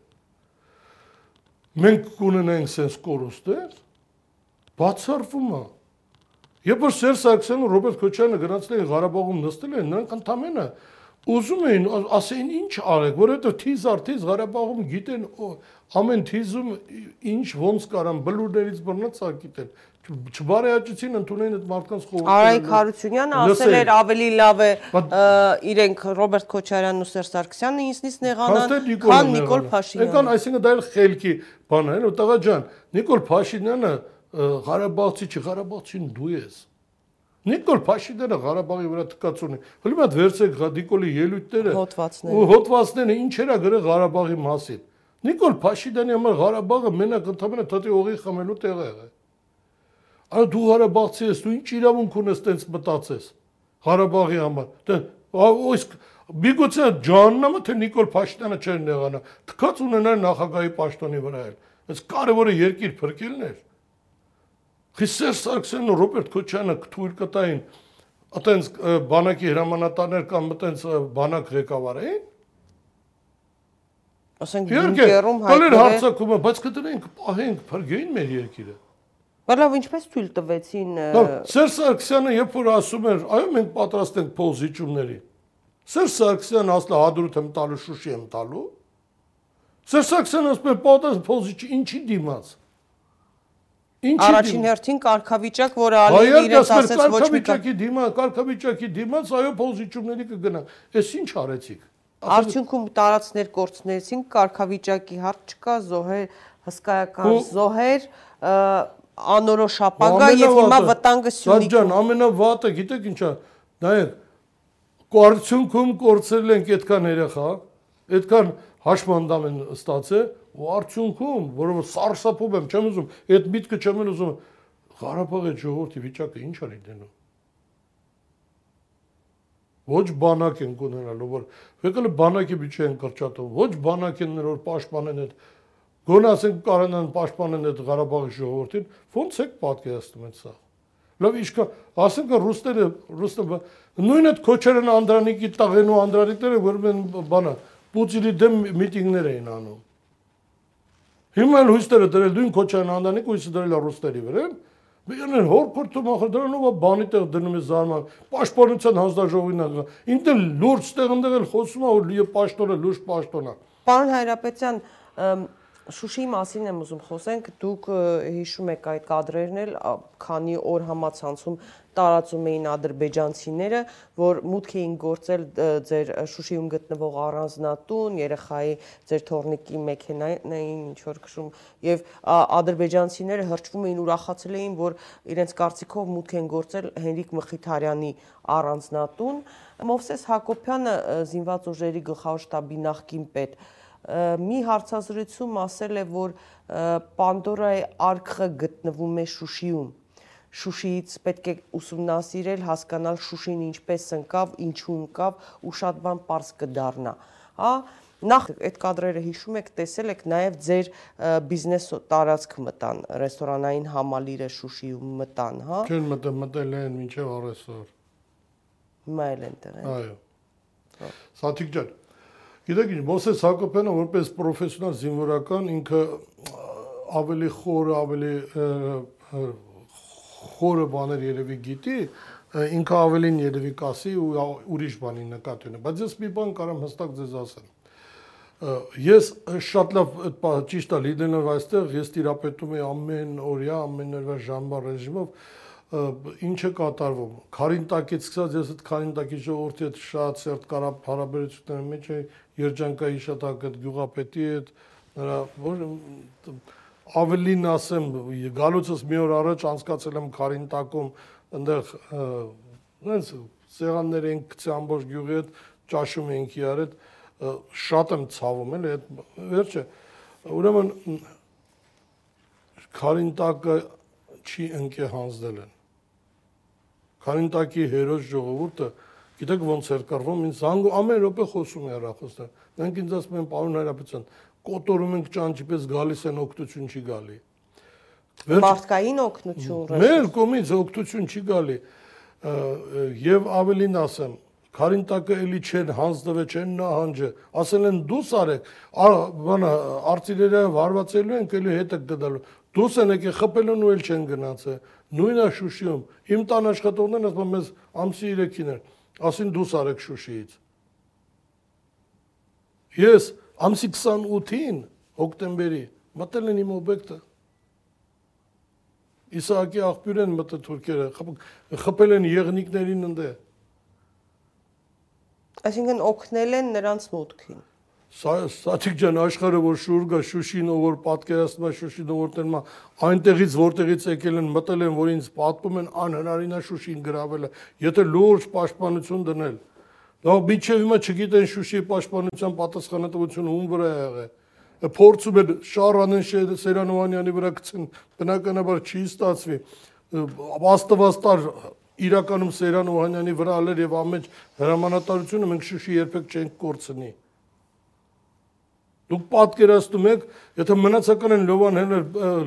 մենք կունենենք sense կորուստեր, բացառվում է։ Երբ որ Սերժ Սարգսյանն ու Ռոբերտ Քոչարյանը գնացել են Ղարաբաղում նստել են, նրանք ընդամենը ուզում էին ասեին ինչ արեք, որովհետև թիզ արդիզ Ղարաբաղում գիտեն ամեն թիզում ինչ ոնց կարան բլուրներից բռնած ա գիտեն չբարեաճեցին ընդունեն այդ մարդկանց խորհուրդը։ Արայք Հարությունյանը ասել էր ավելի լավ է իրենք Ռոբերտ Քոչարյանն ու Սերժ Սարգսյանը ինձնից նեղանան, քան Նիկոլ Փաշինյանը։ Եկան, այսինքն դա էլ խելքի բան է, տղա ջան, Նիկոլ Փաշինյանը Ղարաբաղցի չի, Ղարաբաղցին դու ես։ Նիկոլ Փաշինյանը Ղարաբաղի վրա թքած ունի։ Հələ մատ վերցեք Նիկոլի ելույթները, հոտվածները։ ու հոտվածները ինչ era գրել Ղարաբաղի մասին։ Նիկոլ Փաշինյանի համար Ղարաբաղը մենակ ընդհանրապես թաթի օղի խմելու տեղ է Այո դու Ղարաբաղցի ես, դու ինչ իրավունք ունես տենց մտածես Ղարաբաղի համար։ Դե ո՞յս Միգուցե ջաննամը թե Նիկոլ Փաշինյանը չեր նեղանա։ Թքած ունենար նախագահի պաշտոնի վրա էլ։ Այս կարևորը երկիր փրկելն էր։ Խիսեր Սարգսյանն ու Ռոբերտ Քոչյանը թույլ կտային այտենց բանակի հրամանատարներ կամ այտենց բանակ ղեկավարային։ Ասենք Բունկերում հայտնվել։ Հարցակումը, բայց կդրենք պահենք, փրկեին մեր երկիրը։ Բայց լավ, ինչպես թույլ տվեցին Սերժ Սարգսյանը երբ որ ասում էր, այո, մենք պատրաստ ենք փոլ զիջումների։ Սերժ Սարգսյանը ասලා հադրուտ եմ տալու, Շուշի եմ տալու։ Սերժ Սարգսյանը ասում է պատրաստ փոլ զիջ ինչի դիմաց։ Առաջին հերթին կարգավիճակ, որը Ալիևը իրենց ասեց ոչ մի կարգավիճակի դիմաց, կարգավիճակի դիմաց, այո, փոլ զիջումների կգնա։ Էս ինչ արեցիք։ Արդյունքում տարածքներ կորցնեցին, կարգավիճակի հարց չկա, զոհեր, հսկայական զոհեր, անորոշ ապագա եւ հիմա վտանգը սյունի։ Սաջան, ամենավատը, գիտեք ինչա, նայեք, արդյունքում կորցրել ենք այդքան երեխա, այդքան հաշմանդամ են ստացել ու արդյունքում, որովհետեւ սարսափում եմ, չեմ ուզում, այդ միտքը չեմ ուզում, Ղարաբաղի ժողովրդի վիճակը ինչ արի դնում։ Ոչ բանակ են կունենալու, որ եկել բանակի բիճ են կրճատում, ոչ բանակ են որ պաշտպանեն այդ Գոնե ասենք կարողանան պաշտպանեն այդ Ղարաբաղի ժողովրդին, ո՞նց եք պատկերացնում այդ սա։ Լավ իշքա, ասենք ռուսները, ռուսները նույն այդ Քոչարյան Անդրանիկի տաղենու Անդրանիկները որ մեն բանա Պուտինի դեմ միտինգներ էին անում։ Հիմա էլ հույսերը դրել դույն Քոչարյան Անդրանիկ հույսը դրել է ռուսների վրա։ Բիրանեն հոր քորտում ախր դրանով բանի տեղ դնում է զարման։ Պաշտպանության հանձնաժողովին աղա։ Ինտե լուրջ տեղ ընդեղ էլ խոսում է որ լիը պաշտոնը լուրջ պաշտոնա։ Պարոն Հայրապետյան, Շուշիի մասին եմ ուզում խոսենք, դուք հիշում եք այդ կադրերն էլ, քանի օր համացանցում տարածում էին ադրբեջանցիները, որ մուտք էին գործել ձեր Շուշիում գտնվող առանձնատուն, երեխայի ձեր թորնիկի մեքենային ինչ որ քշում եւ ադրբեջանցիները հրճվում էին ուրախացել էին, որ իրենց կարծիքով մուտք են գործել Հենրիկ Մխիթարյանի առանձնատուն։ Մովսես Հակոբյանը զինված ուժերի գլխավոր շտաբի նախկին պետ մի հարցազրույցում ասել է, որ Պանդորայի արքղը գտնվում է Շուշիում։ Շուշիից պետք է ուսումնասիրել, հասկանալ Շուշին ինչպես ընկավ, ինչու ընկավ ու շատ բան པարզ կդառնա։ Հա, նախ այդ կադրերը հիշում եք, տեսել եք նաև ձեր բիզնես տարածք մտան, ռեստորանային համալիրը Շուշիում մտան, հա։ Չեն մտել, մտել են մինչև առեսօր։ Հիմա էլ են են։ Այո։ Սաթիկ ջան, Գիտեք ինչ, Մոսես Հակոբյանը որպես պրոֆեսիոնալ զինվորական ինքը ավելի խորը, ավելի խորը բաներ երևի գիտի, ինքը ավելին երևի կասի ու ուրիշ բանի նկատի ունի, բայց ես մի բան կարամ հստակ ձեզ ասեմ։ Ես շատ լավ ճիշտ է լինելով այստեղ, ես տիրապետում եմ ամեն օրյա, ամեն օրվա ժամվա ռեժիմով, ինչ է կատարվում։ Խարինտակից սկսած ես այդ Խարինտակի ժողովրդի հետ շատ սերտ կարապ հարաբերությունների մեջ երջանկայի շատ ակդ գյուղապետի հետ նրա որ ավելին ասեմ գալուցս մի օր առաջ անցկացել եմ Խարինտակում այնտեղ այնց սեղաններ են գցի ամբողջ գյուղի հետ ճաշում ենք իրար հետ շատ եմ ցավում էլ այդ վերջը ուրեմն Խարինտակը չի ընկե հանձնել են Քարինտակի հերոս ժողովուրդը գիտեք ոնց էր կռվում ինձ զանգ ամեն րոպե խոսում է հեռախոսը նրանք ինձ ասում են պարոն Հայրապետյան կոտորում ենք ճանճի պես գալիս են օգտություն չի գալի մարդկային օգնություն մեր կողմից օգտություն չի գալի եւ ավելին ասեմ Քարինտակը էլի չեն հանձնվել, չեն նահանջը, ասել են դուս արեք, բանը արտիլերիա վարվածելու են, էլի հետը գդալու։ Դուս են եկե խփելուն ու էլ չեն գնացել նույնա Շուշիում իմ տան աշխատողներն ասում մեզ ամսի 3-ին էր ասին դուս արեք Շուշիից ես ամսի 28-ին հոկտեմբերի մտել են իմ օբյեկտը Իսահակի աղբյուր են մտել թուրքերը խփել են եղնիկներին ընդե Այսինքն օգնել են նրանց մուտքին Սաթիկ ջան աշխարհը որ շուր գա Շուշին ով որ պատկերացնում է Շուշին ով որ է այնտեղից որտեղից եկել են մտել են որ ինձ պատմում են անհնարին է Շուշին գրավելը եթե լուրջ պաշտպանություն դնել դա միջև հիմա չգիտեն Շուշիի պաշտպանության պատասխանատվությունը ում վրա է եղել փորձում են Շարանեն Սերանովանյանի վրա գցեն բնականաբար չի ստացվի աստվածտար իրականում Սերանովանյանի վրա ալեր եւ ամեն հրամանատարությունը մենք Շուշի երբեք չենք կորցնի Դուք պատկերացնում եք, եթե մնացական են Լովան Հեներ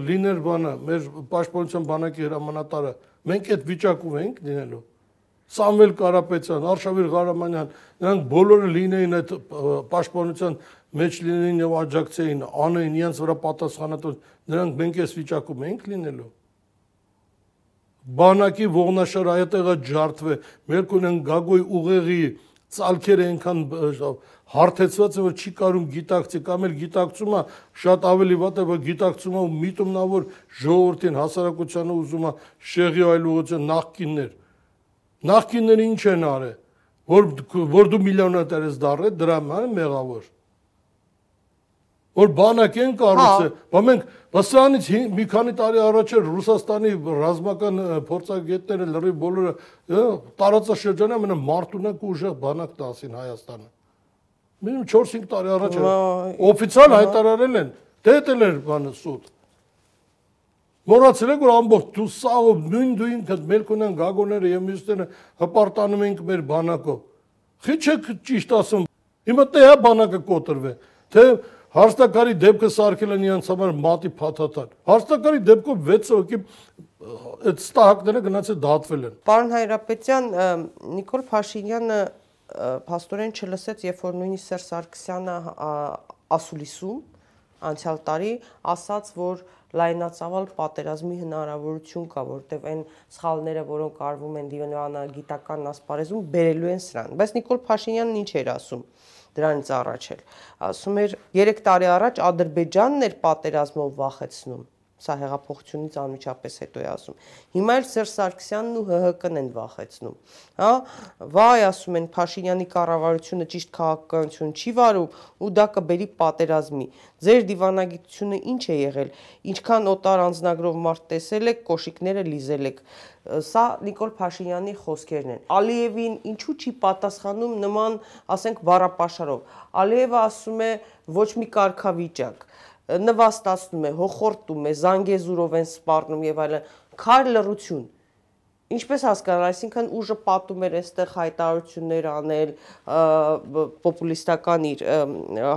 լիներ բանը, մեր պաշտպանության բանակի հրամանատարը, մենք այդ վիճակում ենք լինելու։ Սամվել Կարապետյան, Արշավիր Ղարամանյան, նրանք բոլորը լինեին այդ պաշտպանության մեջ լինեին եւ աջակցեին, անեին իրենց վրա պատասխանատու, նրանք մենք այս վիճակում ենք լինելու։ Բանակի ողնաշար այդտեղը ջարդվե, մեր կունեն գագոյ ուղեղի ցալքերը այնքան հարթեցված է որ չի կարում գիտակցի կամ էլ գիտակցումը շատ ավելի վատ է որ գիտակցումը միտումն է որ ժողովրդին հասարակությանը ուզում է շեղի այլ ուղղություն նախկիններ նախկինները ինչ են արել որ որ դու միլիոնատեր ես դառել դրա համար մեղավոր որ բանակ են կառուցել, հա։ բա մենք վասրանից մի քանի տարի առաջ էր Ռուսաստանի ռազմական փորձագետները լրիվ բոլորը տարածաշրջանը մնա մարտունակ ուժեղ բանակ տասին Հայաստանը Մինիմում 4-5 տարի առաջ օֆիցիալ հայտարարել են, դետել էր բանը սուտ։ Մոռացել եք որ ամբողջ դու սա նույն դու ինքդ մեր կունեն գագոները եւ մյուսները հպարտանում ենք մեր բանակով։ Խի չեք ճիշտ ասում։ Հիմա տե է բանակը կոտրվե։ Թե Հարստակարի դեպքը սարքել են իրանց համար մատի փաթաթան։ Հարստակարի դեպքով 6 հոգի այդ ստահակները գնացել դատվել են։ Պարոն Հայրապետյան, Նիկոլ Փաշինյանը փաստորեն չլսեց, երբ որ նույնիսկ Սերժ Սարգսյանը ասուլիսում անցյալ տարի ասաց, որ լայնածավալ պատերազմի հնարավորություն կա, որտեղ այն սխալները, որոնք արվում են դիվանագիտական ասպարեզում, բերելու են սրան։ Բայց Նիկոլ Փաշինյանն ինչ էր ասում դրանից առաջ էլ։ Ասում էր 3 տարի առաջ Ադրբեջանն էր պատերազմով վախեցնում սա հեղափոխությունից անմիջապես հետո է ասում։ Հիմա էլ Սերժ Սարգսյանն ու ՀՀԿ-ն են վախեցնում։ Հա, վայ ասում են Փաշինյանի կառավարությունը ճիշտ քաղաքականություն չի վարում ու դա կբերի պատերազմի։ Ձեր դիվանագիտությունը ինչ է եղել։ Ինչքան օտար անձնագրով մարդ տեսել եք, կոշիկները լիզել եք։ Սա Նիկոլ Փաշինյանի խոսքերն են։ Ալիևին ինչու չի պատասխանում նման, ասենք, բառապաշարով։ Ալիևը ասում է ոչ մի կարգավիճակ նվաստացնում է, հոխորտում է, զանգեզուրով են սպառնում եւ այլն, քար լրություն։ Ինչպես հասկանալ, այսինքն ուժը պատում էր այստեղ հայտարարություններ անել, պոպուլիստական իր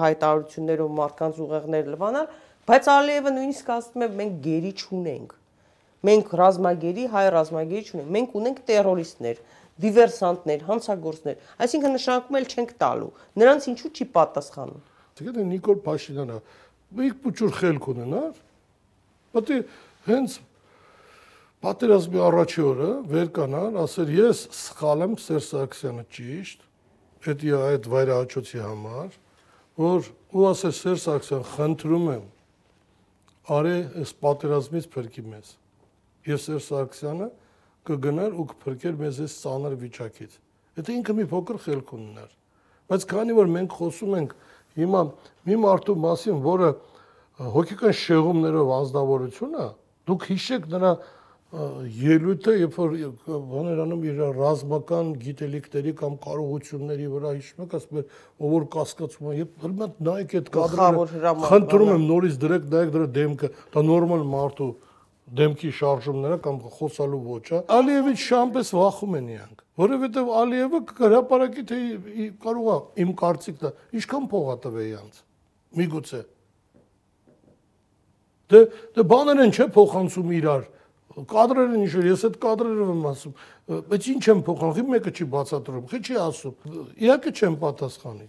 հայտարարություններով մարդկանց ուղեղներ լվանալ, բայց Ալիևը նույնիսկ ասում է մենք գերի չունենք։ Մենք ռազմագերի, հայ ռազմագերի չունենք։ Մենք ունենք terroristներ, դիվերսանտներ, հանցագործներ։ Այսինքն նշանակում էլ չենք տալու։ Նրանց ինչու չի պատասխանում։ Դե Նիկոլ Փաշինյանը մեկ փոքր խելք ունենար, բայց հենց պատերազմի առաջի օրը վեր կանար, ասեր ես սխալ եմ Սերժ Սարգսյանը ճիշտ, դա այդ վայրահաճոցի համար, որ ու ասեր Սերժ Սարգսյան, խնդրում եմ արե այս պատերազմից փրկի մեզ։ Եվ Սերժ Սարգսյանը կգնար ու կփրկեր մեզ այս ծանր վիճակից։ Դա ինքը մի փոքր խելք ունենար։ Բայց քանի որ մենք խոսում ենք Հիմա մի մարդու մասին, որը հոգեկան շեղումներով անznավորություն է, դուք հիշեք նրա ելույթը, երբ որ բաներանում իր ռազմական գիտելիքների կամ կարողությունների վրա հիշում եք, ասում են, ով որ կասկածում է, երբ հենց նայեք այդ կադրը, խնդրում եմ նորից դրեք, նայեք դրա դեմքը, դա նորմալ մարդու դեմքի շարժումները կամ խոսալու ոճը Ալիևից շամպես վախում են իրանք որովհետև Ալիևը հրաապարակի թե կարող է իմ կարծիքն ինչքան փող է տվել իրանց միգուցե դե դե բաներ են չէ փոխանցում իրար կադրեր են ինչ ես այդ կադրերով եմ ասում բայց ինչ եմ փոխանցում մեկը չի բացատրում խի չի ասում իհարկե չեմ պատասխանի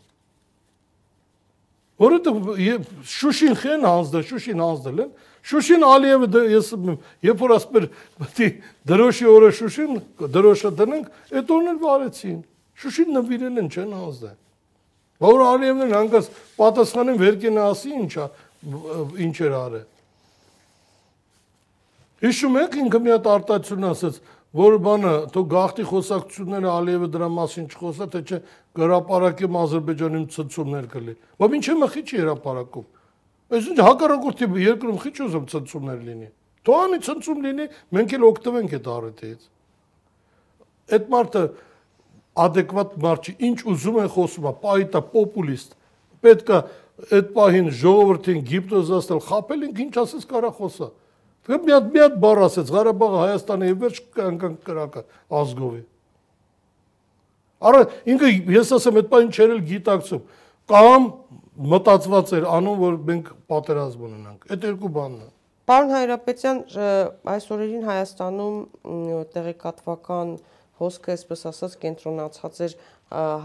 որովհետև Շուշին խեն հանձնել, Շուշին հանձնել են, Շուշին Ալիևը դե ես երբ որ էր պետք դրոշի օրը Շուշին դրոշը դնենք, այդ օրն էլ վարեցին։ Շուշին նվիրել են չեն հանձնել։ Որ Ալիևն հանգած պատասխանին վերկենը ասի ինչա ինչ էր արել։ Հիշում եք ինքը մի հատ արտացություն ասաց, որ բանը թո գախտի խոսակցությունները Ալիևը դրա մասին չխոսա, թե չէ գրապարակեմ Ադրբեջանում ցնցումներ կլի։ Բայց ինչի մխի չի հրապարակում։ Այս ինչ հակառակորդի երկրում խիչ ուզում ցնցումներ լինի։ Թողանի ցնցում լինի, մենք էլ օգտվենք այդ առիթից։ Այդ մարդը adekvat մարդ չի, ինչ ուզում են խոսում, պայտա պոպուլիստ։ Պետքա այդ պահին ժողովրդին գիպտոզաստել խապել ինք ինչ ասես կարա խոսա։ Դե մի հատ մի հատ բառ ասեց Ղարաբաղը Հայաստանի վերջ կանգան կրակը ազգովի։ Արա ինքը ես ասեմ այդ բանը չերել գիտակցում կամ մտածված էր անում որ մենք պատերազմ ունենանք։ Այդ երկու բանն է։ Պարոն Հայրապետյան, այս օրերին Հայաստանում տեղեկատվական հոսքը, այսպես ասած, կենտրոնացած էր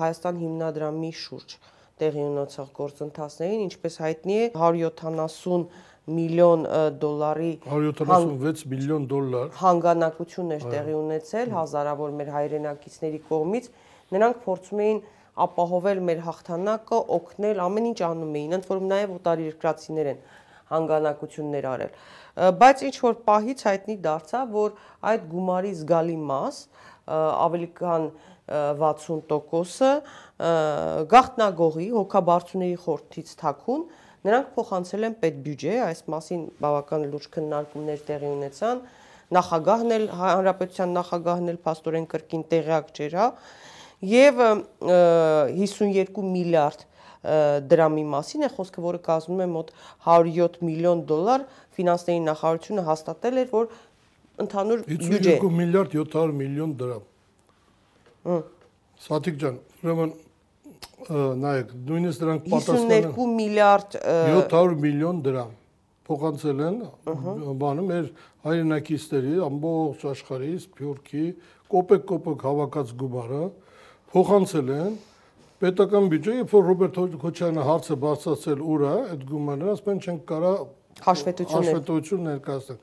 Հայաստան հիմնադրամի շուրջ տեղի ունեցող գործընթացներին, ինչպես հայտնի է 170 միլիոն դոլարի 176 միլիոն դոլար հանգանակություն էր տեղի ունեցել հազարավոր մեր հայրենակիցների կողմից նրանք փորձում էին ապահովել մեր հաղթանակը, օգնել, ամեն ինչ անում էին, ընդ որում նաև օտարերկրացիներ են հանգանակություններ արել։ Բայց ինչ որ պահից հայտնի դարձավ, որ այդ գումարի զգալի մաս, ավելի քան 60%-ը գախտնագողի հոգաբարձուների խորթից թաքուն նրանք փոխանցել են պետբյուջե, այս մասին բավական լուրջ քննարկումներ տեղի ունեցան։ Նախագահն էլ հանրապետության նախագահն էլ փաստորեն կրկին տեղյակ չէր, հա, եւ 52 միլիարդ դրամի մասին է խոսքը, որը կազմում է մոտ 107 միլիոն դոլար, ֆինանսների նախարարությունը հաստատել էր, որ ընդհանուր բյուջե 52 միլիարդ 700 միլիոն դրամ։ Հմ Սաթիկ ջան, ուրեմն նայեք, նույնիսկ դրանք պատասխան են 52 միլիարդ 700 միլիոն դրամ փոխանցել են բանը մեր հայրենակիցների ամբողջ աշխարհից Փյուրքի կոպեկ-կոպեկ հավաքած գումարը փոխանցել են պետական բյուջե, երբ որ Ռոբերտ Քոչյանը հարցը բարձրացել ուրա, այդ գումարները ասեն չեն կարա հաշվետվություն հաշվետվություն ներկայացնել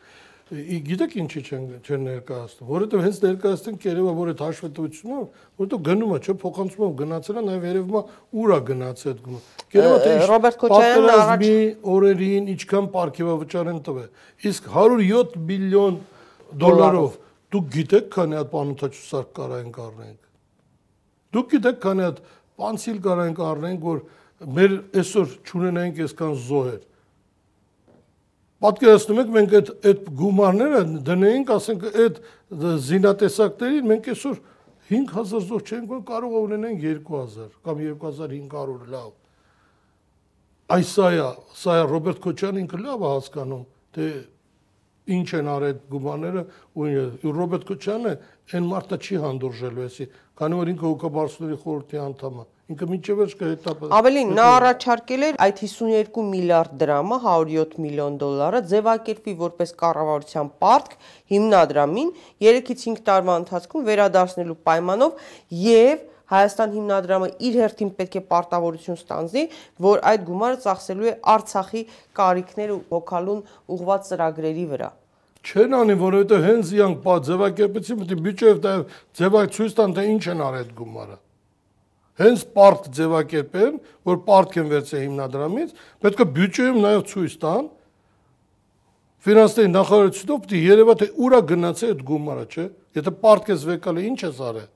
գիտեք ինչի չեն չեն ներկայացնում, որովհետև հենց ներկայացնեն կերևա որ այդ հաշվետվությունը, որովհետև գնումը չէ փոխանցումը գնացել է, նաև երևում է ուրա գնացել այդ գումը։ Կերևա թե Ռոբերտ Քոչարյանն առաջ օրերին ինչքան ապարքեվավճար են տվել։ Իսկ 107 միլիոն դոլարով դուք գիտեք քանի հատ պանոթաչուսարկ կարային կառնենք։ Դուք գիտեք քանի հատ պանցիլ կարային կառնենք, որ մեր այսօր ճունենայինք այսքան զոհեր Պատկերացնում եք մենք այդ այդ գումարները դնեինք, ասենք այդ զինատեսակներին մենք այսօր 5000 զոհ չենք որ կարող է ունենենք 2000 կամ 2500 լավ։ Այս սա է, սա է Ռոբերտ Քոչյանն ինքը լավ է հասկանում, թե ինչ են արել գումարները ու Ռոբերտ Քոչյանը այն մարդը չի հանդուրժելու էսի, քանի որ ինքը հոգաբարձուների խորհրդի անդամ է ինքը միջև էր կհետապ Ավելին նա առաջարկել էր այդ 52 միլիարդ դրամը 107 միլիոն դոլարը ձևակերպի որպես կառավարության պարտք հիմնադրամին 3-ից 5 տարվա ընթացքում վերադարձնելու պայմանով եւ Հայաստան հիմնադրամը իր հերթին պետք է պարտավորություն ստանձնի, որ այդ գումարը ծախսելու է Արցախի կարիքներ ու հոգալուն ուղված ծրագրերի վրա չեն անի, որովհետեւ հենց իրանք ձևակերպեցին, պետք է բյուջեով դա ձևակ ցույց տան, թե ինչ են արել գումարը հենց պարտ ձևակերպեն, որ պարտք են վերցել հիմնադրամից, պետք է բյուջեում նաև ցույց տան ֆինանսների նախարարությունով պիտի երևա թե ուրա գնացել այդ գումարը, չէ՞։ Եթե պարտք ես վեկալը ինչ ես արել։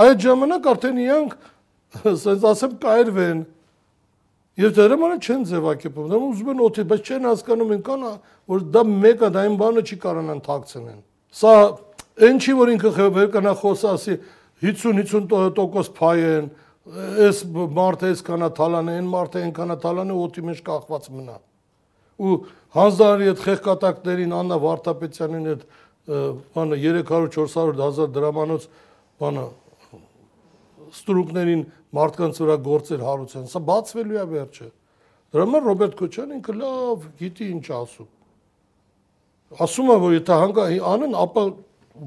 Այդ ժամանակ արդեն իրանք ասենց ասեմ կայրվեն։ Եվ դրամանը չեն ձևակերպում, դա ուզում են օթի, բայց չեն հասկանում են կան, որ դա մեկը դա այն բանը չի կարողանան թաքցնեն։ Սա այն չի որ ինքը վերկանա խոսա ասի 50-50% փայ են, այս մարդը այսքանա թալան է, այն մարդը այնքանա թալան է, օդի մեջ կախված մնա։ Ու հանձնարարի այդ խեղկատակներին Աննա Վարդապետյանին այդ բանը 300-400 հազար դրամանոց բանը ստրուկներին մարդկանց վրա գործեր հարուցեն։ Սա բացվելու է վերջը։ Դրա համար Ռոբերտ Քոչյանը ինքը լավ գիտի ինչ ասում։ Ասում է, որ եթե հանգա անեն, ապա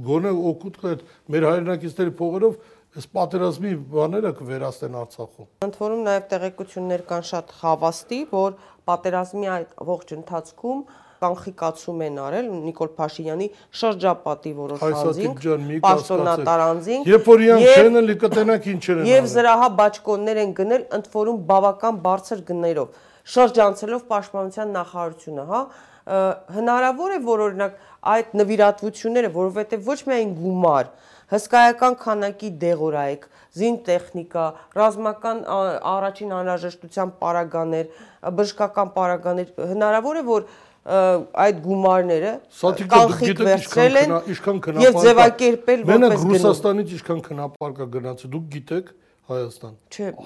գոնե օգուտ կա այդ մեր հայրենակիցների փողերով այս պատերազմի բաները կվերացնեն Արցախում։ Ընդ որում նաև տեղեկություններ կան շատ խավաստի, որ պատերազմի այդ ողջ ընթացքում կանխիկացում են արել Նիկոլ Փաշինյանի շրջապատի որոշ անձինք, պաշտոնատար անձինք, երբ որ իրանք չեն լի կտենակ ինչեր են եւ զրահաբաճկոններ են գնել ընդ որում բավական բարձր գներով, շրջանցելով պաշտպանության նախարարությունը, հա, հնարավոր է որ օրինակ այդ նվիրատվությունները, որովհետև ոչ միայն գումար, հսկայական քանակի դեղորայք, զին տեխնիկա, ռազմական առաջին անհրաժեշտության պարագաներ, բժշկական պարագաներ, հնարավոր է որ այդ գումարները կանխիկ վերցրել են եւ ձևակերպել որպես գնում։ Մենակ Ռուսաստանից ինչքան քնապարկա գնացի, դուք գիտեք Հայաստան։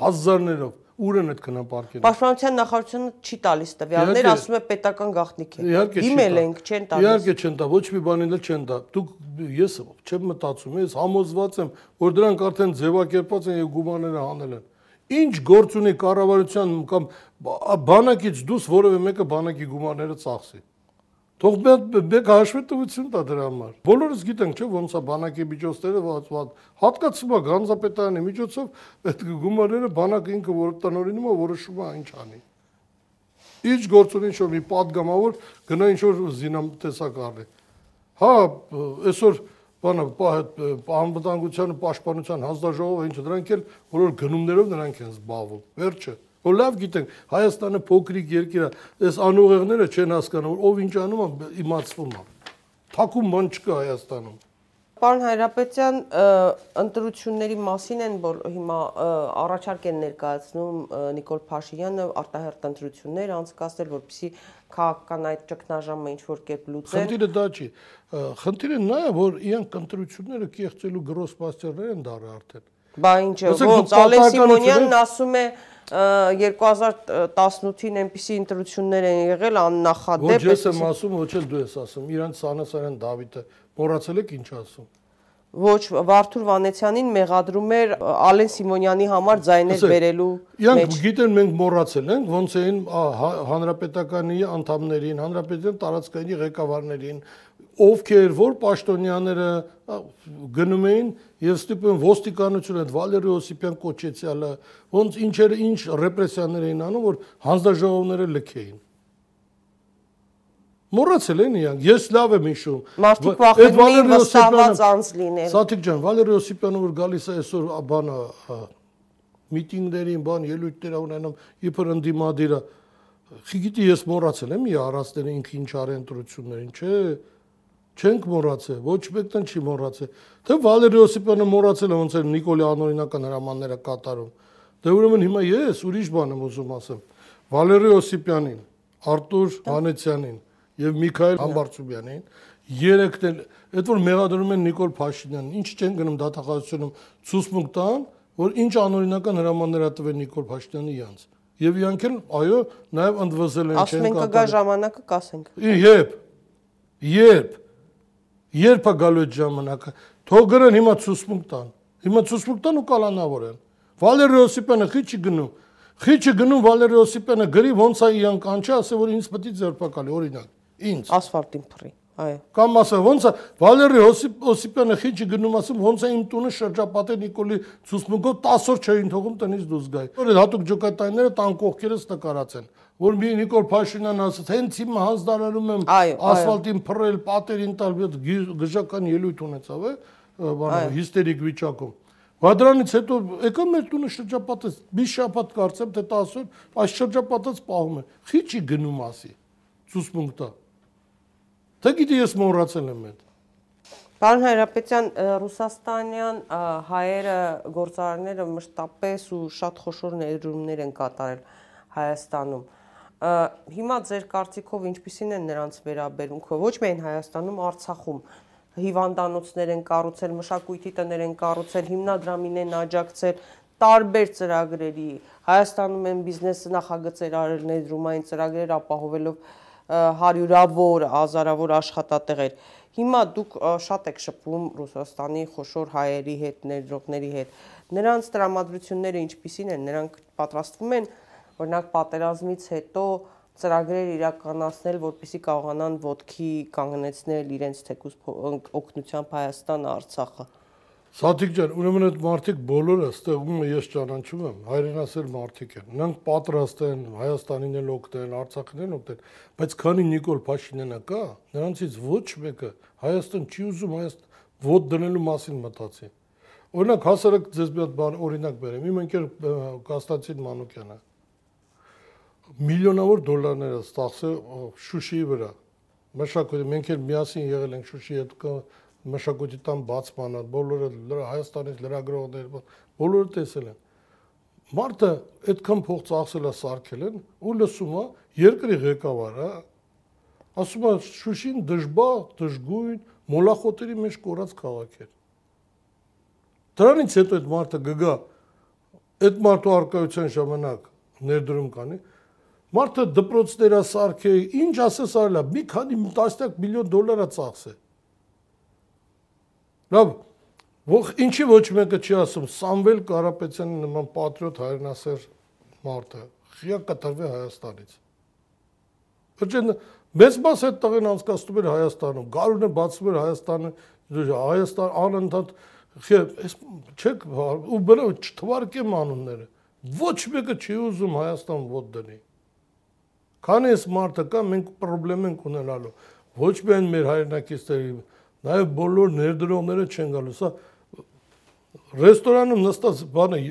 Հազարներով ուր են այդ քնապարկերը։ Պաշտպանության նախարարությունը չի տալիս տվյալներ, ասում է պետական գաղտնիք է։ Դիմել ենք, չեն տալիս։ Իհարկե չեն տա, ոչ մի բան էլ չեն տա։ Դուք ես չեմ մտածում, ես համոզված եմ, որ դրանք արդեն ձևակերպված են եւ գումարները հանել են։ Ինչ գործ ունի կառավարության կամ բանակից դուս որևէ մեկը բանակի գումարները ծախսի։ Թող մեկ հաշվի տվություն տա դրա համար։ Բոլորս գիտենք, չէ՞, ոնց է բանակի միջոցները վածված։ Հատկացում է Գանձապետարանի միջոցով այդ գումարները բանակը ինքը որ տնօրինում է, որոշում է ինչ անի։ Ինչ գործունի ինչ որ մի падգամավոր գնա ինչ որ զինամ տեսակ առնի։ Հա, այսօր բանը անվտանգության ու պաշտպանության հանձնաժողովը ինչ դրանք էլ բոլոր գնումներով նրանք են զբաղվում։ Վերջը որ լավ գիտենք Հայաստանը փոքրիկ երկիր է, այս անուղեղները չեն հասկանում, ով ինչ անում է, իմացվում է։ Թակում բան չկա Հայաստանում։ Պարոն Հայրապետյան, ընտրությունների մասին են, որ հիմա առաջարկ են ներկայացնում Նիկոլ Փաշինյանը արտահերտ ընտրություններ անցկացնել, որպեսզի քաղաքական այդ ճգնաժամը ինչ որ կերպ լուծեն։ Խնդիրը դա չի։ Խնդիրը նա է, որ իրանք ընտրությունները կեղծելու գրոս պաստերներ են դարը արդեն։ Բա ինչ, ոնց Ալեն Սիմոնյանն ասում է 2018-ին այնպիսի ընտրություններ են եղել աննախադեպ։ Ոչ ես եմ ասում, ոչ էլ դու ես ասում։ Իրանց Սանասարյան Դավիթը մոռացել եք ինչ ասում ոչ Վարդուր Վանեցյանին մեղադրում էր Ալեն Սիմոնյանի համար ձայներ բերելու մեջ։ Իրանք գիտեն մենք մոռացել ենք ոնց էին հանրապետականի անդամներին, հանրապետության տարածքային ղեկավարներին, ովքեր որ պաշտոնյաները գնում էին եւ ստիպում ոստիկանությունը այդ Վալերի Օսիպյան կոչեցյալը ոնց ինչեր ինչ ռեպրեսիաներ էին անում որ հանձնաժողովները լքեին Մոռացել են իրանք։ Ես լավ եմ հիշում։ վախենում էին վստահված անց լինել։ Սաթիկ ջան, Վալերի Օսիպյանը որ գալիս է այսօր բանը միտինգներին, բան ելույթներ ունենում, իբր ընդդիմադիրը։ Խիգիտի ես մոռացել եմ ի առածները ինքը ինչ արեն ընտրություններին, չէ՞ չենք մոռացել, ոչ մեկն չի մոռացել։ Թե Վալերի Օսիպյանը մոռացել է ոնց էր Նիկոլի անօրինական հրամանները կատարում։ Դե ուրեմն հիմա ես ուրիշ բան եմ ուզում ասեմ։ Վալերի Օսիպյանին, Արտուր Հանեցյանին եւ Միքայել Համբարձումյանին երեքն էլ այդ որ մեղադրում են Նիկոլ Փաշինյանին, ինչ չեն գնում դատախազությունում ցուսմունք տան, որ ինչ անօրինական հրամաններ ա տվել Նիկոլ Փաշինյանի իրանց։ Եվ իրանք էլ այո, նաեւ ընդվզել են չեն կատարել։ Ասում են կգա ժամանակը կասենք։ Երբ։ Երբ Երբ է գալու այդ ժամանակը։ Թող գրեն հիմա ցուսմունք տան։ Հիմա ցուսմունք տան ու կալանավորեն։ Վալերի Օսիպյանը քիչ գնում։ Քիչ գնում Վալերի Օսիպյանը գրի ոնց է իան կանչի, ասե որ ինձ պետք է ձերբակալի, օրինակ։ Ինձ։ Ասֆալտին փռի։ Այո։ Կամ ասա ոնց է Վալերի Օսիպյանը քիչ գնում ասում ոնց է իմ տունը շրջապատել Նիկոլի ցուսմունքով 10 օր չէին թողում տնից դուրս գայ։ Որ հատուկ ջոկատայինները տան կողքերս նկարացեն որ մի Նիկոլ Փաշինյան ասաց, հենց իմ հանձնարարում եմ ասֆալտին փռել, պատերին տալ, գժական ելույթ ունեցավ, է, բանը հիստերիկ վիճակում։ Վադրանից հետո եկա մեր տունը շրջապատեց, մի շաբաթ կարծեմ թե 10 օր, այս շրջապատած պահում է։ Խիչի գնում ասի։ Ցուսմունք տա։ Թե գիտի ես մոռացել եմ այդ։ Պարոն Հայրապետյան, Ռուսաստանյան հայերը գործարարները մշտապես ու շատ խոշոր ներդրումներ են կատարել Հայաստանում հիմա ձեր կարծիքով ինչպիսին են նրանց վերաբերմունքը ոչ միայն Հայաստանում, Արցախում հիվանդանոցներ են կառուցել, մշակույթի տներ են կառուցել, հիմնադրամին են աջակցել տարբեր ծրագրերի Հայաստանում են բիզնեսը նախագծեր արել ներդրումային ծրագրեր ապահովելով հարյուրավոր, հազարավոր աշխատատեղեր։ Հիմա դուք շատ եք շփվում Ռուսաստանի խոշոր հայերի հետ, ներդրողների հետ։ Նրանց տրամադրությունները ինչպիսին են, նրանք պատրաստվում են օրինակ պատերազմից հետո ծրագրեր իրականացնել, որպեսզի կարողանան ոդքի կանգնեցնել իրենց թեկուզ օգնությամբ Հայաստանը, Արցախը։ Սաթիկ ջան, ուրեմն այդ մարդիկ բոլորը ստեղում ես ճանաչում եմ, հայրենասեր մարդիկ են։ Նրանք պատրաստ են Հայաստանին էլ օգնել, Արցախին էլ օգնել, բայց քանի Նիկոլ Փաշինյանը կա, նրանցից ոչ մեկը Հայաստան չի ուզում Հայաստան ոտ դնելու մասին մտածի։ Օրինակ հասարակ ձեզ մի հատ բան օրինակ բերեմ։ Իմ ընկեր Կաստանցին Մանուկյանը միլիոնավոր դոլարներ է ստացել Շուշիի վրա։ մշակույթը մենք էլ միասին եղել ենք Շուշի հետ մշակույթի տան բացմանը, բոլորը Հայաստանից լրագրողներ, բոլորը տեսել են։ Մարդը այդքան փող ծախսել է սարքել են ու լսում է երկրի ղեկավարը ասում է Շուշին դժբախ, դժգույն, մոլախոտերի մեջ կորած քաղաք է։ Դրանից հետո այդ մարդը գգա այդ մարդու արկայության ժամանակ ներդրում կանի, մարդը դպրոցներ է սարքել, ինչ ասես արելա, մի քանի տասնյակ միլիոն դոլար է ծախսել։ Լավ, ող ինչի ոչ մեկը չի ասում Սամվել Կարապետյանի նման պատրիոտ հայրենասեր մարդը խիա կտրվի Հայաստանից։ Բջեն մեծ մաս այդ տղեն անցկացնում էր Հայաստանում, գարունը բացվում էր Հայաստանը, Հայաստան անընդհատ այս չեք ու բրա չթվարկեմ անունները ոչ մեկը չի ուզում Հայաստան ոտ դնի քանի էս մարդը կա մենք խնդրեմ ենք ունենալու ոչ միայն մեր հայրենակիցների նաև բոլոր ներդրողները չեն գալու սա ռեստորանում նստած բանը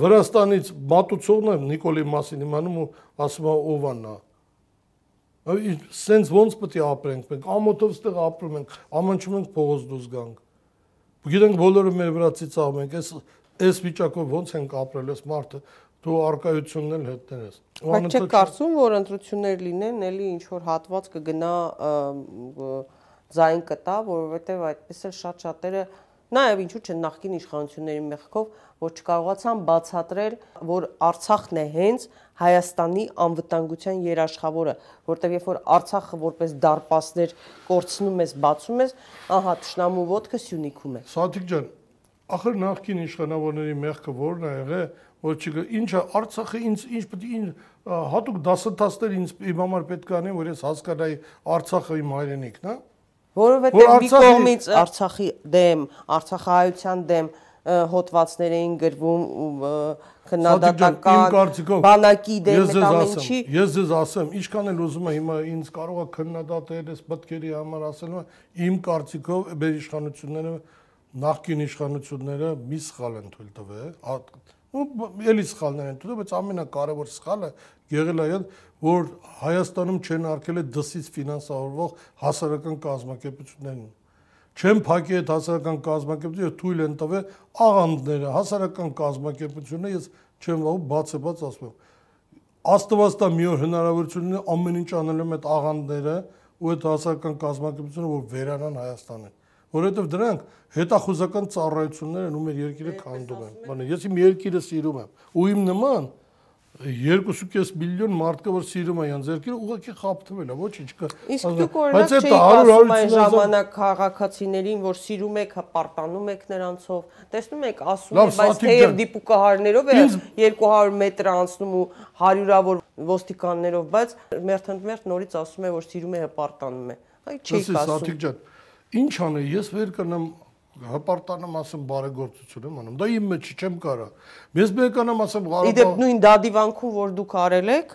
Վրաստանից մատուցողն է Նիկոլի մասին իմանում ու ասում է ով է նա սենց ոնց պետք է ապրենք մենք ամոթով ստեղ ապրում ենք ամանչում ենք փողոց դուրս գանք Գիտենք բոլորը մեր վրա ծիծաղում ենք, այս այս վիճակով ոնց ենք ապրել, այս մարդը դու արկայությունն էլ հետներ ես։ Բայց չեք կարծում, որ ընտրություններ լինեն, էլի ինչ որ հատված կգնա ձայն կտա, որովհետև այդպես էլ շատ շատերը Նաև ինչու՞ չէ նախկին իշխանությունների մեղքով, որ չկարողացան բացատրել, որ Արցախն է հենց Հայաստանի անվտանգության երաշխավորը, որտեղ երբ որ Արցախը որպես դարպասներ կորցնում ես, բացում ես, ահա ճշնամու ոդկը Սյունիքում է։ Սաթիկ ջան, ախր նախկին իշխանավորների մեղքը ո՞րն է եղել, որ չգա ինչը Արցախը ինձ ինչ պետք է հատուկ դասընթացներ ինձ իմ համար պետք է անեն, որ ես հասկանայի Արցախը իմ հայրենիքն է, Որովհետև մի կողմից Արցախի դեմ, Արցախահայության դեմ հոդվածներ էին գրվում քննադատական բանակի դեմ ամենի ես ձեզ ասեմ ինչքան էլ ուզում եմ հիմա ինձ կարող է քննադատել այս մտքերի համար ասել իմ կարծիքով մեր իշխանությունները նախկին իշխանությունները մի սխալ են թույլ տվել ու էլի սխալներ են տվել բայց ամենակարևոր սխալը եղել է այն որ Հայաստանում չեն արկել է դսից ֆինանսավորվող հասարակական կազմակերպություններին։ Չեն փակի այդ հասարակական կազմակերպությունը թույլ են տվել աղանդները, հասարակական կազմակերպությունը ես չեմ վաղ բաց է բաց ասում եմ։ Աստվածտա մի օր հնարավորություն ունի ամեն ինչ անել եմ այդ աղանդները ու այդ հասարակական կազմակերպությունը որ վերանան Հայաստանին որովհետև դրանք հետախուզական ծառայություններ են ու մեր երկիրը քանդում են։ Բանը ես իմ երկիրը սիրում եմ ու իմ նման 2.5 միլիոն մարդ կա որ սիրում է յանց երկիրը ուղղակի խափթվել է ոչինչ կա չէիք ասում այն ժամանակ քաղաքացիներին որ սիրում եք պարտանում եք նրանցով տեսնում եք ասում են բայց թեև դիպուկահարներով է 200 մետր անցնում ու հարյուրավոր ոստիկաններով բայց մերթընդմերթ նորից ասում է որ սիրում է հպարտանում է այ չէիք ասում Սաթիկ ջան ինչ անե ես վեր կնամ հպարտանամ ասեմ բարեգործություն եմ անում դա իմ մեջ չեմ կարա ես բերկանամ ասեմ Ղարաբաղ Իդեպ նույն դադիվանքում որ դուք արել եք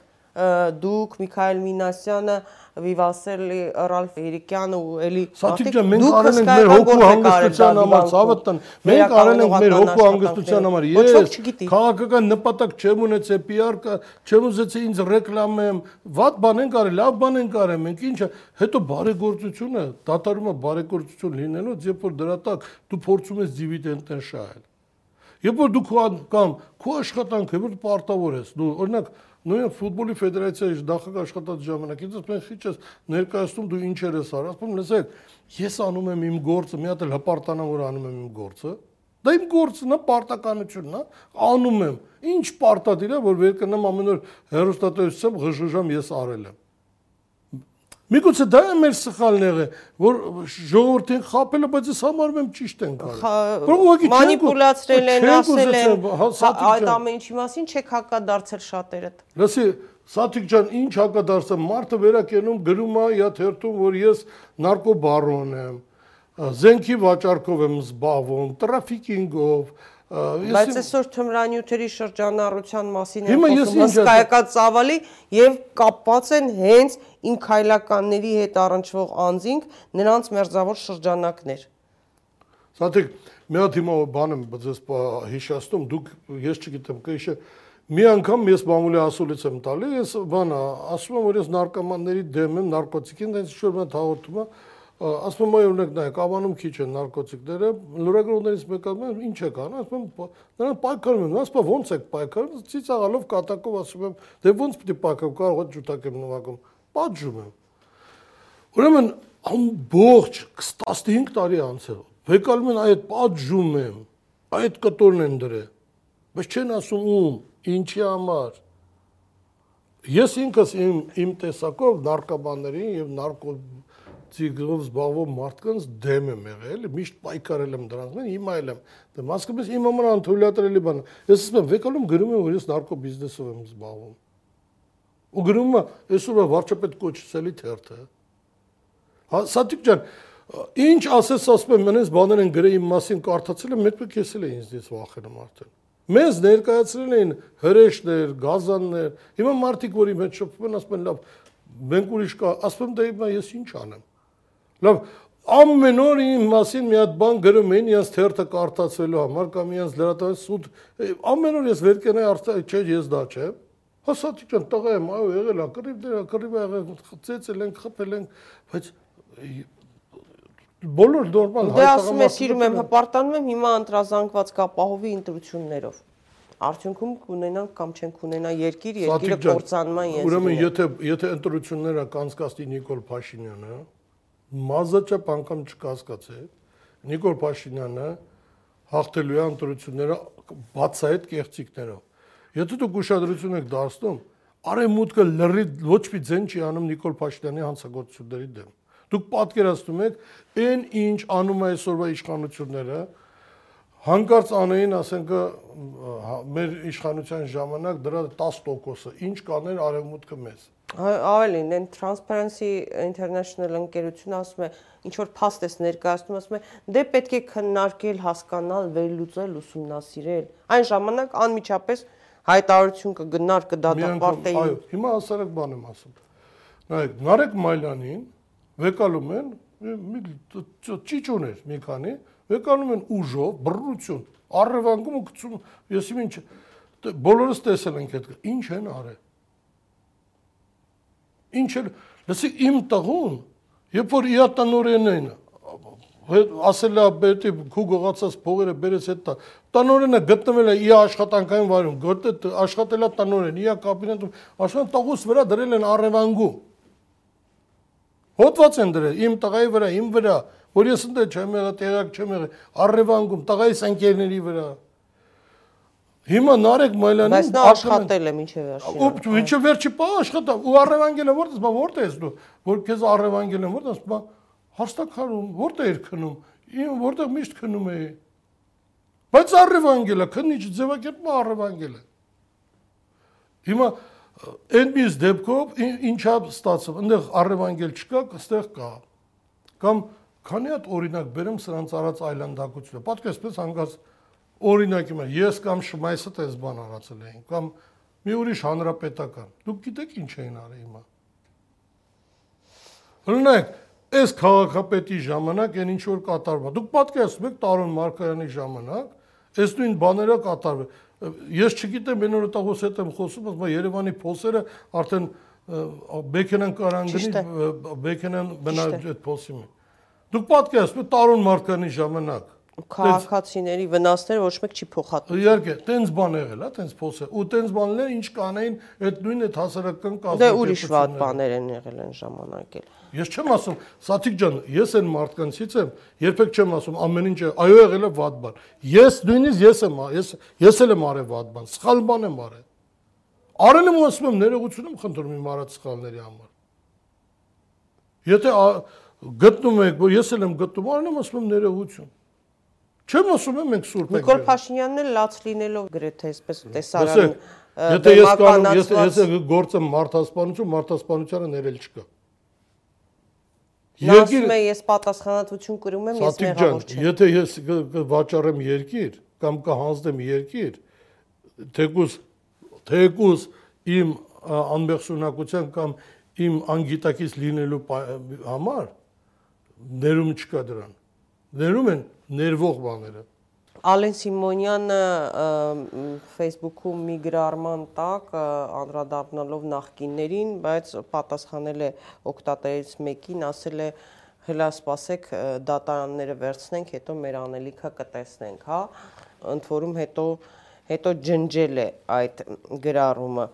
դուք Միքայել Մինասյանը Վիվասելի Ռալֆ Երիկյանը ու էլի Սաթիկ ջան մենք արել ենք մեր հոգու հանգստության համար ցավտն մենք արել ենք մեր հոգու հանգստության համար ես քաղաքական նպատակ չեմ ունեցել PR-կը չեմ ուզեցել ինձ ռեկլամեմ վատ բան ենք արել լավ բան ենք արել մենք ինչը հետո բարեգործությունը դատարումը բարեգործություն լինելուց երբ որ դրա տակ դու փորձում ես դիվիդենտներ շահել Երբ որ դու կամ քո աշխատանքը որ պարտավոր ես, դու օրինակ նույն ֆուտբոլի ֆեդերացիայի նախագահ աշխատած ժամանակ ինձ ասում են քիչ ես ներկայացնում դու ինչեր ես արած, ասում լսեք, ես անում եմ իմ գործը, մի հատ էլ հպարտանամ որ անում եմ իմ գործը։ Դա իմ գործն է, պարտականությունն է, անում եմ։ Ինչ պարտադիր է, որ վեր կնամ ամեն օր հերոստատեսությամբ ղժժամ ես արել եմ։ Միգուցե դա է մեր սխալները, որ ժողովրդին խապելը, բայց ես համարում եմ ճիշտ են կարել։ Մանիպուլացրել են, ասել են, այդ ամեն ինչի մասին չեք հակադարձել շատերդ։ Լսի, Սաթիկ ջան, ինչ հակադարձը մարդը վերակենում գրում է իա թերթում, որ ես նարկոբարոն եմ, զենքի վաճառքով եմ զբաղվում, տրաֆիկինգով, Բայց այսօր թմրանյութերի շրջանառության մասին են խոսում հսկայական ծավալի եւ կապված են հենց ինքայլականների հետ առնչվող անձինք նրանց մերձավոր շրջանակներ։ Սաթիկ, մի հատ հիմա բան եմ ձեզ հիշացնում, դուք ես չգիտեմ, կհիշե մի անգամ ես մամուլի ասուլից եմ տալի, ես բանա, ասում եմ, որ ես նարկոմանների դեմ եմ, նարկոտիկին, դες ինչ-որ մեն հաղորդում է, ասում եմ, օրինակ նայեք, ավանում քիչ են նարկոտիկները, լուրագրողներից մեկը ասում ինչ է կան, ասում եմ, նրանք պայքարում են, ասում եմ, ո՞նց եք պայքարում, ծիծաղալով կատակով ասում եմ, դե ո՞նց պիտի պայքարեմ, կարող է ջութակ եմ նվագում, պատժում եմ։ Ուրեմն ամբողջ 15 տարի անցել, վեկալում են այդ պատժում եմ, այդ կտորն են դրել, բայց չեն ասում ում, ինչի համար։ Ես ինքս իմ իմ տեսակով նարկոմաններին եւ նարկո ցիգրով զբաղվող մարդկանց դեմ եմ եղել, միշտ պայքարել եմ դրանց մեն, հիմա էլ եմ։ Դե մասկապես իմ համար անթույլատրելի բան։ Ես ասում եմ, վեկալում գրում եմ, որ ես նարկո բիզնեսով եմ զբաղվում։ Ու գրում եմ, այսօր վարչապետ կոչեցելի թերթը։ Հա, Սատիկ ջան, ինչ ասես ասում եմ, մենես բաներ են գրել իմ մասին կարդացել եմ, մեկ-մեկ ես էլ ինձից վախենում արդեն։ Մեզ ներկայացրել էին հրեշներ, գազաններ։ Հիմա մարդիկ, որ իմ հետ շփվում են, ասում են, լավ, մենք ուրիշ կա, ասում եմ, դե հիմա ես ինչ անեմ։ Լավ, ամեն օր իմ մասին մի հատ բան գրում էին իրենց թերթը կարդացվելու համար կամ իրենց լրատվի սուտ ամեն օր ես վեր կենայի արդյոք չէ ես դա չեմ հասատիկ ջան տղա եմ այո եղել է կռիվ դրա կռիվ եղել ծեցել են խփել են բայց բոլոր նորմալ հայ տղամարդիկ դե ասում ես սիրում եմ հպարտանում եմ հիմա ընտրազանգված կապահովի ընտրություններով արդյունքում կունենանք կամ չենք ունենա երկիր, երկիրը կործանման եզրին։ Ուրեմն եթե եթե ընտրությունները կանցկացնի Նիկոլ Փաշինյանը, մազաճապ անգամ չկասկածե Նիկոլ Փաշինյանը հաղթելու է ընտրությունները բացահայտ կեղծիքներով։ Եթե դուք ուշադրություն եք դարձնում, արեմուտքը լրի ոչ մի ձեն չի անում Նիկոլ Փաշինյանի հանցագործությունների դեմ։ Դուք պատկերացնում եք, այն ինչ անում է այսօրվա իշխանությունները, հանկարծ անեին, ասենք մեր իշխանության ժամանակ դրա 10%-ը ինչ կաներ արևմուտքը մեզ ավելին, այն Transparency International ընկերությունը ասում է, ինչ որ փաստ էս ներկայացնում, ասում է, դե պետք է քննարկել, հասկանալ, վերլուծել, ուսումնասիրել։ Այն ժամանակ անմիջապես հայտարարություն կգնար կդատապարտեին։ Այո, հիմա հասարակ բան եմ ասում։ Նայեք, Նարեկ Մայլյանին վեկալում են մի ճիճոներ մի քանի, վեկանում են ուժով, բռնություն, առևանգում ու գցում, ես ինչ բոլորս տեսել ենք այդ ինչ են արել ինչ էլ լսի իմ տղուն երբ որ իա տնորենն են ասել է բետի քու գողացած փողերը բերեց հետ տնորենը գտնվել է իա աշխատանքային վայրում գտե աշխատել է տնորեն իա կաբինետում աշխատան տղուս վրա դրել են առևանգում հոդված են դրել իմ տղայի վրա իմ վրա որ ես ընդ չեմ եղել տեղակ չեմ եղել առևանգում տղայիս ընկերների վրա Հիմա Նարեկ Մայլյանին բայց նա աշխատել է մինչև վերջին։ Ու մինչև վերջի պա աշխատա ու առևանգել է որտես, բա որտե ես դու, որ քեզ առևանգել են որտես, բա հաստակարում, որտե էր քնում։ Ին որտեղ միշտ քնում էի։ Բայց առևանգել է, քնիչ ձևակերպը առևանգել է։ Հիմա այնպես դեպքով ինչա ստացվում, այնտեղ առևանգել չկա, այստեղ կա։ Կամ քանի հատ օրինակ բերեմ սրանց արած այլանդակությունը։ Պատկերացրեք հանգած օրինակ իմ ես կամ Շմայսը տես բան արածել էին կամ մի ուրիշ հանրապետական դուք գիտեք ինչ էին արել հիմա օրինակ այս քաղաքապետի ժամանակ այն ինչ որ կատարվում դուք պատկերացնում եք Տարոն Մարկարյանի ժամանակ այս նույն բաները կատարվում ես չգիտեմ այն օրը տաղոս հետ եմ խոսում բայց Երևանի փոսերը արդեն Բեքենան կարան գնի Բեքենան բնա այդ փոսի մեջ դուք պատկերացնում եք Տարոն Մարկարյանի ժամանակ քաղաքացիների վնասները ոչ մեկ չի փոխադրում։ Իհարկե, տենց բան եղել, հա, տենց փոսը։ Ու տենց բաներ ինչ կանեին այդ նույն այդ հասարակական կազմակերպությունները։ Դե ուրիշ վատ բաներ են եղել այն ժամանակ էլ։ Ես չեմ ասում, Սաթիկ ջան, ես այն մարդկանցից եմ, երբեք չեմ ասում ամեն ինչը, այո եղել է վատ բան։ Ես նույնիսկ ես եմ, ես ես էլ եմ արել վատ բան, սխալ բան եմ արել։ Արել եմ ու ասում եմ ներողություն եմ խնդրում իմ արած սխալների համար։ Եթե գտնում եք, որ ես էլ եմ գտնում, արել եմ ասում եմ ներողություն։ Չեմ ասում եմ մենք սուրբ ենք։ Նիկոլ Փաշինյանն էլ լաց լինելով գրեթե այսպես տեսարան Եթե ես կանեմ, ես ես գործեմ մարդասպանություն, մարդասպանությանը ներել չկա։ Երկիր ես պատասխանատվություն կրում եմ, ես մեղավոր չեմ։ Եթե ես վաճառեմ երկիր կամ կհանձնեմ երկիր, թեկուս թեկուս իմ անմեղսունակության կամ իմ անգիտակից լինելու համար ներում չկա դրան։ Ներում են ներվող բաները։ Ալեն Սիմոնյանը Facebook-ում մի գրառման տակ անդրադառնալով նախկիններին, բայց պատասխանել է օկտատերից մեկին, ասել է հլա սպասեք դատարանները վերցնենք, հետո մեր անելիքը կտեսնենք, հա։ Ընդ որում հետո հետո ջնջել է այդ գրառումը։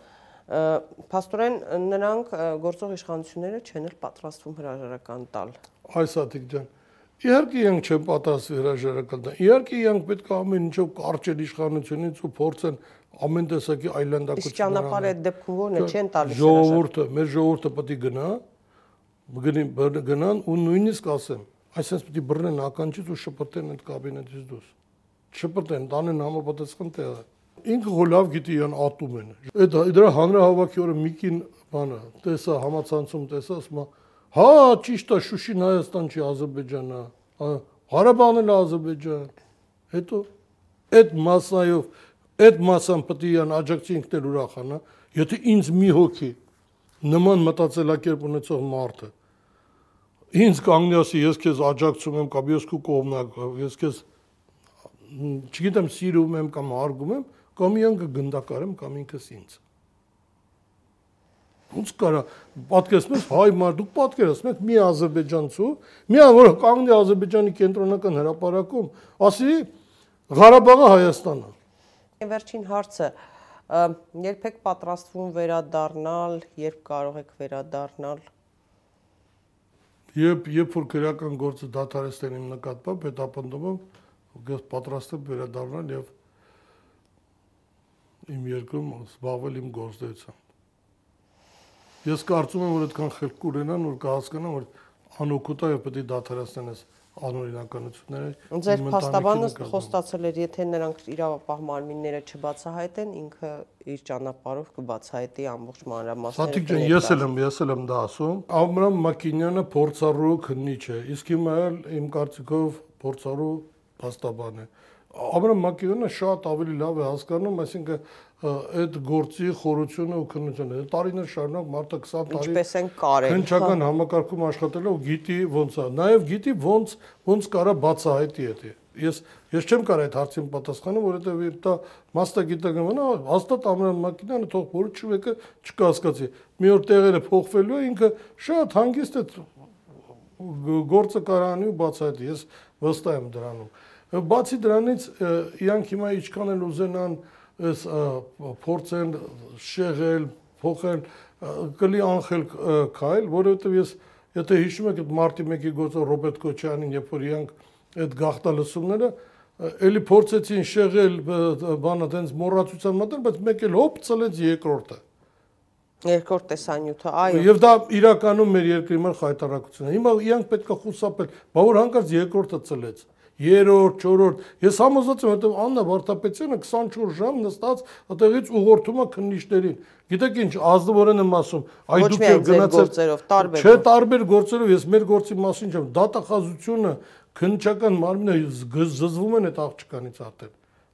Փաստորեն նրանք գործող իշխանությունները չեն էլ պատրաստվում հրաժարական տալ։ Այս Աթիկ ջան, Իհարկե իրանք չեն պատասխան հրաժարական տան։ Իհարկե իրանք պետք է ամեն ինչով կարճել իշխանությունից ու փորձեն ամեն տեսակի այլանդակություն։ Իսկ ճանապարհը այդ դեպքում ո՞րն է, չեն տալիս ժողովուրդը, մեր ժողովուրդը պետք է գնա, գնի գնան ու նույնիսկ ասեմ, այսպես պետք է բռնեն ականջից ու շփոթեն այդ կաբինետից դուրս։ Շփոթեն, տանեն համապատասխան տեղը։ Ինքը հոլավ գիտի իրան ատում են։ Այդ դրա հանրահավաքի օրը Միկին բանը տեսա համացանցում տեսա, ասում է Հա, ճիշտ է, Շուշին Հայաստան չի, Ադրբեջանն է։ Ղարաբաղն էլ Ադրբեջան։ Հետո այդ մասայով, այդ մասան պետք է ան աջակցի ինքն էլ ուրախանա, եթե ինձ մի հոգի նման մտածելակերպ ունեցող մարդը ինձ կանգնի ասի ես քեզ աջակցում եմ կամ ես քո կողմնակ ես քեզ չգիտեմ սիրում եմ կամ հարգում եմ կամ իրեն կգնդակարեմ կամ ինքս ինձ Ոնց կարա պատկերացնես հայ մարդ դուք պատկերացնեք մի ազերբայջանցու, մի որ կանգնի Ադրբեջանի կենտրոնական հրապարակում, ասի Ղարաբաղը Հայաստանն է։ Վերջին հարցը. Երբ եք պատրաստվում վերադառնալ, երբ կարող եք վերադառնալ։ Երբ երբ որ քրական գործը դադարեցնեն իմ նկատմամբ, հետապնդումով ես պատրաստ եմ վերադառնալ եւ իմ երկրում զբաղվել իմ գործունեությամբ։ Ես կարծում եմ, որ այդքան խելք կունենան, որ կհասկանան, որ անօգուտ է պետք է դադարեցնեն այս անօրինականությունները։ Ձեր փաստաբանը խոստացել էր, եթե նրանք իրավապահ մարմինները չբացահայտեն, ինքը իր ճանապարհով կբացահայտի ամբողջ մանրամասները։ Սաթիկ ջան, ես էլ եմ, ես էլ եմ դա ասում։ Ամրամ Մակինյանը փորձառու քննիչ է, իսկ հիմա էլ իմ կարծիքով փորձառու փաստաբան է։ Ամրամ Մակինյանը շատ ավելի լավ է հասկանում, այսինքն այդ գործի խորությունը ու քննությունը։ Տարիներ շարունակ մարդը 20 տարի ինչպես են կարել։ Քնչական համակարգում աշխատելով գիտի ոնց է։ Նաև գիտի ոնց ոնց կարա բացահայտի դա։ Ես ես չեմ կարող այդ հարցին պատասխանել, որովհետև դա մասնագիտական մնա, հաստատ ամեն մակինանը թող որ չվեկը չկասկածի։ Մի օր տեղերը փոխվելու է, ինքը շատ հանգիստ է գործը կարանի ու բացահայտի։ Ես վստահ եմ դրանում։ Բացի դրանից իրանք հիմա ինչքան էլ ուզենան այս փորձեն շեղել, փոխել կլի անխել քայլ, որովհետև ես եթե հիշում եք այդ մարտի 1-ի գործը Ռոբերտ Քոչյանին, երբ որ իրանք այդ գախտալսումները էլի փորձեցին շեղել բանը տենց մոռացության մտել, բայց մեկ էլ հոп ծլեց երկրորդը։ Երկրորդ տեսանյութը, այո։ Եվ դա իրականում մեր երկրի մոտ խայտարակություն է։ Հիմա իրանք պետք է խուսափել, բա որ հանկարծ երկրորդը ծլեց երրորդ, չորրորդ։ Ես համոզված եմ, որտեղ Աննա Վարդապետյանը 24 ժամ նստած այդտեղից ուղղորդում է քննիչներին։ Գիտեք ինչ, ազնվորեն եմ ասում, այ դուք եք գնացել տարբեր։ Չէ, տարբեր գործերով, ես մեր գործի մասին չեմ, դատախազությունը քննչական մարմինը զզվում են այդ աղջկանից ատել։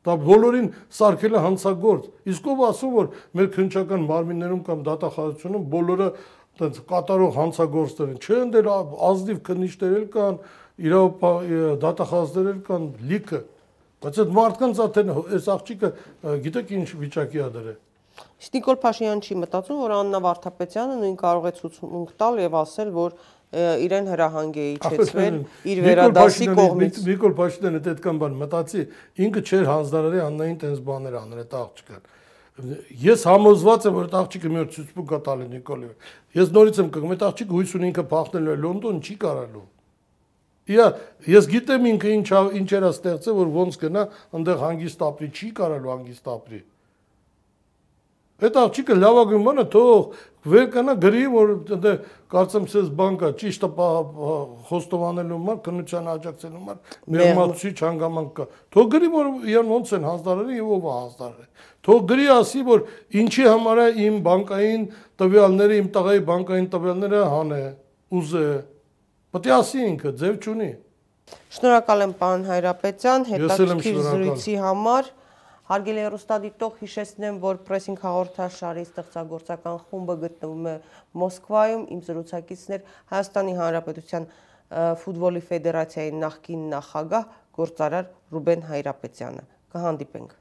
Դա բոլորին սարքել է հանցագործ։ Իսկ ով ասում որ մեր քննչական մարմիններում կամ դատախազությունում բոլորը այդպես կատարող հանցագործներ են։ Չէ, ընդ ազնիվ քննիչներ էլ կան, իրավապահ դատախազներ կան լիքը, բայց այդ մարդկանց աթեն այս աղջիկը գիտեք ինչ վիճակի ա դրել։ Իսկ Նիկոլ Փաշինյանը չի մտածում, որ Աննա Վարդապետյանը նույն կարող է ցուցմունք տալ եւ ասել, որ իրեն հրահանգ է իջեցվել իր վերադասի կողմից։ Նիկոլ Փաշինյանը այդքան բան մտածի, ինքը չէր հանձնարարի Աննային տես բաներ անել այդ աղջկան։ Ես համոզված եմ, որ այդ աղջիկը մի օր ցուցմունք կա տալի Նիկոլի։ Ես նորից եմ կգում, այդ աղջիկը հույս ունի ինքը փախնելու է Լոնդոն, չի կարալու։ Իա ես գիտեմ ինքը ինչ ինչ era ստեղծել որ ոնց գնա այնտեղ հանգիստ ապրի չի կարալու հանգիստ ապրի Այդ աղջիկը լավագույն բանը թող վեր կանա գրի որ այնտեղ կարծեմ ցես բանկա ճիշտ է խոստովանելու համար քննության աջակցելու համար մեղմացուցիչ հանգամանք կա թող գրի որ իրան ոնց են հանձնարարել եւ ով է հանձնարարել թող գրի ասի որ ինչի համար է իմ բանկային տվյալները իմ տղայի բանկային տվյալները հանե ուզե Պետք է ասի ինքը, ձև չունի։ Շնորհակալ եմ պարոն Հայրապետյան, հետաքրքիր զրույցի համար։ Հարգելի հեռուստադիտող հիշեցնեմ, որ պրեսինգ հաղորդաշարի ստեղծագործական խումբը գտնվում է Մոսկվայում։ Իմ զրուցակիցներ Հայաստանի Հանրապետության ֆուտբոլի ֆեդերացիայի նախկին նախագահ գործարար Ռուբեն Հայրապետյանը։ Կհանդիպենք